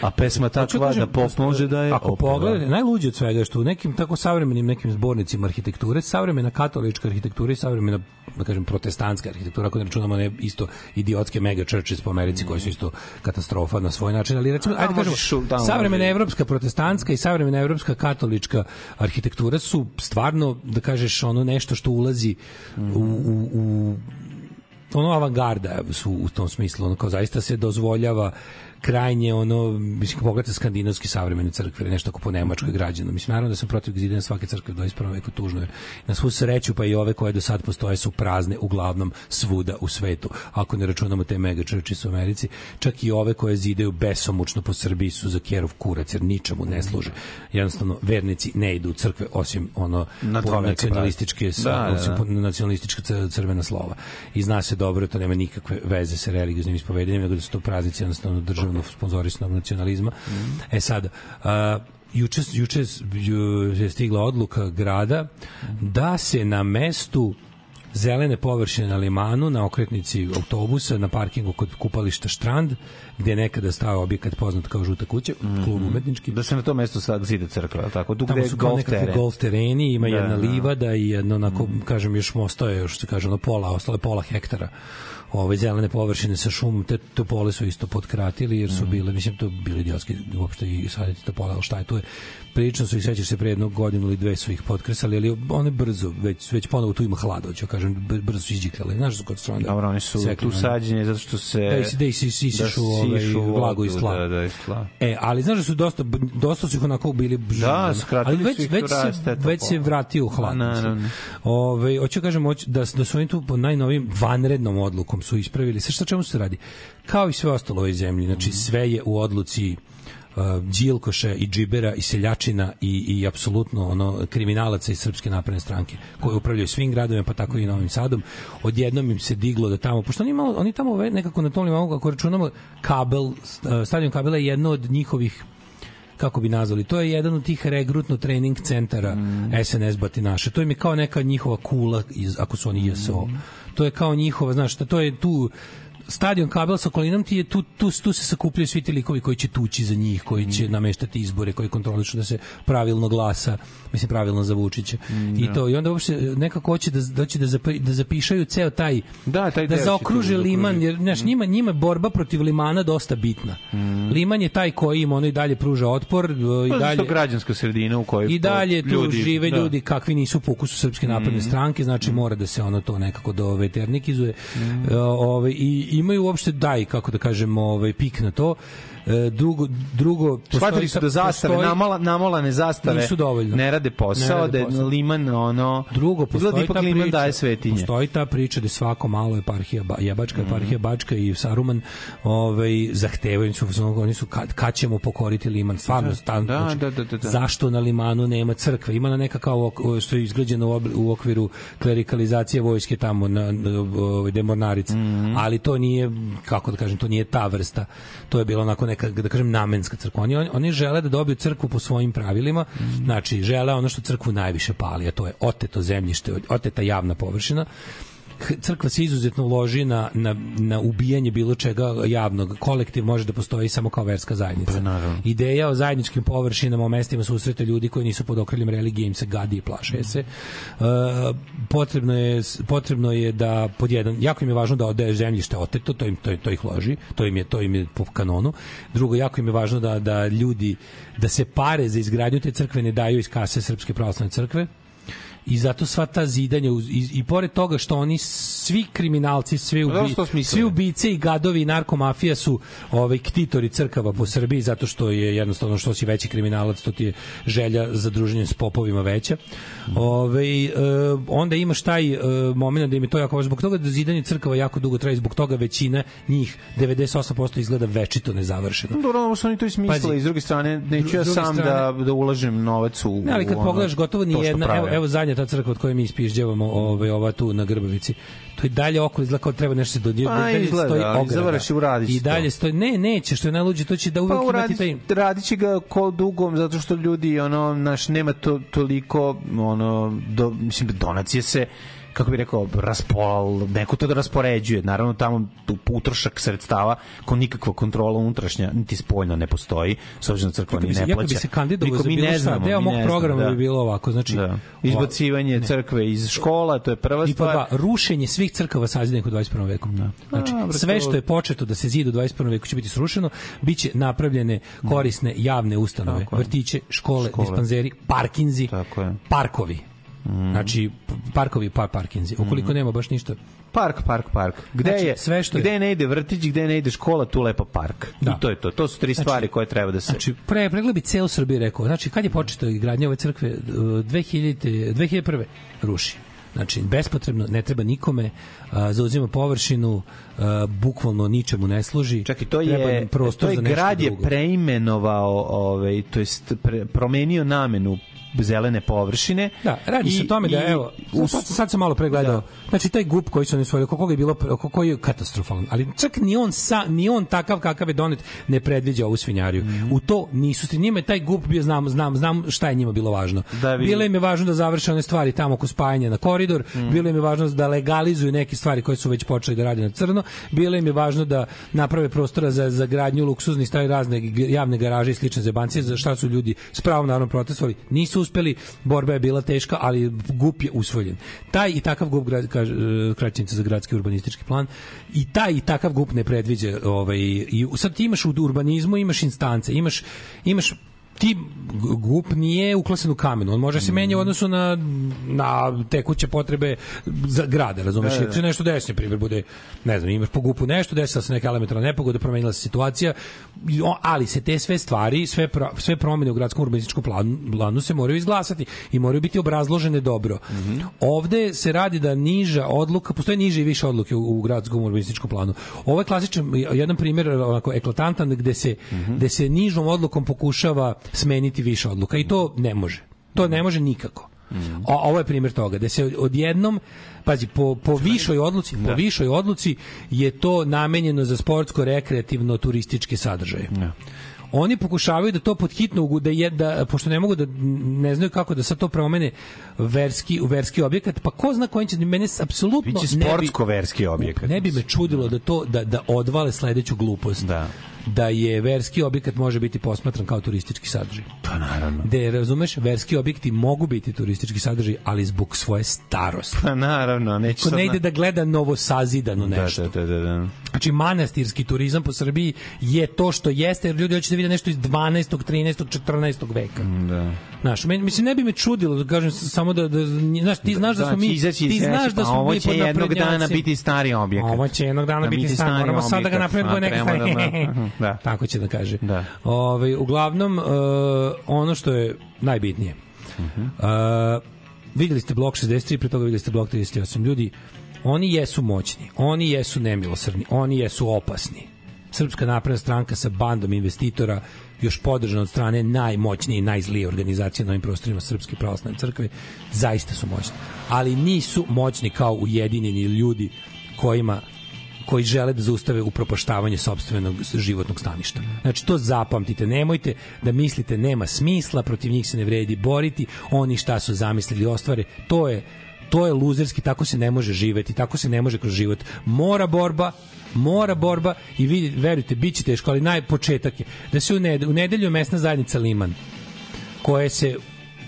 a pesma takva kažem, da pop može da je Ako pogledate, najluđe od svega što u nekim tako savremenim nekim zbornicima arhitekture, savremena katolička arhitektura i savremena, da kažem, protestantska arhitektura, ako ne računamo ne isto idiotske mega churches po Americi, koji su isto katastrofa na svoj način, ali recimo, ajde kažemo, u- tamo savremena može. evropska protestantska i savremena evropska katolička arhitektura su stvarno, da kažeš, ono nešto što ulazi u, u, u ono avangarda su u tom smislu, ono kao zaista se dozvoljava krajnje ono mislim kad pogledate skandinavski savremene crkve nešto ako po nemačkoj građano mislim naravno da sam protiv zidanja svake crkve u 21. veku tužno je na svu sreću pa i ove koje do sad postoje su prazne uglavnom svuda u svetu ako ne računamo te mega churches u Americi čak i ove koje zidaju besomučno po Srbiji su za kjerov kurac jer ničemu ne služe jednostavno vernici ne idu u crkve osim ono Na po nacionalističke Da, da, osim da. nacionalistička cr- crvena slova. I zna se dobro, to nema nikakve veze sa religioznim ispovedanjem, nego da su to praznici jednostavno državno sponzorisanog nacionalizma. E sad, a, juče, juče ju- je stigla odluka grada da se na mestu zelene površine na limanu, na okretnici autobusa, na parkingu kod kupališta Štrand, gde je nekada stao objekat poznat kao žuta kuća, klub umetnički. da se na to mesto sad zida crkva, tako? Tu Tamo su kao golf nekakvi teren. golf tereni, ima Da, jedna da. livada i jedno onako, kažem, još mosto je, još se kaže, ono pola, ostale pola hektara ove zelene površine sa šumom, te to pole su isto potkratili jer Mhm. su bile, mislim, to bili idiotski uopšte i saditi to pola, ali šta je tu je? Prilično su ih, sećaš se, pre jednog godinu ili dve su ih potkresali, ali one brzo, već, već ponovo tu ima hlad, hoću kažem, br- brzo su izđikale. Znaš su kod strane? Dobro, oni su sekli, tu sađenje zato što se... Da, isi- da isi- isišu, ovaj, sišu vlagu iz tla. Da, da, iz tla. E, ali znaš da su dosta dosta su ih onako bili Da, skratili ali već su ih već se već se pola. vratio u hlad. Ma, mislim. naravno. Ove, hoću kažem hoću da da su oni tu po najnovim vanrednom odlukom su ispravili sve šta čemu se radi. Kao i sve ostalo u ovoj zemlji, znači Mhm. sve je u odluci uh, Đilkoša i Džibera i seljačina i, i apsolutno ono kriminalaca iz Srpske napredne stranke koji upravljaju svim gradovima pa tako i Novim Sadom odjednom im se diglo da tamo pošto oni, malo, oni tamo nekako na tom limanu ako računamo kabel stadion kabela je jedno od njihovih kako bi nazvali, to je jedan od tih regrutno trening centara SNS Batinaše. To im je kao neka njihova kula, iz, ako su oni JSO. To je kao njihova, znaš, to je tu stadion kabel sa okolinom ti je tu, tu, tu se sakupljaju svi ti likovi koji će tući za njih, koji će nameštati izbore, koji kontrolišu da se pravilno glasa, mislim pravilno za Vučića. I to i onda uopšte nekako hoće da da će da, zapi, da zapišaju ceo taj Da, taj da zaokruže da liman jer znaš njima njima je borba protiv limana dosta bitna. Liman je taj koji im ono i dalje pruža otpor e, i Pa dalje zato građanska sredina u kojoj i dalje tu ljudi- žive da. Ljudi kakvi nisu fokusu srpske napredne stranke, znači mora da se ono to nekako do veternikizuje. Mhm. E, ovaj i imaju uopšte daj kako da kažem, ovaj pik na to. E, drugo drugo Shvatili su da zastave, postoji- namala, namolane zastave Nisu dovoljno. ne rade posao, Ne rade da je liman ono... Drugo, izgleda postoji ipak ta liman priča, daje svetinje. Postoji ta priča da svako malo eparhija, ba- jebačka Mhm. eparhija Bačka i Saruman ovaj, zahtevaju su, oni su kad, kad ćemo pokoriti liman, stvarno, stalno, da, znači, da, da, da, da. zašto na limanu nema crkve, ima na neka kao što je izgrađeno u, okviru klerikalizacije vojske tamo na, na ovaj, demornarici, Mhm. ali to nije, kako da kažem, to nije ta vrsta, to je bilo onako neka, da kažem, namenska crkva. Oni, oni, žele da dobiju crkvu po svojim pravilima, znači žele ono što crkvu najviše pali, a to je oteto zemljište, oteta javna površina, crkva se izuzetno loži na, na, na ubijanje bilo čega javnog. Kolektiv može da postoji samo kao verska zajednica. Ideja o zajedničkim površinama, o mestima susreta ljudi koji nisu pod okriljem religije im se gadi i plaše se. E, potrebno, je, potrebno je da pod jedan, jako im je važno da ode zemljište oteto, to im, to, to ih loži, to im je, to im je po kanonu. Drugo, jako im je važno da, da ljudi, da se pare za izgradnju te crkve ne daju iz kase Srpske pravoslavne crkve, i zato sva ta zidanja uz- i, i pored toga što oni svi kriminalci svi Pa ubi, svi ubice i gadovi i narkomafija su ovaj ktitori crkava po Srbiji zato što je jednostavno što si veći kriminalac to ti je želja za druženje s popovima veća. Ovaj e, onda imaš taj e, momenat da im je to jako važno. zbog toga da zidanje crkava jako dugo traje zbog toga većina njih 98% izgleda večito nezavršeno. Dobro, ovo su oni to i smislili, Pazi. iz druge strane, neću S ja sam strane- da, da ulažem novac u, Ne, ali kad ono, pogledaš gotovo ni jedna, evo, evo zadnja ta crkva od koje mi ispižđavamo, ovaj ova tu na Grbavici. To i dalje oko izgleda kao treba nešto dodijeti. Pa, izgleda, ali završi, uradit će I dalje to. stoji, ne, neće, što je najluđe, to će da uvek Pa imati uradit, taj... radit će ga ko dugom zato što ljudi ono naš nema to toliko ono do mislim donacije se kako bi rekao, raspol, neko to da raspoređuje. Naravno, tamo utrošak sredstava, ko nikakva kontrola unutrašnja, niti spoljna ne postoji, s obzirom da crkva ni ne plaća. kad bi se kandidovao Niko za bilo ne šta, deo mog ne programa znamo, bi bilo ovako, znači... Da. Izbacivanje crkve iz škola, to je prva I stvar. dva, rušenje svih crkava sazidanih u 21. veku. Znači, Dobro, sve to- što je početo da se zida u 21. veku će biti srušeno, biće napravljene korisne javne ustanove, vrtiće, škole, Škole. dispanzeri, parkinzi, Tako je. parkovi. Znači, parkovi, pa parkinzi. Ukoliko nema baš ništa Park, park, park. Gde Znači, je sve što je- gde ne ide vrtić, gde ne ide škola, tu lepo park. Da. I to je to. To su tri stvari koje treba da se Znači, pre, pregled bi ceo Srbije rekao. Znači, kad je početa izgradnja ove crkve, e, 2000, 2001. ruši. Znači, bespotrebno, ne treba nikome, a, zauzima površinu, a, bukvalno ničemu ne služi. Čak i to je prostor to je grad je preimenovao, ovaj to jest pre, promenio namenu zelene površine. Da, radi se o tome da evo, sad, sad sam malo pregledao. Znači taj gup koji su oni svojili, oko koga je bilo oko koji je katastrofalan, ali čak ni on sa, ni on takav kakav je donet ne predviđa ovu svinjariju. Mhm. U to nisu sti njima je taj gup bio znam znam znam šta je njima bilo važno. Da bi- Bilo im je važno da završe one stvari tamo oko spajanja na koridor, Mhm. bilo im je važno da legalizuju neke stvari koje su već počeli da rade na crno, bilo im je važno da naprave prostora za za gradnju luksuznih stvari razne javne garaže i slične zebancije za šta su ljudi s pravom naravno protestovali. Nisu uspeli, borba je bila teška, ali GUP je usvojen. Taj i takav GUP e, kraćenica za gradski urbanistički plan i taj i takav GUP ne predviđa ovaj i sad ti imaš u urbanizmu imaš instance, imaš imaš ti gup nije uklasan u kamenu, on može se menja u odnosu na, na tekuće potrebe za grada, razumeš? Da, da, Da, da. da. nešto desi, primjer, bude, ne znam, imaš po gupu nešto, desila se neka elementarna nepogoda, promenila se situacija, ali se te sve stvari, sve, pro, sve promene u gradskom urbanističkom planu, planu se moraju izglasati i moraju biti obrazložene dobro. Ovde se radi da niža odluka, postoje niže i više odluke u, u gradskom urbanističkom planu. Ovo je klasičan, jedan primjer onako eklatantan gde se, gde se nižom odlukom pokušava smeniti više odluka i to ne može. To ne može nikako. A ovo je primjer toga da se odjednom pazi po po višoj odluci, po višoj odluci je to namenjeno za sportsko rekreativno turističke sadržaje. Oni pokušavaju da to pod hitno ugu- da je da pošto ne mogu da ne znaju kako da sad to promene verski u verski objekat, pa ko zna koji će mene s- apsolutno Biće ne bi- sportsko-verski objekat. Ne bi me čudilo da to da da odvale sledeću glupost. Da. Da je verski objekat može biti posmatran kao turistički sadržaj. Pa naravno. Da razumeš, verski objekti mogu biti turistički sadržaj, ali zbog svoje starosti. Pa naravno, neće Ko sad ne na- ide da gleda novosazidano nešto. Da, da, da, da. Znači manastirski turizam po Srbiji je to što jeste, jer ljudi hoće da vide nešto iz 12. 13. 14. veka. Da. Znaš, men, mislim ne bi me čudilo da kažem samo da, da znaš, ti znaš da, smo mi izaći ti znaš da pa smo ovo mi će pod jednog dana naprednjacima. biti stari objekat. Ovo će jednog dana Da biti stari. stari Moramo sada da ga objekat, napravimo a neke trebamo stvari. da-. Tako će da kaže. Da. Ovaj, uglavnom, uh, ono što je najbitnije. Mhm. Uh, videli ste blok 63, pre toga videli ste blok 38. Ljudi, oni jesu moćni, oni jesu nemilosrdni, oni jesu opasni. Srpska napredna stranka sa bandom investitora još podržana od strane najmoćnije i najzlije organizacije na ovim prostorima Srpske pravoslavne crkve, zaista su moćni. Ali nisu moćni kao ujedinjeni ljudi kojima koji žele da zaustave upropaštavanje sopstvenog životnog staništa. Znači to zapamtite, nemojte da mislite nema smisla, protiv njih se ne vredi boriti, oni šta su zamislili ostvare, to je to je luzerski, tako se ne može živeti, tako se ne može kroz život. Mora borba, mora borba i vi verujte, bit će teško, ali najpočetak je da se u, ned u nedelju mesna zajednica Liman koje se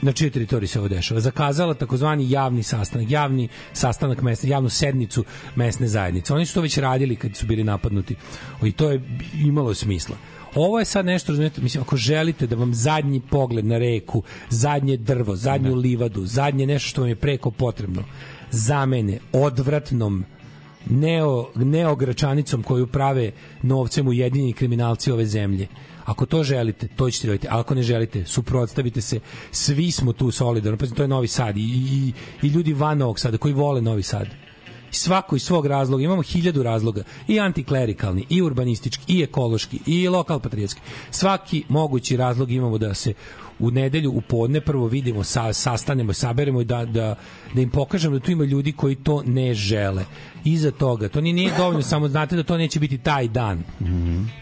na čijoj teritoriji se ovo dešava, zakazala takozvani javni sastanak, javni sastanak mesne, javnu sednicu mesne zajednice. Oni su to već radili kad su bili napadnuti i to je imalo smisla. Ovo je sad nešto, razumijete, mislim, ako želite da vam zadnji pogled na reku, zadnje drvo, zadnju livadu, zadnje nešto što vam je preko potrebno, zamene odvratnom neo, neogračanicom koju prave novcem ujedinjeni kriminalci ove zemlje. Ako to želite, to ćete raditi. Ako ne želite, suprotstavite se. Svi smo tu solidarno. Pa to je Novi Sad i, i, i ljudi van Novog Sada koji vole Novi Sad. Svako iz svog razloga, imamo hiljadu razloga, i antiklerikalni, i urbanistički, i ekološki, i lokal patriotski. Svaki mogući razlog imamo da se u nedelju u podne prvo vidimo, sa, sastanemo, saberemo i da, da, da im pokažemo da tu ima ljudi koji to ne žele. Iza toga, to ni nije dovoljno, samo znate da to neće biti taj dan.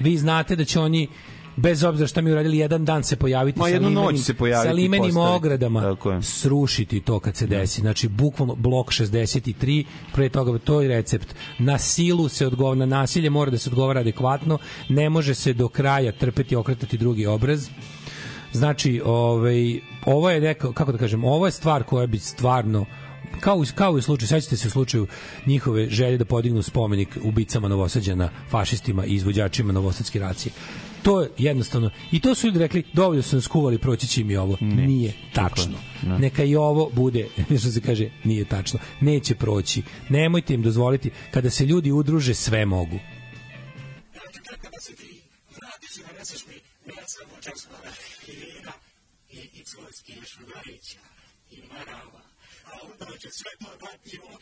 Vi znate da će oni bez obzira šta mi uradili jedan dan se pojaviti Ma, sa jednu noć limenim, se pojaviti sa i limenim ogradama. Srušiti to kad se desi. Znači bukvalno blok 63 pre toga to je recept. Na silu se odgovara na nasilje mora da se odgovara adekvatno. Ne može se do kraja trpeti i okretati drugi obraz. Znači, ovaj, ovo je neka, kako da kažem, ovo je stvar koja bi stvarno kao u, kao i u slučaju, sećate se u slučaju njihove želje da podignu spomenik ubicama Novosađana, fašistima i izvođačima Novosadske racije. To je jednostavno, i to su ljudi rekli, dovoljno su nas kuvali, proći će im i ovo. Nije tačno. Ne. Neka i ovo bude, što se kaže, nije tačno. Neće proći. Nemojte im dozvoliti, kada se ljudi udruže, sve mogu. Alarm sa mlađom i Daškom. We took it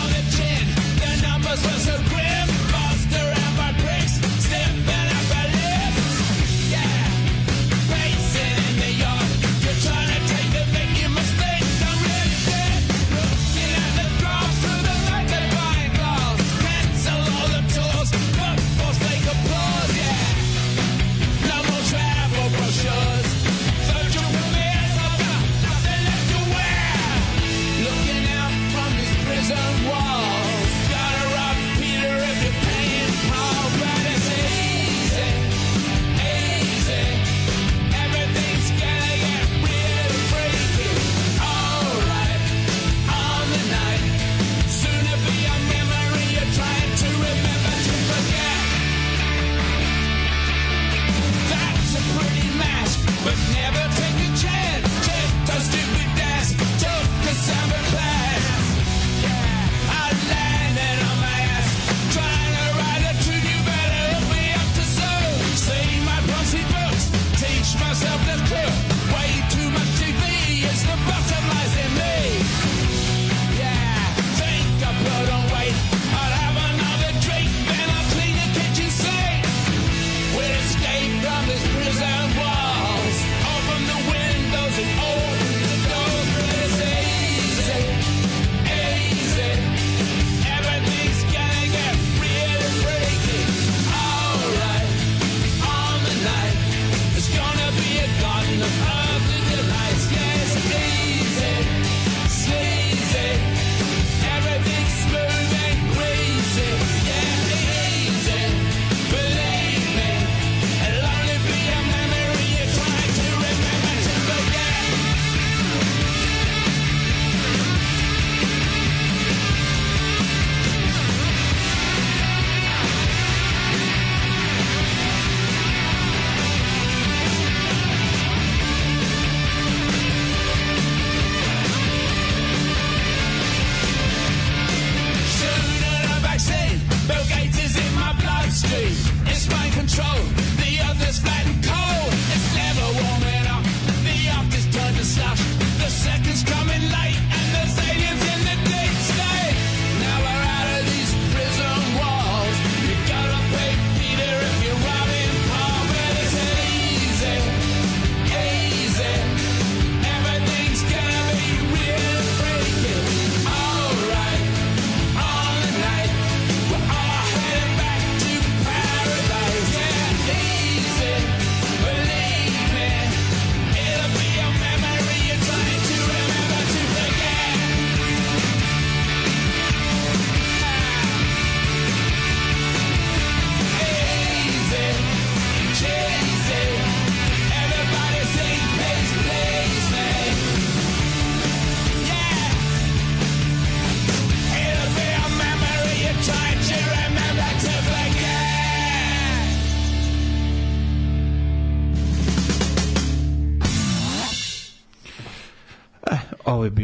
on the chin. The numbers were so grim.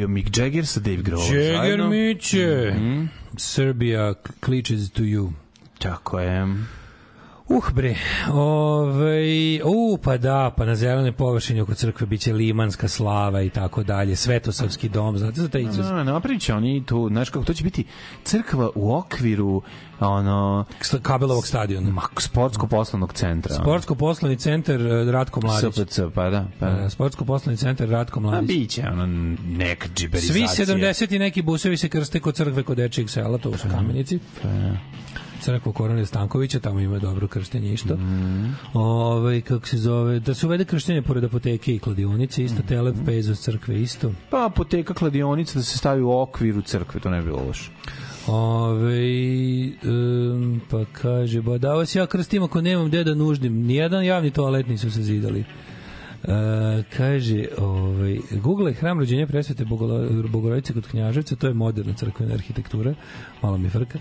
Bio Mick Jagger sa Dave Grohl. Jagger. Miće. Mhm. Serbia cliches to you. Tako je. Uh bre, ovaj, u pa da, pa na zelenoj površini oko crkve biće limanska slava i tako dalje, Svetosavski dom, znate za taj izraz? No, napravit će oni tu, znaš kako, to će biti crkva u okviru ono... Kabelovog stadiona. Ma, sportsko-poslovnog centra. Sportsko-poslovni centar eh, Ratko Mladić. SPC, pa da. Pa da. Eh, Sportsko-poslovni centar Ratko A Mladić. biće ono neka Svi džiberizacija. 70 i neki busevi se krste kod crkve kod dečijeg sela, to u kamenici. Pa da. Crkva Korone Stankovića, tamo ima dobro krštenje isto. Ovaj kako se zove, da se uvede krštenje pored apoteke i kladionice, isto Telep Pezos crkve isto. Pa apoteka kladionica da se stavi u okviru crkve, to ne bi bilo loše. Ove, um, pa kaže, ba da vas ja krstim ako nemam gde da nuždim. Nijedan javni toalet nisu se zidali. E, kaže, ovaj, Google je hram rođenja presvete Bogorodice kod Knjaževca, to je moderna crkvena arhitektura, malo mi frka.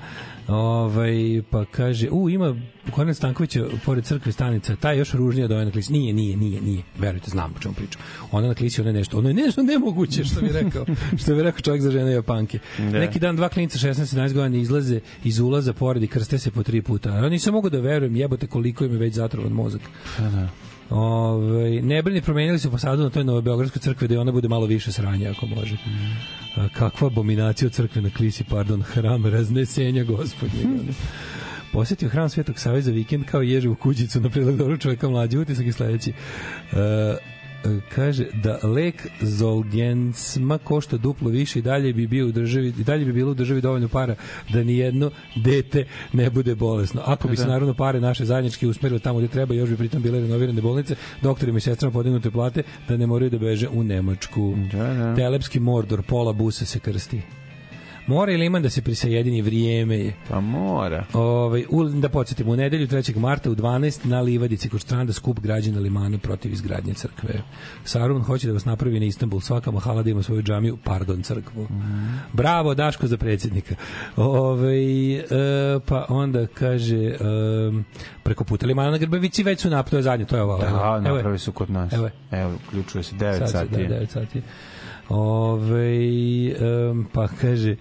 Ovaj, pa kaže, u, ima Kornel Stankovića pored crkve stanica, taj još ružnija ove na klisi. Nije, nije, nije, nije. Verujte, znam o čemu pričam. Ona na klisi, ona je nešto, ono je nešto nemoguće, što bi rekao, što bi rekao čovjek za žene Japanke. Da. Neki dan dva klinica 16-17 godina izlaze iz ulaza pored i krste se po tri puta. A nisam mogu da verujem, jebote koliko im je već zatrovan mozak. da. Ove, ne brini, promenili su fasadu na toj Novobeogradskoj crkvi da i ona bude malo više sranja ako može. A, kakva abominacija od crkve na klisi, pardon, hram raznesenja gospodnjeg. ono. Posetio hram Svetog Save za vikend kao ježe u kućicu na predlog dobro čoveka mlađi. Utisak je sledeći. E, kaže da lek Zolgensma košta duplo više i dalje bi bio u državi i dalje bi bilo u državi dovoljno para da ni jedno dete ne bude bolesno. Ako bi se Da. naravno pare naše zajednički usmerile tamo gde treba, još bi pritom bile renovirane bolnice, doktorima i sestrama podignute plate da ne moraju da beže u Nemačku. Da, da. Telepski mordor, pola busa se krsti. Mora ili iman da se prisajedini vrijeme je. Pa mora. Ovaj u, da podsjetimo, u nedelju 3. marta u 12 na Livadici kod stranda skup građana Limana protiv izgradnje crkve. Saruman hoće da vas napravi na Istanbul, svaka mahala da ima svoju džamiju, pardon, crkvu. Bravo, Daško za predsjednika. Ovaj e, pa onda kaže e, preko puta Limana na Grbavici već su nap, to je zadnje, to je ovo. Da, Evo je. napravi su kod nas. Evo. Evo, uključuje se 9 Sad se, sati. Da, 9 sati. Ove, um, pa kaže,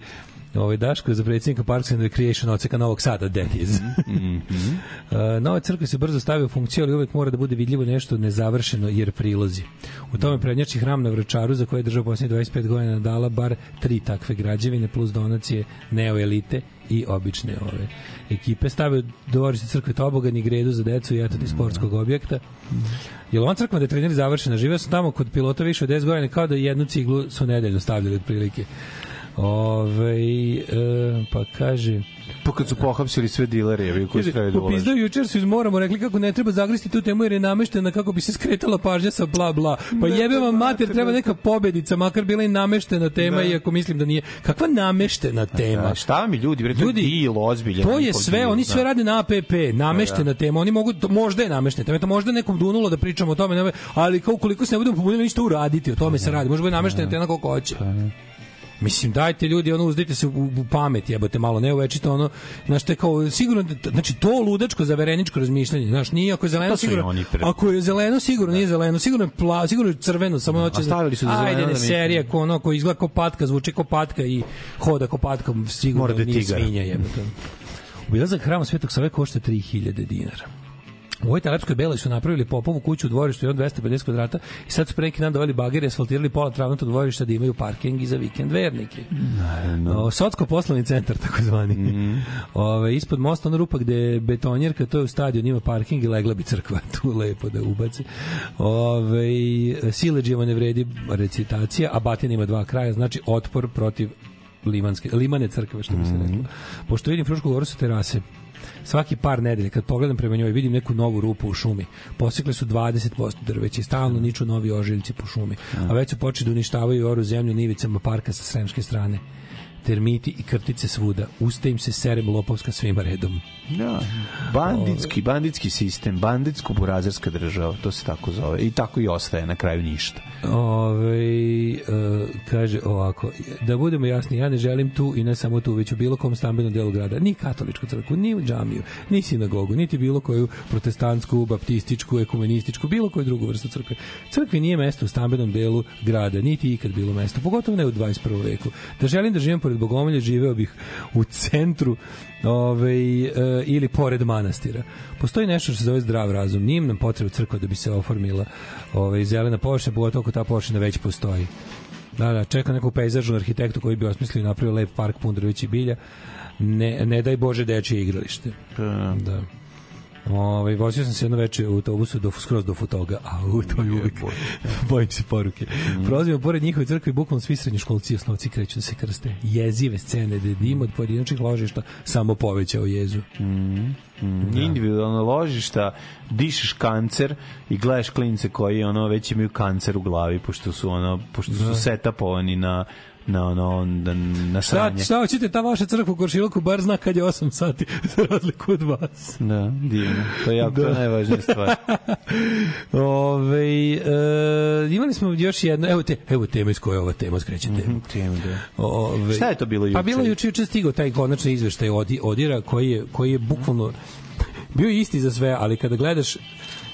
Ovaj Daško je za predsjednika Parks and Recreation odseka Novog Sada, that is. Mhm. Uh, nova crkva se brzo stavio u funkciju, ali uvek mora da bude vidljivo nešto nezavršeno, jer prilozi. U tome prednjači hram na Vračaru, za koje je država posljednjih 25 godina dala bar tri takve građevine, plus donacije neoelite i obične ove ekipe. Stavio dvorište crkve Tobogan i gredu za decu i eto ti sportskog objekta. Jel on crkva da je trener završena? Živeo sam tamo kod pilota više od 10 godina kao da jednu ciglu su nedeljno stavljali otprilike. Ove, e, pa kaže Pa kad su pohapsili sve dilere, jevi koji su trebali da ulažu. Popizdao jučer su iz Moramo rekli kako ne treba zagristi tu temu jer je nameštena kako bi se skretala pažnja sa bla bla. Pa jebe vam mater, treba neka pobedica, makar bila i nameštena tema, Da. iako mislim da nije. Kakva nameštena tema? Da, šta mi ljudi, bre, to Ljudi, je deal ozbiljan. To je sve, deal, oni da. sve rade na APP, nameštena tema. Oni mogu to možda je nameštena tema, to možda je nekom dunulo da pričamo o tome, ne, ali kao koliko se ne budemo pobunili ništa uraditi, o tome se radi. Može biti nameštena tema koliko hoće. Mislim, dajte ljudi, ono, uzdite se u, u pamet, jebote malo, ne uvečito, ono, znaš, te kao, sigurno, znači, to ludačko, zavereničko razmišljanje, znaš, nije ako je zeleno, sigurno, ako je zeleno, sigurno nije zeleno, sigurno je pla, sigurno je crveno, samo hoće, a stavili su za zeleno ajde, da ne, mi- serija, ko ono, ko izgleda ko patka, zvuči ko patka i hoda ko patka, sigurno Mora da je nije tigar. svinja, jebote. Obilazak hrama Svetog Save košta 3000 dinara. U ovoj Telepskoj Beloj su napravili Popovu kuću u dvorištu i on 250 kvadrata i sad su pre neki dan doveli bagere, asfaltirali pola travnatog dvorišta da imaju parking i za vikend vernike. O, Socko poslovni centar, takozvani. Mm Ove, ispod mosta ona rupa gde je betonjerka, to je u stadion, ima parking i legla bi crkva tu lepo da ubaci. Ove, Sileđiva ne vredi recitacija, a batina ima dva kraja, znači otpor protiv limanske, limane crkve, što bi se reklo. Pošto vidim Frušku goru su terase, svaki par nedelja kad pogledam prema njoj vidim neku novu rupu u šumi. Posekle su 20% drveća i stalno niču novi ožiljci po šumi. A već su počeli da uništavaju oru zemlju na ivicama parka sa sremske strane. Termiti i krtice svuda. Usta im se serem lopovska svima redom. Da, banditski, banditski sistem, banditsko-burazerska država, to se tako zove. I tako i ostaje, na kraju ništa. Ove, e, kaže ovako, da budemo jasni, ja ne želim tu i ne samo tu, već u bilo kom stambenom delu grada, ni katoličku crkvu, ni u džamiju, ni sinagogu, niti bilo koju protestantsku, baptističku, ekumenističku, bilo koju drugu vrstu crkve. Crkvi nije mesto u stambenom delu grada, niti ikad bilo mesto, pogotovo ne u 21. veku. Da želim da živim pored Bogomolja, živeo bih u centru ovaj, e, ili pored manastira. Postoji nešto što se zove zdrav razum. Nije nam potreba crkva da bi se oformila ovaj, zelena površina, pogotovo ako ta površina već postoji. Da, da, čeka neku pejzažnu arhitektu koji bi osmislio i napravio lep park pun drveća i bilja. Ne, ne daj Bože dečije igralište. Da. Da. Ovaj vozio sam se jedno veče u autobusu do skroz do Futoga, a u to je uvijek bojim se poruke. Mm. Prolazimo pored njihove crkve bukvalno svi srednjoškolci i osnovci kreću da se krste. Jezive scene da dim od pojedinačnih ložišta samo povećao jezu. Mm. Mm. Individualno ložišta, dišeš kancer i gledaš klince koji ono već imaju kancer u glavi pošto su ono pošto su Da. setapovani na na ono na, na Šta, sranje. šta hoćete, ta vaša crkva u Koršiloku bar zna kad je 8 sati za razliku od vas. Da, divno. To je jako Da. najvažnija stvar. Ove, e, imali smo još jedno, evo, te, evo tema iz koje je ova tema skreće temu. Temu, da. Ove, Šta je to bilo juče? Pa bilo juče, juče stigao taj konačni izveštaj od Odira koji je, koji je bukvalno bio isti za sve, ali kada gledaš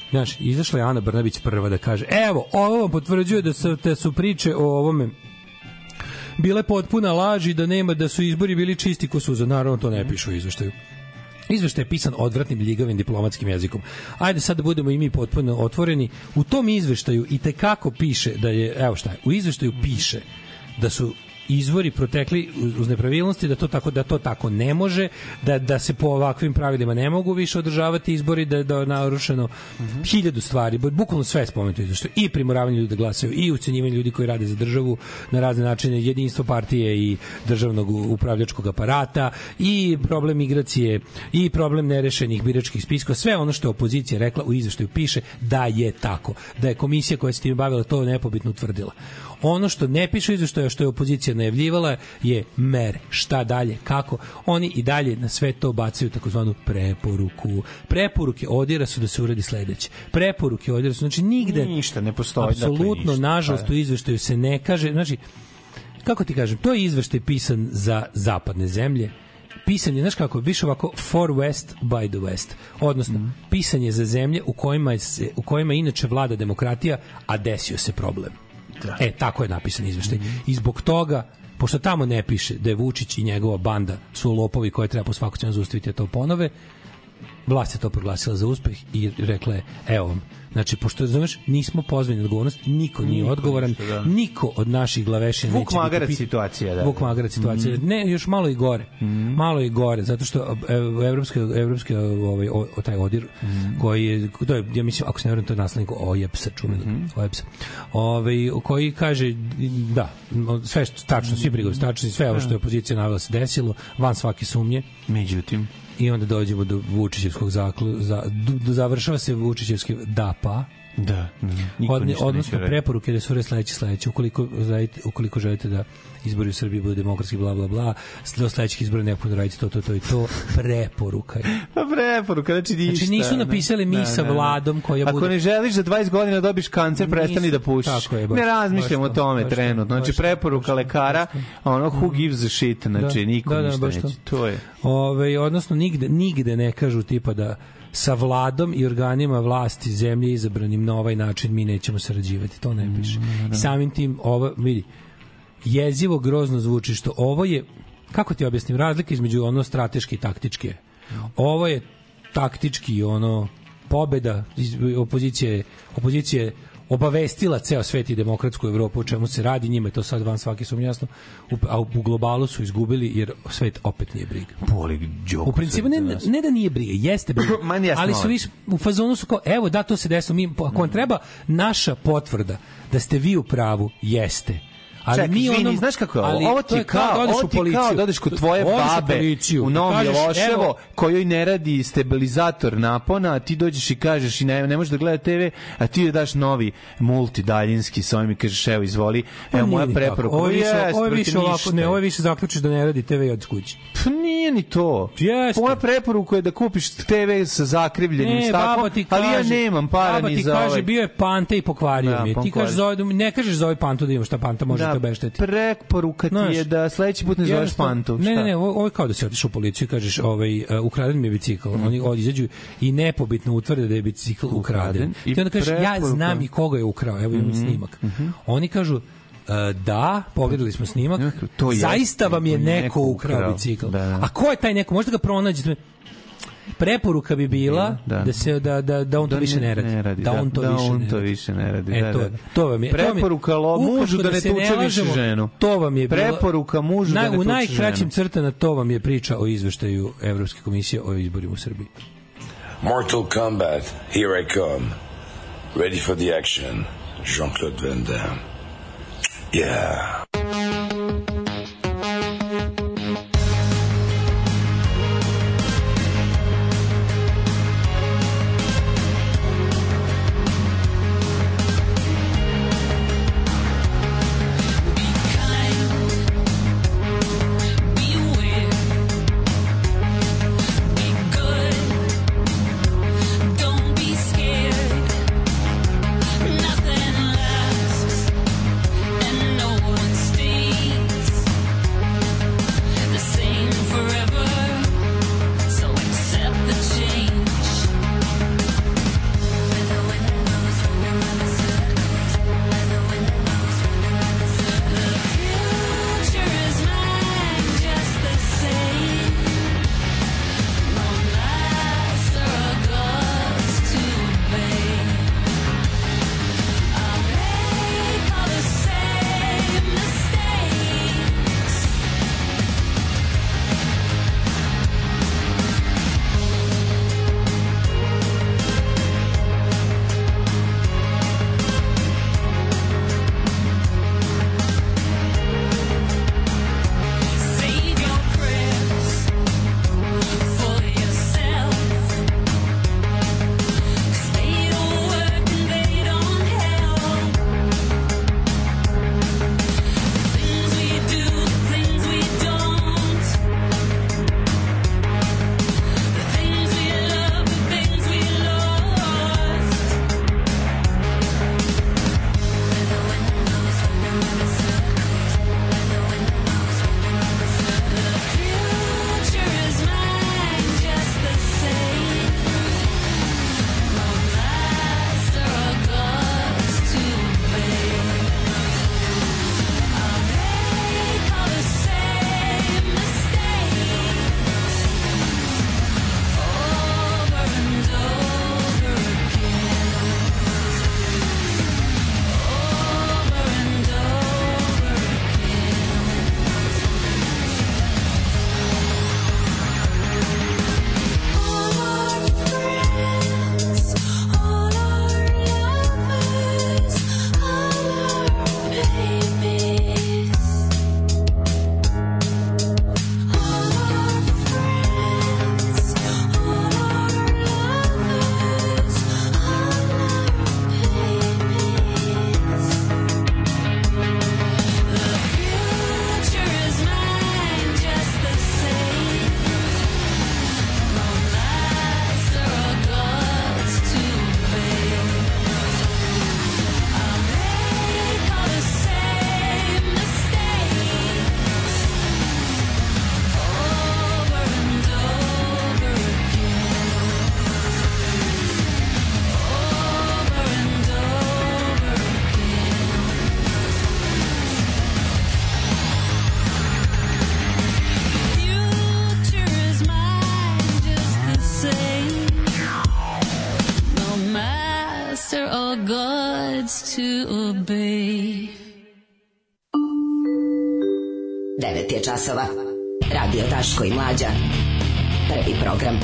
Znaš, izašla je Ana Brnabić prva da kaže evo, ovo vam potvrđuje da su, da su priče o ovome bile potpuna laži, da nema, da su izbori bili čisti ko suza. Naravno, to ne piše u izveštaju. Izveštaj je pisan odvratnim ljigavim diplomatskim jezikom. Ajde sad da budemo i mi potpuno otvoreni. U tom izveštaju i te kako piše da je, evo šta je, u izveštaju piše da su izvori protekli uz- nepravilnosti da to tako da to tako ne može da da se po ovakvim pravilima ne mogu više održavati izbori da da je narušeno hiljadu stvari. Bu- bukvalno sve spomenuto izveštaju i primoravanje ljudi da glasaju i ucenjivanje ljudi koji rade za državu na razne načine jedinstvo partije i državnog upravljačkog aparata i problem migracije i problem nerešenih biračkih spiskova sve ono što je opozicija rekla u izveštaju piše da je tako da je komisija koja se time bavila to nepobitno utvrdila ono što ne piše u izveštaju, a što je opozicija najavljivala je mere. Šta dalje, kako? Oni i dalje na sve to bacaju takozvanu preporuku. Preporuke odjera su da se uradi sledeće. Preporuke odjera su, znači nigde... Ništa, ne postoji, dakle, Apsolutno, ništa. nažalost, Pa u izveštaju se ne kaže, znači, kako ti kažem, to je izveštaj pisan za zapadne zemlje, pisan je, znaš kako, više ovako for west by the west. Odnosno, Mhm. pisan je za zemlje u kojima, se, u kojima inače vlada demokratija, a desio se problem. Da. E, tako je napisan izveštaj. I zbog toga, pošto tamo ne piše da je Vučić i njegova banda su lopovi koje treba po svaku cenu zaustaviti da to ponove, vlast je to proglasila za uspeh i rekla je, evo vam, znači, pošto, znaš, nismo pozvani na odgovornost, niko nije Niko odgovoran, ništa, da. niko od naših glavešina Vuk neće biti magarac pit- situacija, da. Vuk magarac situacija. Mhm. Ne, još malo i gore. Malo i gore, zato što evropski evropski ovaj o, o- taj odir Mhm. koji je to je ja mislim ako se ne varam to je naslednik OJEPS-a čuvenog Mhm. OJEPS-a. Ovaj koji kaže da, sve što tačno svi prigovori tačno sve ovo što je opozicija navela se desilo van svake sumnje. Međutim, i onda dođemo do Vučićevskog zaklu, za, do, do završava se Vučićevski da pa, Da. Niko Od, ništa odnosno neće reći. preporuke da su ure sledeće sledeće ukoliko želite, ukoliko želite da izbori u Srbiji budu demokratski bla bla bla do sledećih izbora neophodno raditi to to to i to preporuka je. Pa preporuka, znači ništa. Znači, nisu ne. napisali mi sa vladom koja Ako bude- ne želiš za 20 godina dobiš kancer, prestani da pušiš. tako je, baš- ne razmišljam baš o to, tome baš trenutno. Znači, baš preporuka lekara, ono, who gives a shit, znači, Da, niko da, da, ništa baš neće. To je. Ove, odnosno nigde, nigde ne kažu tipa da sa vladom i organima vlasti zemlje izabranim na ovaj način mi nećemo sarađivati. To ne piše. Samim tim, ovo, vidi, jezivo grozno zvuči što ovo je, kako ti objasnim, razlika između ono strateški i taktički je. Ovo je taktički ono pobeda iz- opozicije opozicije je obavestila ceo svet i demokratsku Evropu o čemu se radi, njima je to sad van svake sumnje jasno, a u globalu su izgubili jer svet opet nije briga. Boli U principu ne, ne da nije briga, jeste briga, ali su više u fazonu su kao, evo da to se desilo, mi, ako vam treba naša potvrda da ste vi u pravu, jeste. Ali Čekaj, mi onom- znaš kako je ovo? ali Ovo ti kao, kao da odeš u ti je kao policiju. da odeš kod tvoje babe policiju u Novom Miloševo, evo- kojoj ne radi stabilizator napona, a ti dođeš i kažeš i ne, ne možeš da gleda TV, a ti joj daš novi multidaljinski sa ovim i kažeš evo izvoli, evo Nije moja preporuka. Ovo je više, ovo je više ovako, ne, ovo je više zaključiš da ne radi TV od kući. Pa nije ni to. Jeste. Moja preporuka je da kupiš TV sa zakrivljenim staklom, baba ti ali ja kaže, nemam para baba ni ti za kaže, ovaj. bio je pante i pokvario Da, mi. Ti kažeš za ovaj, ne kažeš za ovaj pantu da ima šta panta može Da, obešteti. Preporuka ti Znaš, je da sledeći put ne zoveš pantu. Ne, ne, ne, ovo, je kao da si otišao u policiju i kažeš ovaj, uh, ukraden mi je bicikl. Mhm. Oni izađu i nepobitno utvrde da je bicikl ukraden. Ukraden. I, I onda kažeš, ja preporuka. znam i koga je ukrao, evo imam Mhm, snimak. Oni kažu, uh, da, pogledali smo snimak, to jeste, zaista vam je neko neko ukrao ukrao. bicikl. Da, da. A ko je taj neko? Možda ga pronađete. Preporuka bi bila Da. da, se da da da on to Da više ne radi. Da, on to da više on ne to radi. više ne radi. E, da, to, da, da. to vam je to vam je- Preporuka mužu da ne se tuče više ženu. To vam je bila, Preporuka mužu da naj- ne U tuče najkraćim ženu. crtama to vam je priča o izveštaju Evropske komisije o izborima u Srbiji. Mortal Kombat, here I come. Ready for the action. Jean-Claude Van Damme. Yeah. Daško i Mlađa. Prvi program.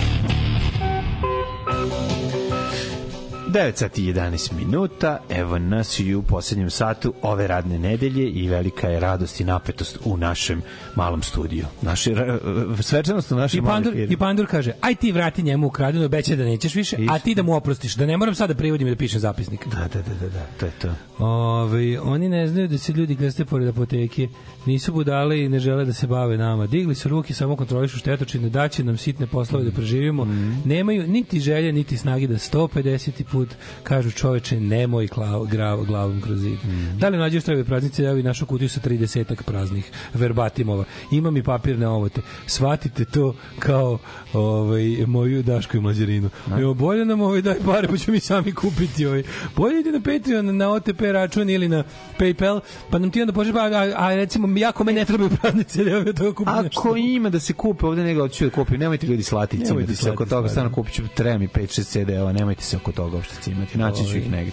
9 sati i 11 minuta, evo nas i u poslednjem satu ove radne nedelje i velika je radost i napetost u našem malom studiju. Naši, ra- svečanost u I našem malom Pandur. I Pandur kaže, aj ti vrati njemu ukradeno, obećaj da nećeš više, a ti da mu oprostiš, da ne moram sada privodim i da pišem zapisnik. Da, da, da, da, da, to je to. Ove, oni ne znaju da se ljudi krste pored apoteke, nisu budale i ne žele da se bave nama. Digli su ruke, samo kontrolišu štetočine, daće nam sitne poslove da preživimo. Nemaju niti želje, niti snage da 150. put kažu čoveče, nemoj klav, grav, glavom kroz zid. Da li mlađe štrebe praznice, evo i našu kutiju sa 30 praznih verbatimova. Imam i papirne ovote. Shvatite to kao ovaj, moju Dašku i mlađerinu. Evo, bolje nam ovaj daj pare, pa ćemo mi sami kupiti. Ovaj. Bolje ide na Patreon, na OTP račun ili na PayPal, pa nam ti onda pošli, a, a, a recimo, jako me ne trebaju praznice, da ja toga kupim nešto. Ako ima da se kupe, ovde nego hoću da kupim, nemojte ljudi slati Nemojte da se oko toga, stvarno. kupit ću, treba mi 5-6 CD-ova, nemojte se oko toga uopšte cimati, naći ću ih negde.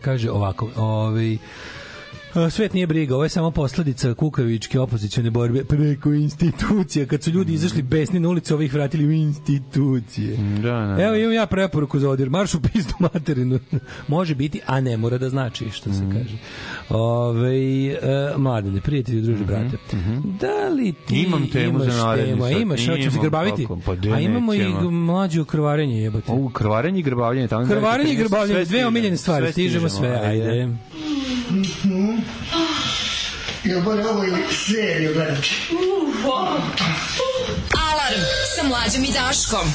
Kaže ovako, ovaj Svet nije briga, ovo je samo posledica kukavičke opozicione borbe preko institucija. Kad su ljudi izašli besni na ulicu, ovih vratili u institucije. Da, da, Evo imam ja preporuku za odir. Marš u pizdu materinu. Može biti, a ne mora da znači, što se kaže. Ove, e, mladene, prijatelji, druže, brate. Da li ti Imam temu imaš za naredni temu? A sat. Imaš, hoćemo se grbaviti? pa a imamo i mlađe krvarenje, jebote. U krvarenje i grbavljanje tamo. Krvarenje i grbavljanje, Sve dve omiljene stvari. Stižemo sve, ajde. Jel bolje ovo ili seriju gledati? Alarm sa mlađom i Daškom.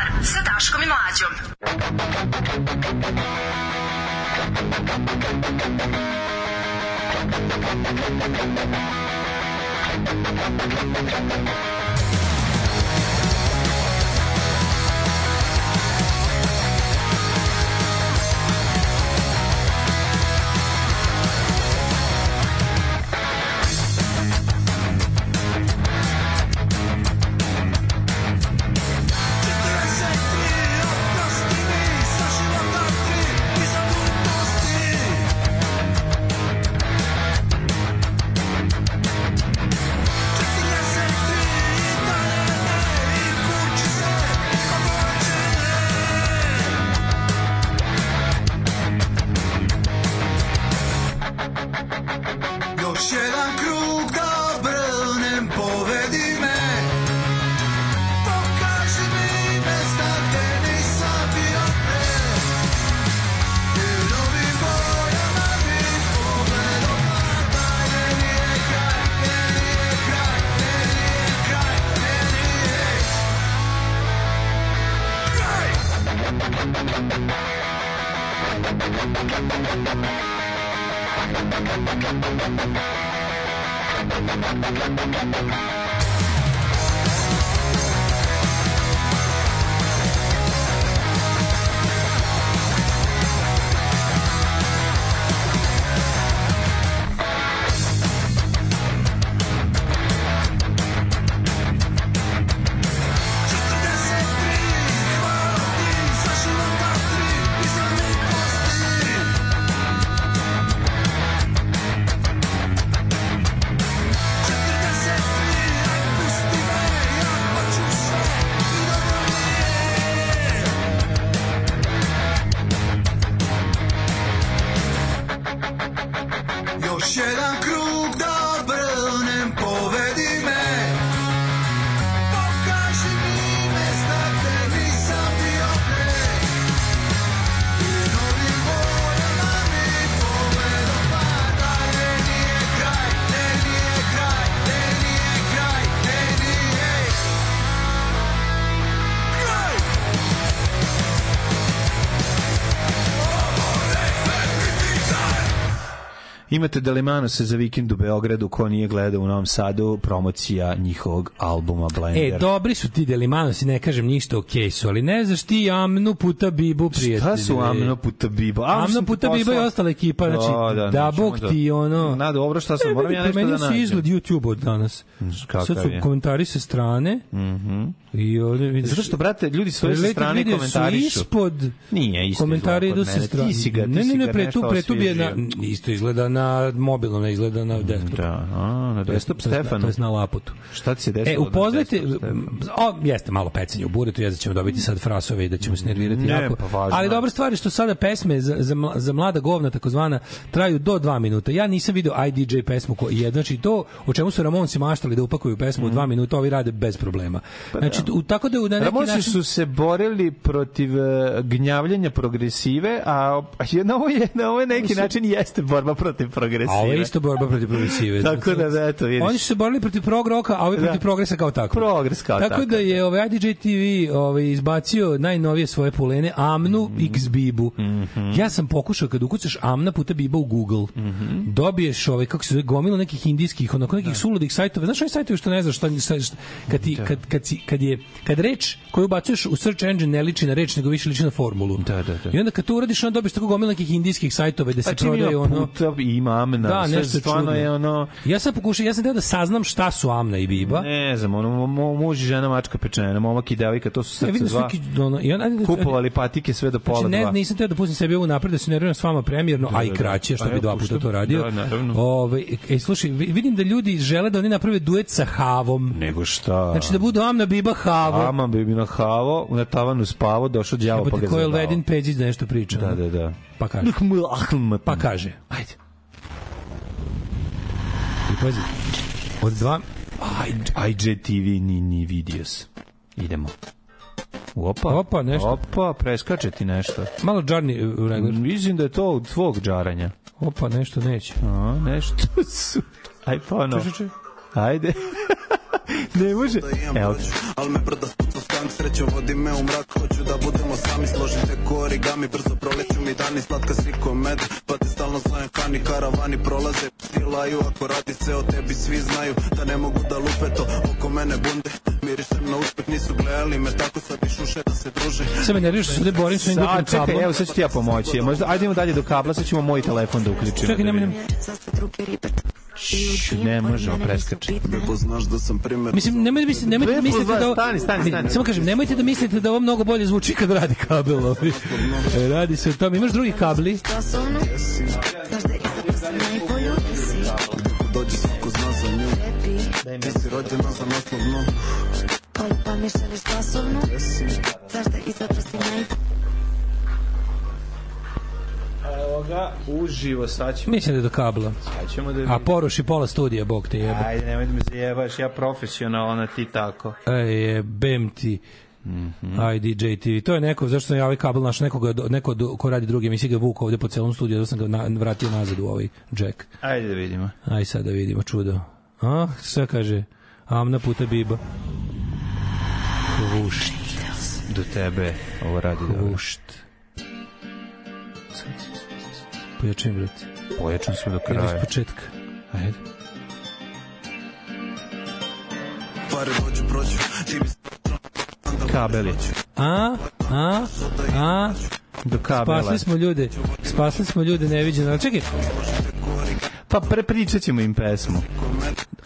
Još jedan Imate Delimanose za vikend u Beogradu, ko nije gledao u Novom Sadu, promocija njihovog albuma Blender. E, dobri su ti Delimanosi, ne kažem ništa okej su, ali ne znaš ti Amnu puta Bibu, prijatelji. Šta su Amno puta Bibo? A, Amno sam puta poslao- Bibo i ostala ekipa, znači, da, nećemo bog ti ono... Na, dobro, šta sam, E, moram ja nešto da promenio se nađem. izgled YouTube od danas. kakav Sad su je? komentari sa strane. Mhm. I ovde vidiš... Zato što, brate, ljudi svoje sa strane komentarišu. ispod... Nije isto Komentari idu sa strane. Ti si ga, ti ne, si ne, ne, pre tu, pre tu bi je na, osvježio. isto izgleda na mobilno, ne izgleda na desktop. Da, a, na desktop To je- Stefanu. To je na laputu. Šta ti se desilo? E, na upoznajte, o, jeste malo pecanje u buretu, ja ćemo dobiti sad frasove i da ćemo se nervirati Ne, jako. pa važno. Ali dobra stvar je što sada pesme za, za, za mlada govna takozvana traju do dva minuta. Ja nisam video IDJ pesmu koji je, znači to o čemu su Ramonsi maštali da upakuju pesmu u dva minuta, ovi rade bez problema. Znači, u, tako da u- na neki Ramonsi način... su se borili protiv e, gnjavljanja progresive, a a je, na ovo je na ovaj neki način jeste borba protiv progresive. A ovo je isto borba protiv progresive. Tako da, da, eto, vidiš. Oni su se borili protiv prog roka, a ovi Da. protiv progresa kao tako. Progres kao tako. takav, da je ovaj IDJ TV ovaj, izbacio najnovije svoje pulene Amnu Mhm. X Bibu. Ja sam pokušao kad ukucaš Amna puta Biba u Google, Mhm. dobiješ ovaj, kako se zove, gomilo nekih indijskih, onako nekih suludih sajtova. Znaš oni sajtovi što ne znaš šta, šta, šta- kad, ti, kad, kad, si, kad, je, kad reč koju ubacuješ u search engine ne liči na reč, nego više liči na formulu. Da, da, da. I onda kad to uradiš, onda dobiješ tako gomilo nekih indijskih sajtova gde se Pa prodaju ima ono... puta ima amna, Da, sve nešto stvarno čudno. je ono... Ja sam pokušao, ja sam teo da saznam šta su Amna i Biba. Ne znam, ono, mo- muž i žena mačka pečena, momak i devojka, to su E, srce da su dva. neki, ono, i on, Kupovali patike sve do pola Znači, ne, dva. nisam teo da pustim sebi ovo napred, da se nerviram s vama premijerno, Da, a i da, da. kraće, što A bi dva puta to radio. Da, naravno. Ove, e, slušaj, vi- vidim da ljudi žele da oni naprave duet sa Havom. Nego šta? Znači da budu Amna Biba Havo. Ama bi mi na havo, na tavanu spavo, došao đavo pa ga ko je. Ledin Peđić da nešto priča. Da, da, da. Pa kaže. Pa kaže. Ajde. Pazi, od dva... I, IGTV ni, ni videos. Idemo. Opa. Opa, nešto. Opa, preskače ti nešto. Malo džarni uh, regler. Mislim da je to od tvog džaranja. Opa, nešto neće. A, nešto su... Aj, čuj, čuj. Ajde. Ne može. Evo. Al me brda spuca skank, sreća vodi me u mrak Hoću da budemo sami, složite ko origami Brzo proleću mi dani, slatka si ko med Pa te stalno zovem hani, karavani prolaze Stilaju, ako radi se o tebi Svi znaju da ne mogu da lupe to Oko mene bunde, mirišem na uspeh Nisu gledali me tako, sad i šuše da se druže Sve me nerviraš što se ovde borim Sa, čekaj, kablom. evo sad ću ti ja pomoći. Možda, ajde idemo dalje do kabla, sad ćemo moj telefon da uključimo. Čekaj, da nemoj, ne možemo preskači. Bebo znaš da sam primer Mislim, nemojte, mislim, nemojte da Lepo mislite da... ovo- stani, stani, stani. Samo kažem, nemojte da mislite da ovo mnogo bolje zvuči kad radi kabel. Radi se o tome. Imaš drugi kabli? Dođi svako zna za nju Ti si rođena za naslovno Pa mi Znaš da Evo ga, uživo, sad ćemo. Mislim da je do kabla. Sad ćemo da A vidimo. poruši pola studija, bog te jebe. Ajde, nemoj da me zajebaš, ja profesionalno, ti tako. Ej, jebem ti. Mhm. Aj, DJ TV. To je neko, zašto sam ja ovaj kabel naš nekoga, neko do- ko radi druge emisije ga vuka ovde po celom studiju, da sam ga na, vratio nazad u ovaj jack. Ajde da vidimo. Aj sad da vidimo čudo. A, šta kaže? Amna puta biba. Kušt. Do tebe ovo radi dobro. Kušt. Pojačajem, brate. Pojačan smo do kraja. iz početka. Ajde. Pare dođu prođu Ti bi Kabeli. A, a, a, Do kabela. spasli smo ljude, spasli smo ljude neviđeno. Čekaj, Pa prepričat ćemo im pesmu.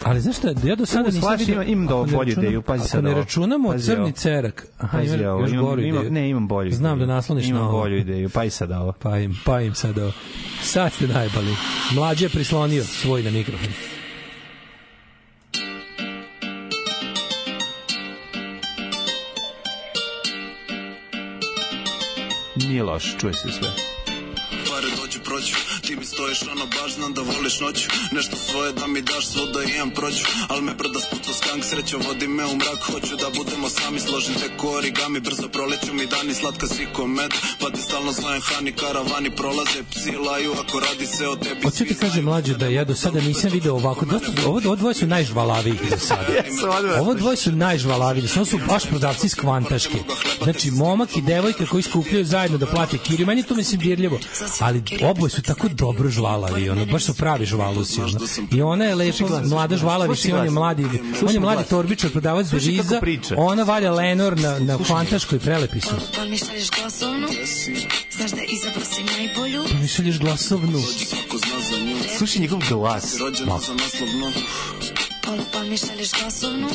ali znaš šta, ja do sada nisam vidio... ima- imam do- ne bolju ideju, pazi sad ne ovo. računamo Pazi crni ovo. cerak. Aha, Pazi još imam- goru imam- ideju. Ne, imam bolju Znam ideju. da nasloniš Imam na ovo. bolju ideju, pa i sad ovo. Pa im, pa im sad ovo. Sad ste najbali. Mlađe je prislonio svoj na mikrofon. Nije loš, čuje se sve. Prođu Ti mi stojiš ono baš znam da voliš noću Nešto svoje da mi daš svo da imam prođu Al me brda spuca skank Sreća vodi me u mrak Hoću da budemo sami Složim te ko origami Brzo proleću mi dani Slatka si ko med Pa ti stalno zovem hani Karavani prolaze Psi laju Ako radi se o tebi Hoću ti kažem mlađe da ja do sada nisam video ovako. Dosta, ovo, ovo dvoje su najžvalaviji do sada. Ovo dvoje su najžvalaviji. Ovo su baš prodavci iz kvantaške. Znači, momak i devojka koji skupljaju zajedno da plate kiriju. Meni to mislim dirljivo. Ali oboje su tako dobro žvalavi. Ono, baš su pravi žvalusi. Ono. I ona je lepa, mlada žvalavi, Slušaj on je mladi, on je mladi torbičar, prodavac deviza. Ona valja Lenor na, na kvantaškoj prelepi su. Pa mi šališ glasovnu Znaš da izabro si najbolju Pa mi šalješ glasovnu. Slušaj njegov glas. Si naslovno Pa, mi šališ glasovnu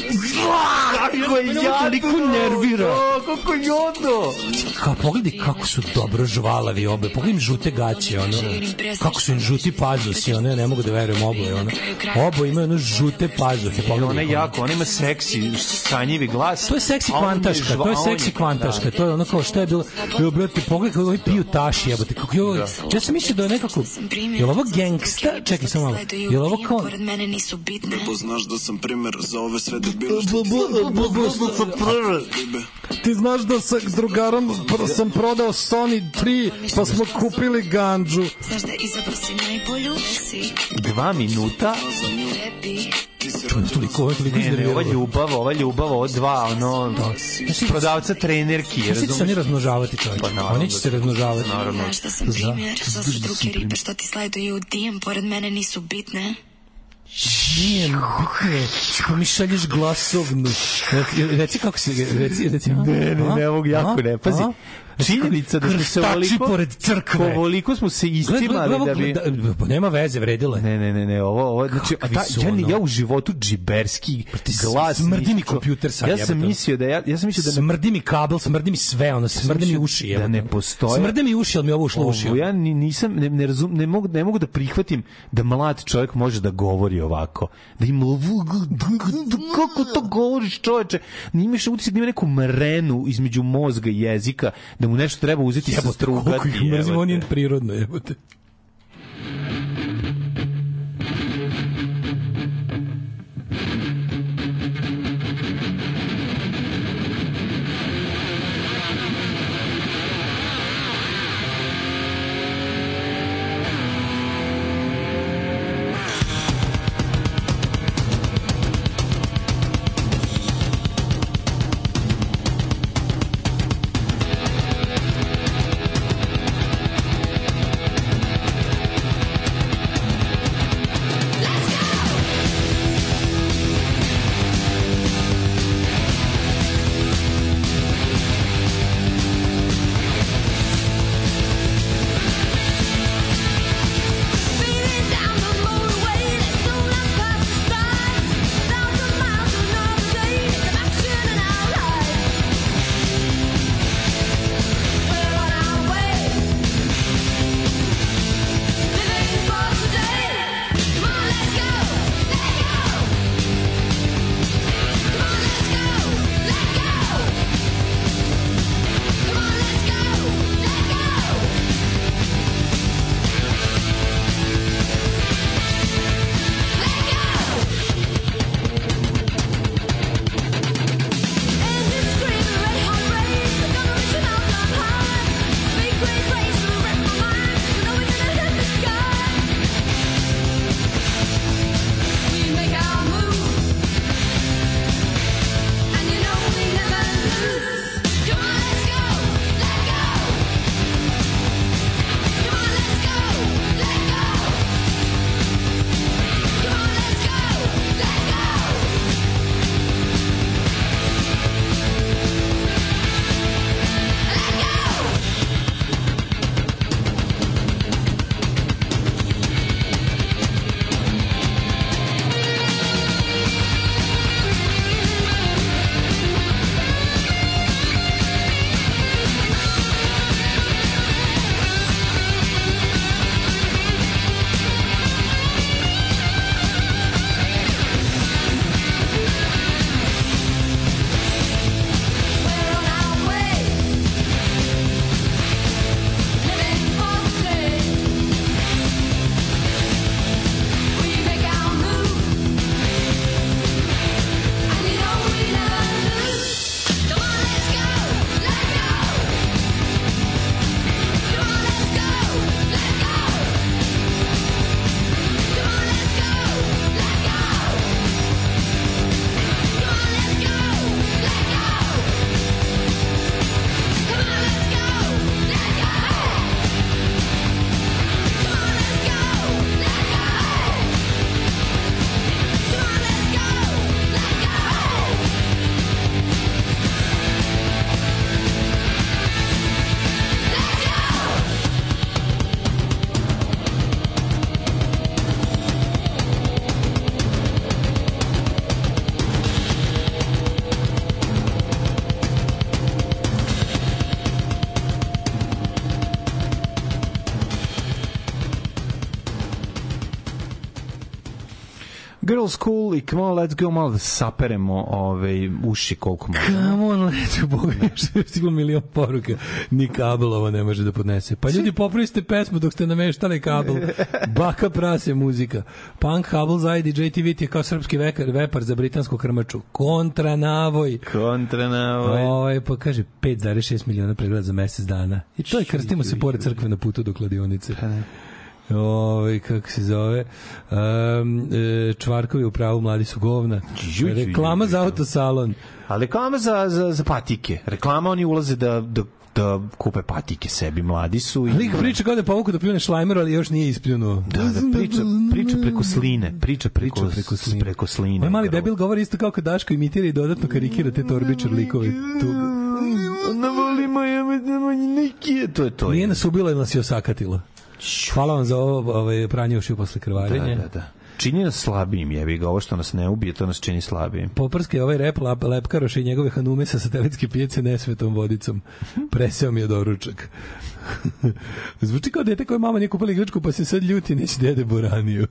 Kako je toliko nervira. Kako jodo. Kao, pogledaj kako su dobro žvalavi obe. Pogledaj im žute gaće, ono. Kako su im žuti pazusi, ono, ja ne mogu da verujem oboje, ono. Oboje imaju ono žute pazuhe, pogledaj. Ona je jako, ona ima seksi, sanjivi glas. To je seksi kvantaška, to je seksi kvantaška, da. to je ono kao šta je bilo. Jo, brate, pogledaj kako oni piju taši, jebote, kako je ovo. Ja sam mislio da je nekako, je li ovo gangsta? Čekaj samo malo. Je li ovo kao, Pored znaš da sam primer Za ove sve debile Ti znaš da sa drugarom pr- sam prodao Sony 3 pa smo kupili ganđu. Znaš da izabro si najbolju Si Dva minuta. čujem toliko, ovo je toliko Ne, ne, ova ljubav, ova ljubav, ovo dva, ono, prodavca trenerki, Misli će se oni razumiješ? razmnožavati čovječe. Pa naravno Oni će da se razmnožavati. Naravno. Znaš da sam primjer Za su druge ribe što ti slajduju u dim Pored mene nisu bitne Nije bitno je, pa mi šalješ glasovnu. Reci- kako se, reci, reci. Ne, ne, ne mogu jako ne. Pazi? Činjenica da smo se ovoliko... pored crkve. Ovoliko smo se iscimali da bi... Da, pa nema veze, vredilo je. Ne, ne, ne, ne, ovo, ovo, znači, a ta, ja, ja u životu džiberski ti glas... smrdi mi kompjuter sad, Ja sam mislio da, ja, ja sam mislio da... Smrdi mi kabel, smrdi mi sve, ono, smrdi mi uši. da jebote. ne postoje- Smrde mi uši, ali mi ovo ušlo uši. Ovo, ja ni, nisam, ne, ne, razum, ne, mogu, ne mogu da prihvatim da mlad čovjek može da govori ovako. Da ima kako to govoriš čoveče? Nimaš utisak da ima neku mrenu između mozga i jezika, da mu nešto treba uzeti sa Jebote, strugati. koliko ih mrzim, on je prirodno, jebote. Girl School i Come on, let's go malo da saperemo ovaj, uši koliko možemo. Come on, leto, Boga, još je stiglo milion poruka. Ni kabel ovo ne može da podnese. Pa ljudi, popraviste pesmu dok ste nameštali kabel. Baka prase muzika. Punk Hubble zajdi JTV je kao srpski vekar, vepar za britansku krmaču. Kontra navoj. Kontra navoj. Ovaj, pa kaže 5,6 miliona pregleda za mesec dana. I to je krstimo se pored crkve na putu do kladionice. Ovaj kako se zove? Um, čvarkovi u pravu mladi su govna. Reklama za autosalon. A reklama za, za, za patike. Reklama oni ulaze da, da, da kupe patike sebi. Mladi su. I... Lik priča kao da je povukao da pljune šlajmer, ali još nije ispljunuo. Da, da, priča, priča preko sline. Priča preko, Priča preko sline. Preko sline. Ovaj mali debil govori isto kao kad Daško imitira i dodatno karikira te torbičar likove. Tu. Ne voli moje, neki to je to. Nije nas ubila, ili nas je osakatila. Hvala vam za ovo ovaj, pranje ušiju posle krvarenja. Da, da, da. Čini nas slabijim, jebi ga. Ovo što nas ne ubije, to nas čini slabijim. Poprske ovaj rep lap, lepkaroš i njegove hanume sa satelitske pijace nesvetom vodicom. Preseo mi je doručak. Zvuči kao dete koje mama nije kupila igračku pa se sad ljuti neće dede boraniju.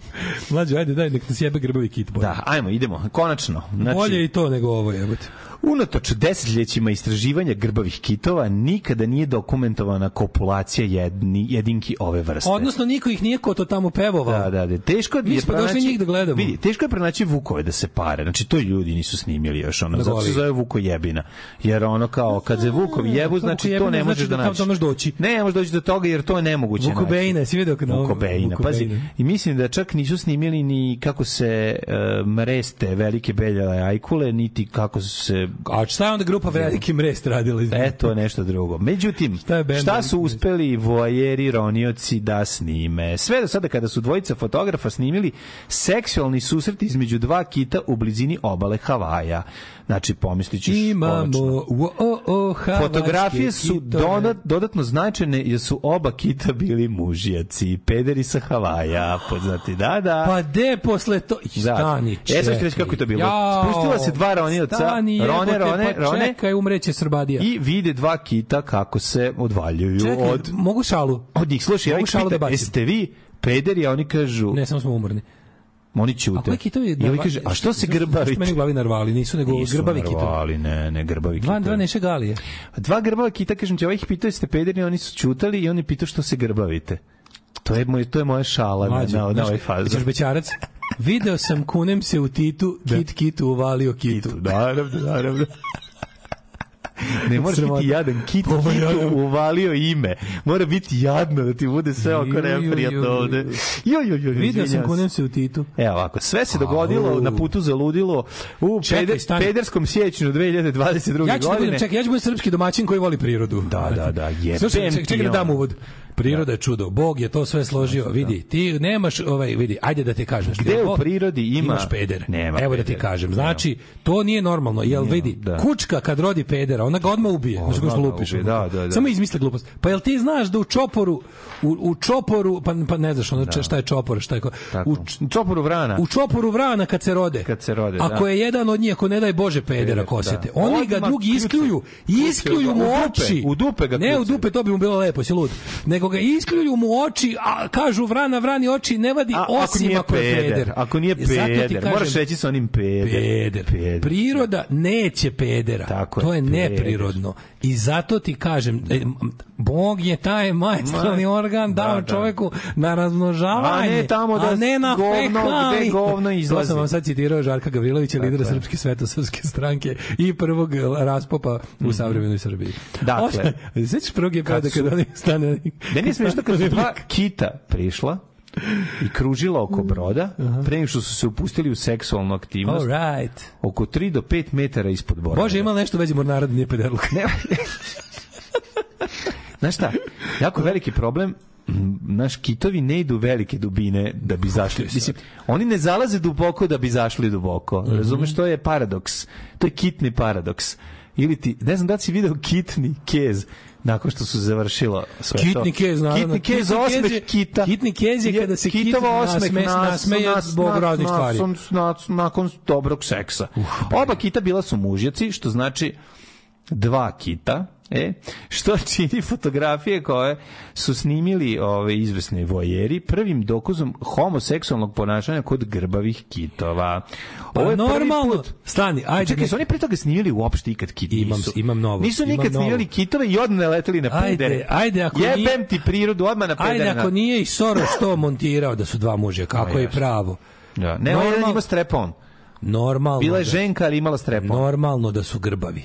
Mlađe, ajde daj, nek nas jebe grbavi kit. Bolje. Da, ajmo, idemo. Konačno. Znači, Bolje i to nego ovo jebote. Unatoč desetljećima istraživanja grbavih kitova, nikada nije dokumentovana kopulacija jedni, jedinki ove vrste. Odnosno, niko ih nije ko to tamo pevovao. Da, da, da. Teško Mi je smo došli njih da gledamo. Vidi, teško je pronaći vukove da se pare. Znači to ljudi nisu snimili još ono. Da zato se zove vukojebina. Jer ono kao kad se vukovi jebu, znači to Vukojebina ne možeš znači da da to možeš doći. Ne, ne možeš doći do toga jer to je nemoguće. naći. Vukobejna, si vidio kad Vukobejna, pazi. I mislim da čak nisu snimili ni kako se uh, mreste velike beljale ajkule, niti kako se A šta je onda grupa Veliki Mrest radila? E, to je nešto drugo. Međutim, šta, je band su uspeli voajeri, ronioci da snime? Sve do sada kada su dvojica fotografa snimili seksualni susret između dva kita u blizini obale Havaja. Znači, pomislit ćeš Imamo o, o, o, Fotografije su dodat, dodatno značajne jer su oba kita bili mužijaci, pederi sa Havaja, poznati, da, da. Pa de posle to... Stani, E, sad ću ti reći kako je to bilo. Jao, Spustila se dva ronioca, stani, Rone, jebote, Rone, pa Rone, Čekaj, umreće Srbadija. i vide dva kita kako se odvaljuju Čekaj, od mogu šalu? od njih. Slušaj, ja ih šalu da jeste vi pederi, a oni kažu, Ne, samo smo umorni. Oni A ćute. koji kitovi? I oni kaže, a što se grbavite? Što meni glavi narvali? Nisu nego Nisu grbavi kitovi. narvali, ne, ne, grbavi Dva, kitovi. dva neše galije. Dva grbava kita, kažem ti, ovaj ih pitao jeste pederi, oni su ćutali i oni pitao što se grbavite. To je, moj, to je moja šala na, Mlađo, na, na znaš, ovaj fazu. Hoćeš bećarac? Video sam kunem se u Titu, kit kitu uvalio kitu. Naravno, naravno. Ne moraš Sramota. biti jadan, kit kitu uvalio ime. Mora biti jadno da ti bude sve oko neprijatno ovde. Jo, jo, jo, Video sam kunem se. u Titu. Evo ovako, sve se dogodilo na putu za ludilo u peder, pederskom sjećanju 2022. Ja ću da godine. budem, čekaj, ja ću budem srpski domaćin koji voli prirodu. Da, da, da, jebem Slušaj, čekaj, čekaj da dam uvod. Priroda je čudo. Bog je to sve složio. Vidi, ti nemaš ovaj, vidi, ajde da te kažem. Gde u prirodi ima- Imaš peder. Nema Evo da ti kažem. Znači, to nije normalno. Jel vidi, da. kučka kad rodi pedera, ona ga odmah ubije. Znači, ko što lupiš. da, da, da. Samo izmisli glupost. Pa jel ti znaš da u čoporu, u, u čoporu, pa, pa ne znaš ono, šta je čopor, šta je ko, u, čoporu vrana. u čoporu vrana kad se rode. Kad se rode, Ako da. je jedan od njih, ako ne daj Bože pedera kosete, da. oni ga drugi iskljuju. Iskljuju mu U dupe, oči. u dupe ga Ne, u dupe, to bi mu bilo lepo, si lud. Nego ga iskljuju mu oči, a kažu vrana, vrani oči ne vadi, A, ako osim nije ako je peder. Ako nije peder, kažem, moraš reći sa onim peder. Peder. Peder. Priroda neće pedera. Tako je, to je peder. neprirodno. I zato ti kažem, e, Bog je taj maestralni Ma- organ dao da, da. čoveku na razmnožavanje, A ne tamo da a ne na govno, fekali. govno To izlazi. sam vam sad citirao Žarka Gavrilovića, lidera je. Srpske svetosrpske stranke i prvog raspopa u savremenoj Srbiji. Mhm. Dakle, Svećaš prvog je kada kada oni stane... Da nije smiješno kad su dva kita prišla i kružila oko broda, pre nego što su se upustili u seksualnu aktivnost, All right. oko 3 do 5 metara ispod broda. Bože, ima nešto vezi mornara da nije pederluk? Ne. Znaš šta, jako veliki problem naš kitovi ne idu velike dubine da bi zašli. Mislim, oni ne zalaze duboko da bi zašli duboko. Mhm. Razumeš, to je paradoks. To je kitni paradoks. Ili ti, ne znam da si video kitni kez nakon što su završilo sve to. Kitni kez, naravno. Kitni kez, Kitni kez osmeh je- kita. kitni kez je kada se kit Kitova osmeh nasme- nas- nasmeje nas- zbog raznih stvari. nas- nas- nakon dobrog seksa. Oba kita bila su mužjaci, što znači dva kita. E, što čini fotografije koje su snimili ove izvesni vojeri prvim dokazom homoseksualnog ponašanja kod grbavih kitova. Pa Ovo je prvi normalno. put. Stani, ajde. Čekaj, su oni pre toga snimili uopšte ikad kit? Imam- Nisu. imam novo, Nisu imam nikad novo. snimili kitove i odmah leteli na Ajde, pedere. ajde, ako Jebem nije- ti prirodu, odmah na pedere. Ajde, ako nije i Soros to montirao da su dva muža, kako je pravo. Da. Ne, on Normal- ima strepon. Normalno. Bila je da- ženka, ali imala strepon. Normalno da su grbavi.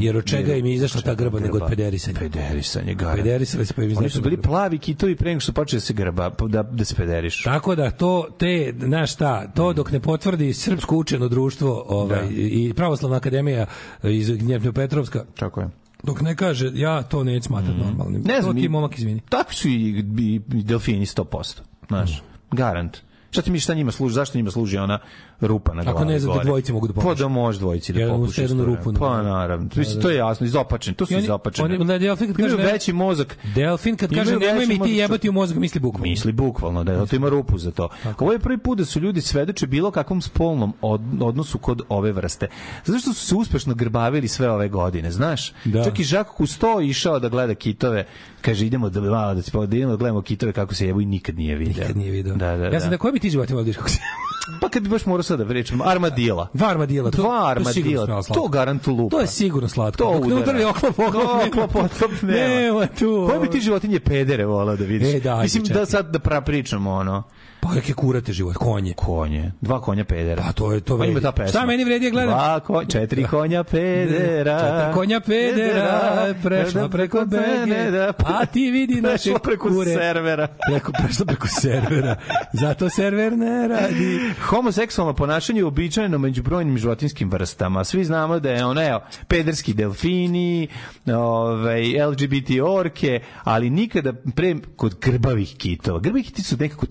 Jer od čega im je izašla ta grba nego od pederisanja. Pederisanje, garant. Pederisali se pa im Oni su bili plavi kitovi pre nego što počeli da se grba, da, da se pederiš. Tako da to te znaš šta, to dok ne potvrdi srpsko učeno društvo, ovaj Da. i pravoslavna akademija iz Gnjepno-Petrovska, Tako je. dok ne kaže ja to neću smatrati normalnim. Mhm. Ne znam, to ti momak izvini. Takvi su i, i, delfini 100%. Znaš, garant. Šta ti mi šta njima služi? Zašto njima služi ona rupa na Ako glavi ne znam da dvojice mogu da Pa popuše. da može dvojici da popuše. jednu rupu na. Pa naravno. Da, Mislim, da. to je jasno, izopačeni. To su izopačeni. oni- da, delfin kad kaže veći mozak. Delfin kad kaže nemoj mi ti jebati u mozak, misli bukvalno. Misli bukvalno, da, to ima rupu za to. Ovo je prvi put da su ljudi svedoče bilo kakvom spolnom od, odnosu kod ove vrste. Zato što su se uspešno grbavili sve ove godine, znaš? Da. Čak i Žak Kusto išao da gleda kitove, kaže idemo da malo da, pa- da idemo da gledamo kitove kako se jebu i nikad nije video. Nikad nije video. Da, da, ja sam da. da koji bi ti životinja voliš kako se Pa kad bi baš morao sad da pričam, armadila. Dva armadila. To, Dva to armadila, smelo slatko. to garant lupa. To je sigurno slatko. To Dok ne udari oklop, oklop, To oklop, oklop nema. Nema tu. Koje bi ti životinje pedere volao da vidiš? E, da, Mislim da sad da pra pričamo ono. Pa neke kurate život, konje. Konje. Dva konja pedera. Pa to je to Pa vredi. pesma. Šta meni vredi da gledam? Dva ko, četiri konja pedera. Četiri konja pedera, prešla preko BG, da, a ti vidi naše prešla preko kure. servera. Preko, prešla preko servera. Zato server ne radi. Homoseksualno ponašanje je uobičajeno među brojnim životinskim vrstama. Svi znamo da je ono, evo, pederski delfini, ovaj, LGBT orke, ali nikada pre kod grbavih kitova. Grbavi kiti su nekako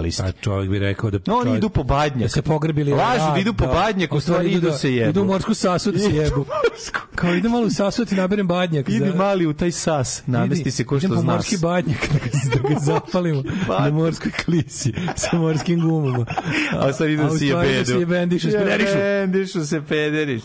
tradicionalisti. A čovjek bi rekao da... No, oni čovjek- idu po badnjak. Da se pogrebili. Lažu da idu po badnjak, u stvari idu se jebu. Idu u morsku sasu da se jebu. Kao idem malo u sasu da ti naberem badnjak. Idi mali u taj sas, namesti se ko što idem po morski badnjak da ga, da ga zapalimo na morskoj klisi sa morskim gumama. A sad idu a da u se stvari da jebedu. se jebendišu, spederišu. Jebendišu se pederiš.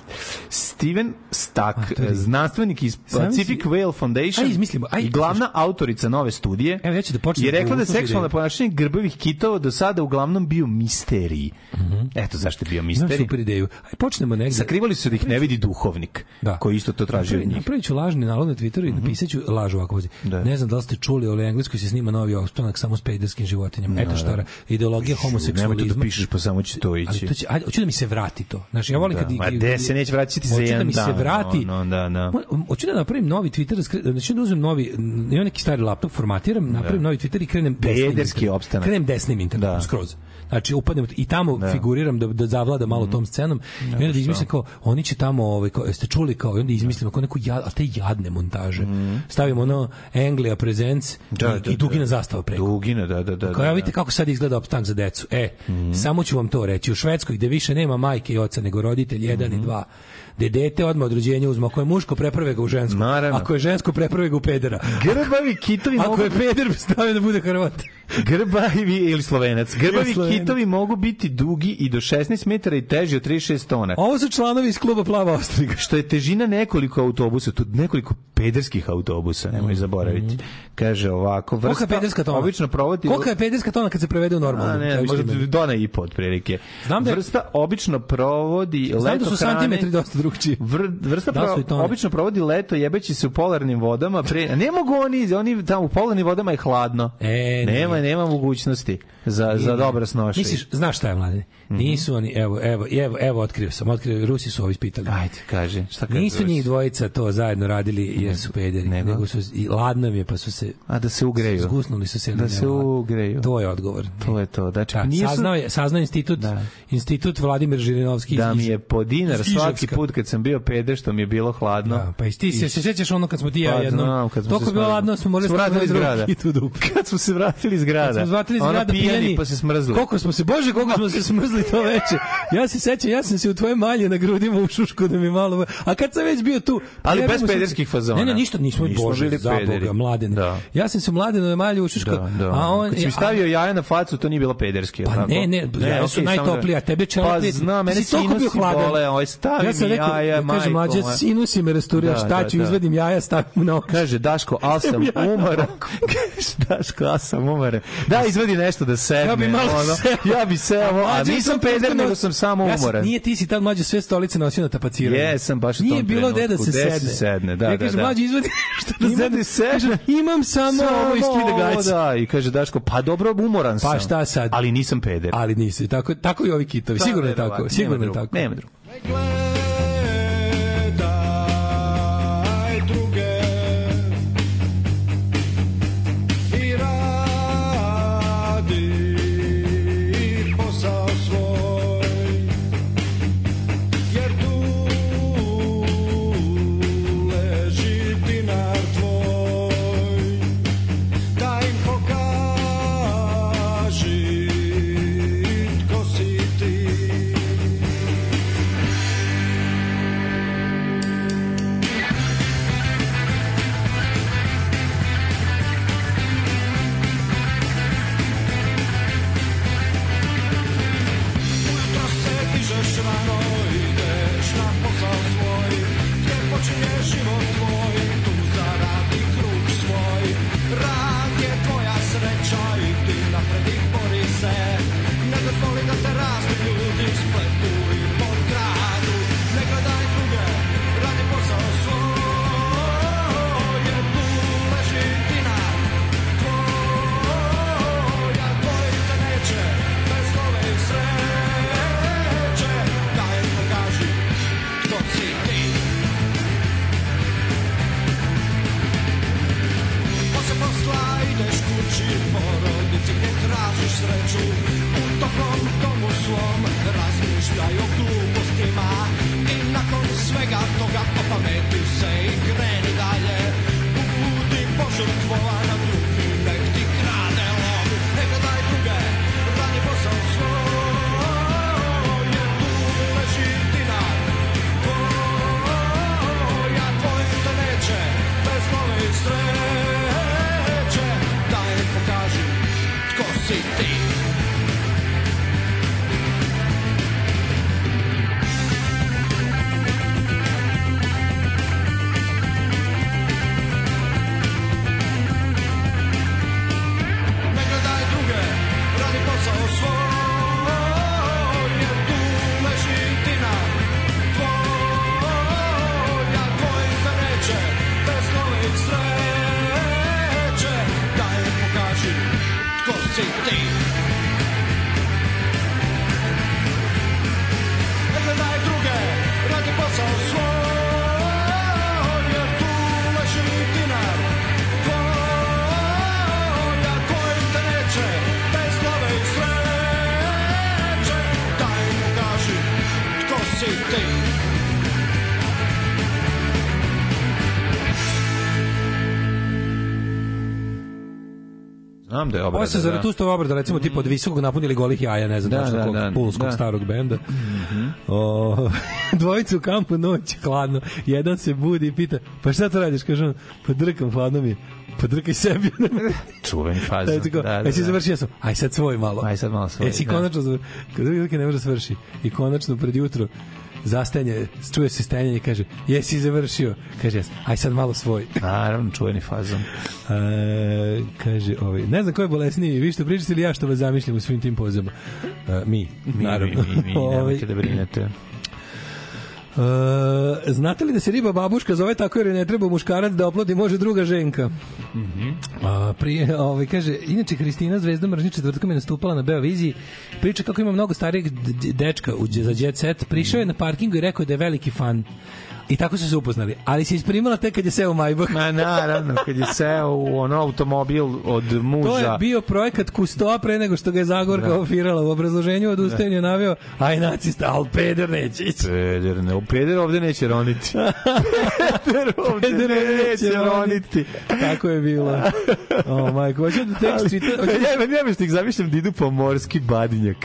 Steven Stack, znanstvenik iz Pacific Whale Foundation Aj, izmislimo, aj, i glavna autorica nove studije, Evo, ja ću da je da rekla da seksualno ideju. ponašanje grbavih kitova do sada uglavnom bio misterij. Eto zašto je bio Imam misterij. super ideju. Aj, počnemo negde. Sakrivali su da ih ne vidi duhovnik, Da. koji isto to traži od njih. Napravit ću lažni nalog na Twitteru i napisat ću laž ovako. vozi. Da. Ne znam da li ste čuli, ali u Engleskoj se snima novi ostanak samo s pederskim životinjama. Eto šta ra- ideologija Nemoj to homoseksualizma. da pišeš, pa samo će to Ali ići. to će, ajde, hoću da mi se vrati to. Znači, ja volim Da, kad... ma gde se neće vratiti za Hoću jedan da mi se dan, vrati. ono, da, da. Mo- Hoću da napravim novi Twitter, da znači da uzmem novi, imam neki stari laptop, formatiram, napravim novi Twitter i krenem desnim Pederski opstanak. Krenem desnim internetom, Da. skroz. Znači, upadnem i tamo figuriram da, da zavlada malo tom scenom i onda da izmislim kao, oni će tamo, ovaj, kao, jeste čuli kao, i onda izmislimo kao neku jad, a te jadne montaže. Stavimo ono Anglia Presents Da, i, da, i Dugina da. zastava preko. Dugina, da, da, da. Kao ja da, vidite kako sad izgleda opstank za decu. E, Mhm. samo ću vam to reći. U Švedskoj gde više nema majke i oca nego roditelj jedan Mhm. i dva. Gde dete odmah od rođenja uzme. Ako je muško, preprave ga u žensko. Naravno. Ako je žensko, preprave ga u pedera. Grbavi kitovi Ako mogu je peder, stavio da bude Hrvat. Grbavi ili slovenac. Grbavi Slovenac. kitovi mogu biti dugi i do 16 metara i teži od 36 tona. Ovo su članovi iz kluba Plava Ostriga. Što je težina nekoliko autobusa, tu nekoliko pederskih autobusa, nemoj zaboraviti. Kaže ovako, Kolika je vrsta pederska tona? obično provodi... Kolika je pederska tona kad se prevede u normalno? A ne, možda dona i po otprilike. Znam da je- Vrsta obično provodi Znam da su santimetri dosta drugčiji. Vr, vrsta Da pro- obično provodi leto jebeći se u polarnim vodama. Pre, ne mogu oni, oni tamo u polarnim vodama je hladno. E, nema, nije. nema mogućnosti za, za dobro snošenje. Misliš, znaš šta je mlade? Nisu oni, evo, evo, evo, evo otkrio sam, otkrio, Rusi su ovo ispitali. Ajde, kaže, šta kaže? Nisu njih dvojica to zajedno radili jer su pederi, Nego? nego, su, i ladno im je pa su se A da se ugreju. zgusnuli su se. Da se ugreju. To je odgovor. To je to. Znači, Da, nisu... saznao je, saznao institut, institut Vladimir Žirinovski. da iz- mi je po dinar iz svaki put kad sam bio peder što mi je bilo hladno. Da, pa i ti se, se sjećaš ono kad smo ti ja Pa, jednom, znam, kad smo toliko se je bilo smali- ladno, smo morali smo vratili iz grada. Kad smo se vratili iz grada. Kad smo dva, tri Ono grada pijani. pa se smrzli. Koliko smo se, bože, koliko smo se smrzli to veče. Ja se sećam, ja sam se u tvoje malje na grudima ušuško da mi malo... A kad sam već bio tu... Ali jebemo bez pederskih fazona. Ne, ne, ništa, nismo, Nismo bože, bili za. Boga, mladen. Da. Ja sam se u mladenove malje ušuško, Da, da. a on... Kad si mi stavio jaja na facu, to nije bilo pederski. Pa ne, ne, jaja su okej, samo najtoplije, a tebe čelo Pa Ti mene sinusi hladan. bole, oj, stavi ja sam mi rekao, jaja, ja majko kažem, mlađe, sinusi me rasturira, Da, šta da, ću, da. izvadim jaja, stavim na. Kaže Daško, al sam umoran. Kaže Daško, al sam umoran. Da, izvadi nešto da sedne. Ja bi malo ono. seo. Ja bi seo, a mlađe, nisam sam peder, nego sam samo Ja sam- umoran. Nije ti si tad mlađe sve stolice nosio na tapaciranje. Jesam, baš u Nije tom bilo gde da se Gde sedne. se sedne, da, ja da, da. mlađe, izvadi što da sedne. sedne. Kažem, imam samo, ovo iz skida gaće. Da, i kaže Daško, pa dobro, umoran sam. Pa šta sad? Ali nisam peder. Ali nisi. Tako, tako i ovi kitovi. Da, Sigurno je tako. Sigurno je tako. Nema drugo. Da je obrada. Ovo se Zaratustova obrada, recimo, tipa od visokog napunili golih jaja, ne znam, Da, tačno da, kog da, pulskog da. starog benda. O, dvojicu u kampu noć, hladno. Jedan se budi i pita, pa šta to radiš? Kaže on, pa drkam, hladno mi je. Pa drkaj sebi. Čuveni Da, fazon. tako, Da, da, Jesi da. završio sam? Aj sad svoj malo. Aj sad malo svoj, Jesi da. konačno završio? Kad drugi drugi ne može da svrši. I konačno pred jutro zastanje, čuje se stenjanje i kaže, jesi završio? Kaže, jes. Aj sad malo svoj. Naravno, čuveni fazon. E, kaže, ovaj, ne znam ko je bolesniji, vi što pričate ili ja što vas zamišljam u svim tim pozama. E, mi, Mi, naravno. mi, mi, mi, Ovaj, nemojte da brinete. E, znate li da se riba babuška zove tako jer ne treba muškarac da oplodi može druga ženka? Mhm. A, prije, ovaj, kaže, inače Hristina Zvezda Mržnji četvrtkom je nastupala na Beoviziji, priča kako ima mnogo starijeg dečka u, za Jet Set, prišao je na parkingu i rekao da je veliki fan I tako su se upoznali. Ali se isprimala tek kad je seo u Majbah. Ma naravno, kad je seo u ono automobil od muža. To je bio projekat Kustoa pre nego što ga je Zagorka Da. ofirala u obrazloženju od ustajanja naveo, aj nacista, al peder neće ići. Peder, ne, Peder ovde neće roniti. Peder ovde Peder neće neće roniti. Tako je bilo. O, majko, hoću da tekst čita... Ja, ja, ja, što ih zamišljam da idu po morski badinjak.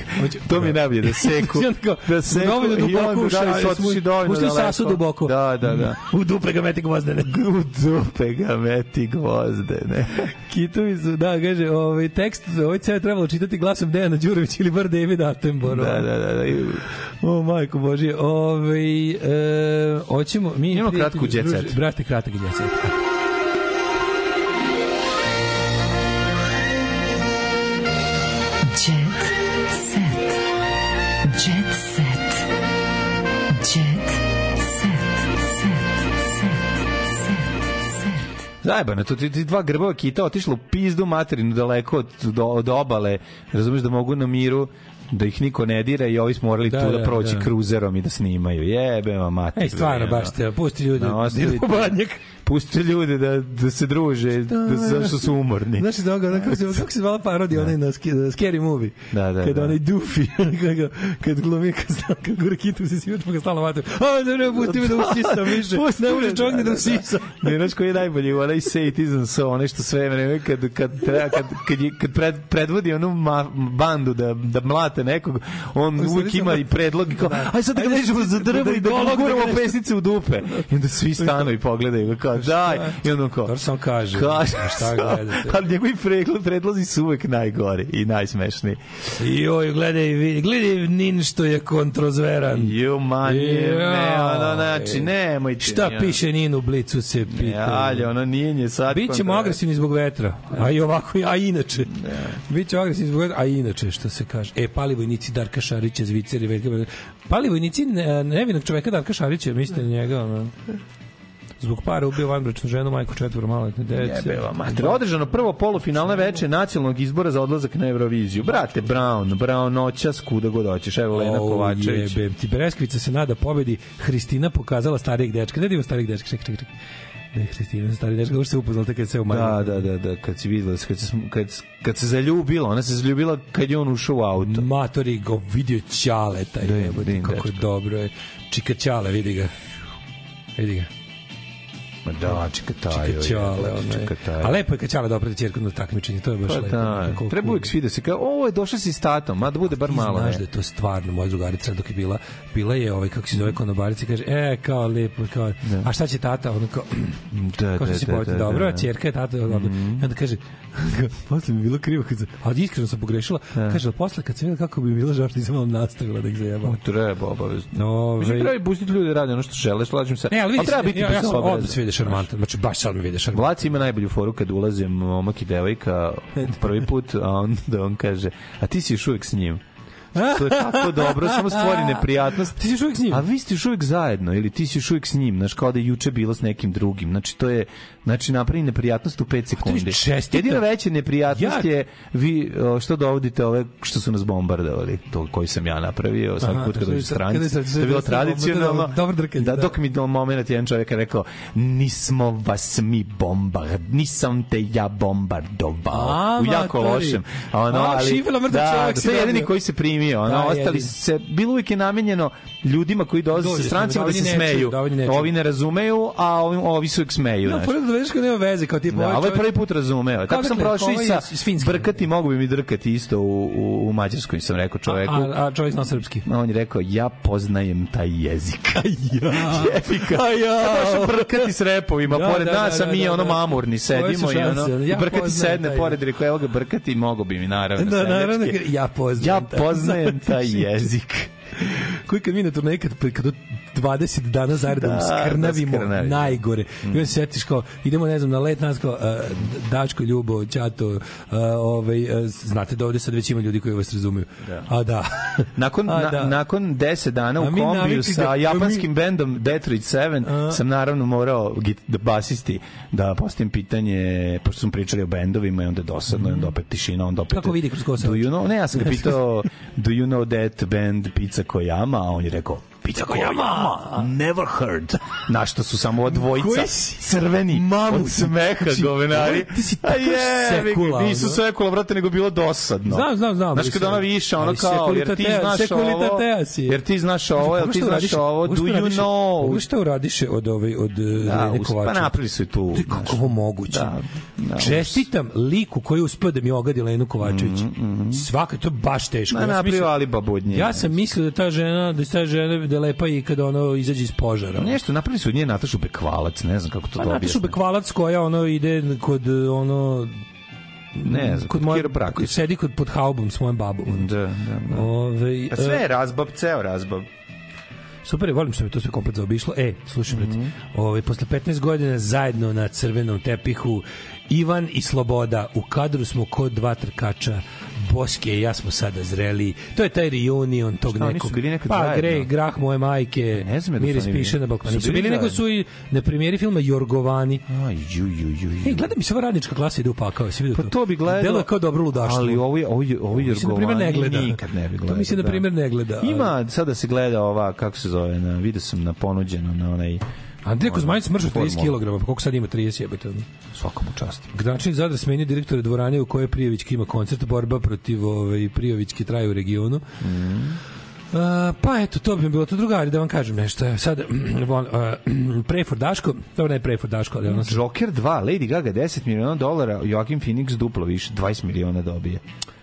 To mi je najbolje, da seku. Onda kao, da seku. dovoljno i duboko onda u da li su šalje, otišli dovoljno pusti u daleko. sasu duboko. Da, da, da. U dupe ga meti gvozdene. U dupe ga meti gvozdene. Kitovi su, da, kaže, ovaj tekst, ovaj ceo je trebalo čitati glasom Dejana Đurović ili bar David Attenborough. Da, da, da. da. O, majko Božje. Ovaj, e, hoćemo, mi... Imamo kratku jet set. druže- Brate, kratak jet Zajebano, to ti, ti dva grbava kita otišla u pizdu materinu daleko od, do, od obale, razumeš da mogu na miru da ih niko ne dira i ovi smo morali Da, tu da, da, proći da. kruzerom i da snimaju. Jebe vam mater. Ej, stvarno, baš te, pusti ljude, No, ostavite. idu Pustite ljude da, da se druže, da, zašto su umorni. Znaš ovoga, ono, kako se, kako se zvala parodija, onaj na Scary Movie. Da, da, Kad da. onaj Doofy, kad, kad glumi, kad, zna- kad gure kitu se svi pa ga stalno vate. A, da ne, pusti me da usisam više. Pusti Ne može čovjek ni da da, da. usisa. Ne, znaš koji je najbolji, onaj say it isn't so, onaj što sve vreme kad, kad, treba, kad, kad, kad pred, predvodi onu ma, bandu da, da mlate nekog, on uvijek ima i predlog i kao, Da. aj sad da ga vežemo za da- drvo da i da da guramo pesnice u dupe. I onda svi stanu i pogledaju kao, daj. I onda on kao, To sam kaže. kaže, šta gledate? ali njegovi predlo- predlozi su uvek najgori i najsmešniji. Joj, gledaj, vidi, gledaj Nin što je kontrozveran. Ju, manje, ne, ono, znači, Joj. nemojte. Šta ja. piše Nin u blicu se pita. Ne, ali ono nije nje sad. Bićemo agresivni zbog vetra. A i ovako, a i inače. Biće agresivni zbog vetra, a i inače, što se kaže. E, pali vojnici Darka Šarića, Zviceri, Veljka... Pali vojnici ne- nevinog čoveka Darka Šarića, mislite njega, ono. Zbog para ubio vanbračnu ženu, majku četvoro maloletne dece. Jebe vam mater. Održano prvo polufinalne veče nacionalnog izbora za odlazak na Euroviziju. Brate, Brown, Brown noćas, kuda god hoćeš. Evo Lena O, Kovačević. jebem ti. Breskvica se nada pobedi. Hristina pokazala starijeg dečka. Ne da ima starijeg dečka, čekaj, čekaj, čekaj. Da je Hristina stari dečka, kako se upoznala kad se u Da, da, da, da, kad si videla, kad se, kad, kad se zaljubila, ona se zaljubila kad je on ušao u auto. Matori go vidio Ćale taj Da, jebote, da, kako je dečko. dobro je. Čika Ćale, vidi ga. Vidi ga. Ma da, čika taj. Čika Ćale, ono je. A lepo je kad Ćale dobro ćerku na takmičenje, to je baš Pa lepo. da, Nekako treba uvijek svi da se kao, ovo je došla si s tatom, ma da bude bar malo. znaš ne. da je to stvarno moja drugarica dok je bila bila je ovaj kako se zove konobarica kaže e kao lepo kao a šta će tata ona kao Da, kao da, da, povati da, dobro da. a ćerka je tata Mhm. I onda kaže posle mi bilo krivo kad ali iskreno sam pogrešila kaže ali posle kad sam videla kako bi mi bilo žao što nisam malo nastavila da ih zajebam treba obavezno. Ovaj- Mislim, treba i pustiti ljude da rade ono što žele, slažem se. Ne, ali treba biti ja, ja sam bezobrazan. odmah se vidi šarmantan, znači baš sad mi vidi šarmantan. Ima najbolju foru kad ulaze momak i devojka prvi put, a onda on kaže, a ti si još uvijek s njim. To je tako dobro, samo stvori neprijatnost. Ti si još uvijek s njim? A vi ste još uvijek zajedno ili ti si još uvijek s njim, znaš, kao da je juče bilo s nekim drugim. Znači, to je, znači, napravi neprijatnost u 5 sekundi. čestita. Jedina veća neprijatnost Ja- je vi, što dovodite ove što su nas bombardovali, to koji sam ja napravio, Aha, put kad dođu sad- stranci. sad- To je bilo sad- sad- tradicionalno. dobro- drkanje, Da, da. dok mi do moment jedan čovjek je rekao, nismo vas mi bombard, nisam te ja bombardovao. U jako lošem. Ono, ali, šifela mrtav da, čovjek da, to je jedini koji se primio. Ono, Da, ostali se, bilo uvijek je namenjeno ljudima koji dolaze sa strancima da da se ne čuju, smeju. da ovi ne čuju. Ovi ne razumeju, a ovi, ovi se uvijek smeju. No, pored da vidiš nema veze, kao tipa Da, ovaj čovjek- prvi put razumeo. Tako sam prošao i sa brkati, mogu bi mi drkati isto u, u, u Mađarskoj, sam rekao čoveku. A, a čovjek zna srpski. A on je rekao, ja poznajem taj jezik. ja. Jebika. A ja. Baš brkati s repovima, Da, pored da, nas, da, a mi da, ono mamurni sedimo su i ono, Ja brkati poznajem sedne pored, rekao, evo ga brkati, mogo bi mi naravno. Da, naravno, ja poznajem Ja taj- poznajem taj jezik. koji kad mi na turneji kad, kad 20 dana zaredom Da, da, da, skrnavimo skrnavimo. najgore. I onda se setiš kao, idemo, ne znam, na let nas kao, uh, Dačko, Ljubo, Ćato, uh, ovaj, uh, znate da ovde sad već ima ljudi koji vas razumeju. Da. A da. Nakon, A, na, da. nakon 10 dana u A mi kombiju sa da- japanskim bendom Detroit 7 sam naravno morao da basisti da postavim pitanje, pošto smo pričali o bendovima i onda je dosadno, i onda opet tišina, onda opet... Mhm. Kako vidi kroz kosa? Do you know, ne, ja sam ga pitao, do you know that band Pizza Koyama, a on je rekao, Pizza Koyama. Never heard. Na što su samo ova dvojica crveni Mamu. od smeha Znači, govenari. ti si A tako ga, sekula, Nisu sekula, brate, nego bilo dosadno. Znam, znam, znam. Znaš ali kada ona više, ono ali kao, jer ti znaš ovo, jer ti znaš ovo, jer ti znaš ovo, do you know? Ovo što uradiše od ove od Da, Irene us- Kovačević. pa napravili su i tu. Kako ovo moguće? Da, da, Čestitam liku koji je uspeo da mi ogadi Lenu Kovačević. Svaka to je baš teško. Ma Ja sam napravio mislio- Alibaba od nje. Ja sam mislio da ta žena, da je ta žena da je lepa i kada ono izađe iz požara. Nešto, napravili su od nje Natašu Bekvalac, ne znam kako to Pa da Natašu. Bekvalac koja ono ide kod ono Ne znam, kod moje, Kirobraković. sedi kod pod haubom s mojom babom. Da, da, da. Ove, Pa sve je razbab, ceo razbab. Super, volim što mi to sve komplet zaobišlo. E, slušaj, mm Mhm. ovaj, posle 15 godina zajedno na crvenom tepihu Ivan i Sloboda, u kadru smo kod dva trkača, Boske i ja smo sada zreli. To je taj reunion tog Šta, oni nekog. su bili nekad pa, zajedno? Grej, grah moje majke, Ne znam da Miris piše na balkonu. Su bili zajedno? su i na premijeri filma Jorgovani. Aj, ju, ju, ju, ju. Ej, gleda mi se ova radnička klasa ide u pakao, si vidio Pa to bi gledao. Delo je kao dobro ludaštvo. Ali ovo je ovo je ovo je To mi se, na primjer, ne gleda. nikad ne bi gledao. To mi se, na da. primjer, ne gleda. Ima sada se gleda ova kako se zove, na video sam na ponuđeno na onaj Andrija Kuzmanić smržao 30 Formula. kg, koliko sad ima 30 jebote? ono? svakom čast. Gračnik Zadar smenio direktore dvorane u kojoj Prijovićki ima koncert borba protiv ovaj Prijovićki traje u regionu. Uh, pa eto, to bi mi bilo to drugari, da vam kažem nešto. Sad, von, uh, Prefor Daško, dobro ne Prefor Daško, ali ono. Joker 2, Lady Gaga 10 miliona dolara, Joaquin Phoenix duplo više, 20 miliona dobije.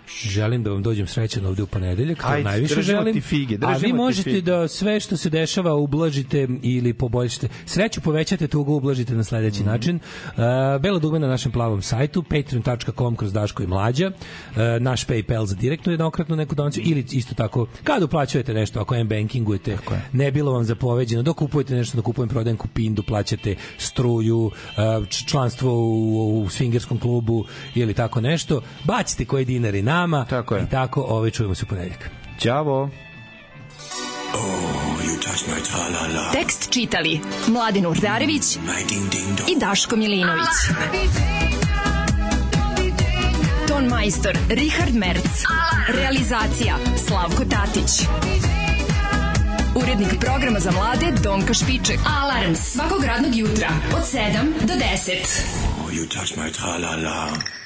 Želim da vam dođem srećan ovde u ponedeljak, to Ajde, najviše želim. ti fige, a vi možete fige. da sve što se dešava ublažite ili poboljšate. Sreću povećate, tugu ublažite na sledeći Mhm. način. Uh, Belo dugme na našem plavom sajtu, patreon.com kroz Daško i Mlađa, uh, naš Paypal za direktnu jednokratnu neku donaciju ili isto tako kad uplaćujete nešto, ako M bankingujete, ne bilo vam zapoveđeno, dok kupujete nešto, da kupujem, prodajem kupindu, plaćate struju, uh, članstvo u, u swingerskom klubu ili tako nešto, bacite koji dinari nama Tako je. i tako ove čujemo se u ponedeljak. Ćavo. Tekst čitali Mladin Urdarević i Daško Milinović. Ton majstor Richard Merc. Realizacija Slavko Tatić. Urednik programa za mlade Donka Špiček. Alarms svakog radnog jutra od 7 do 10. Oh, you touch my tra-la-la.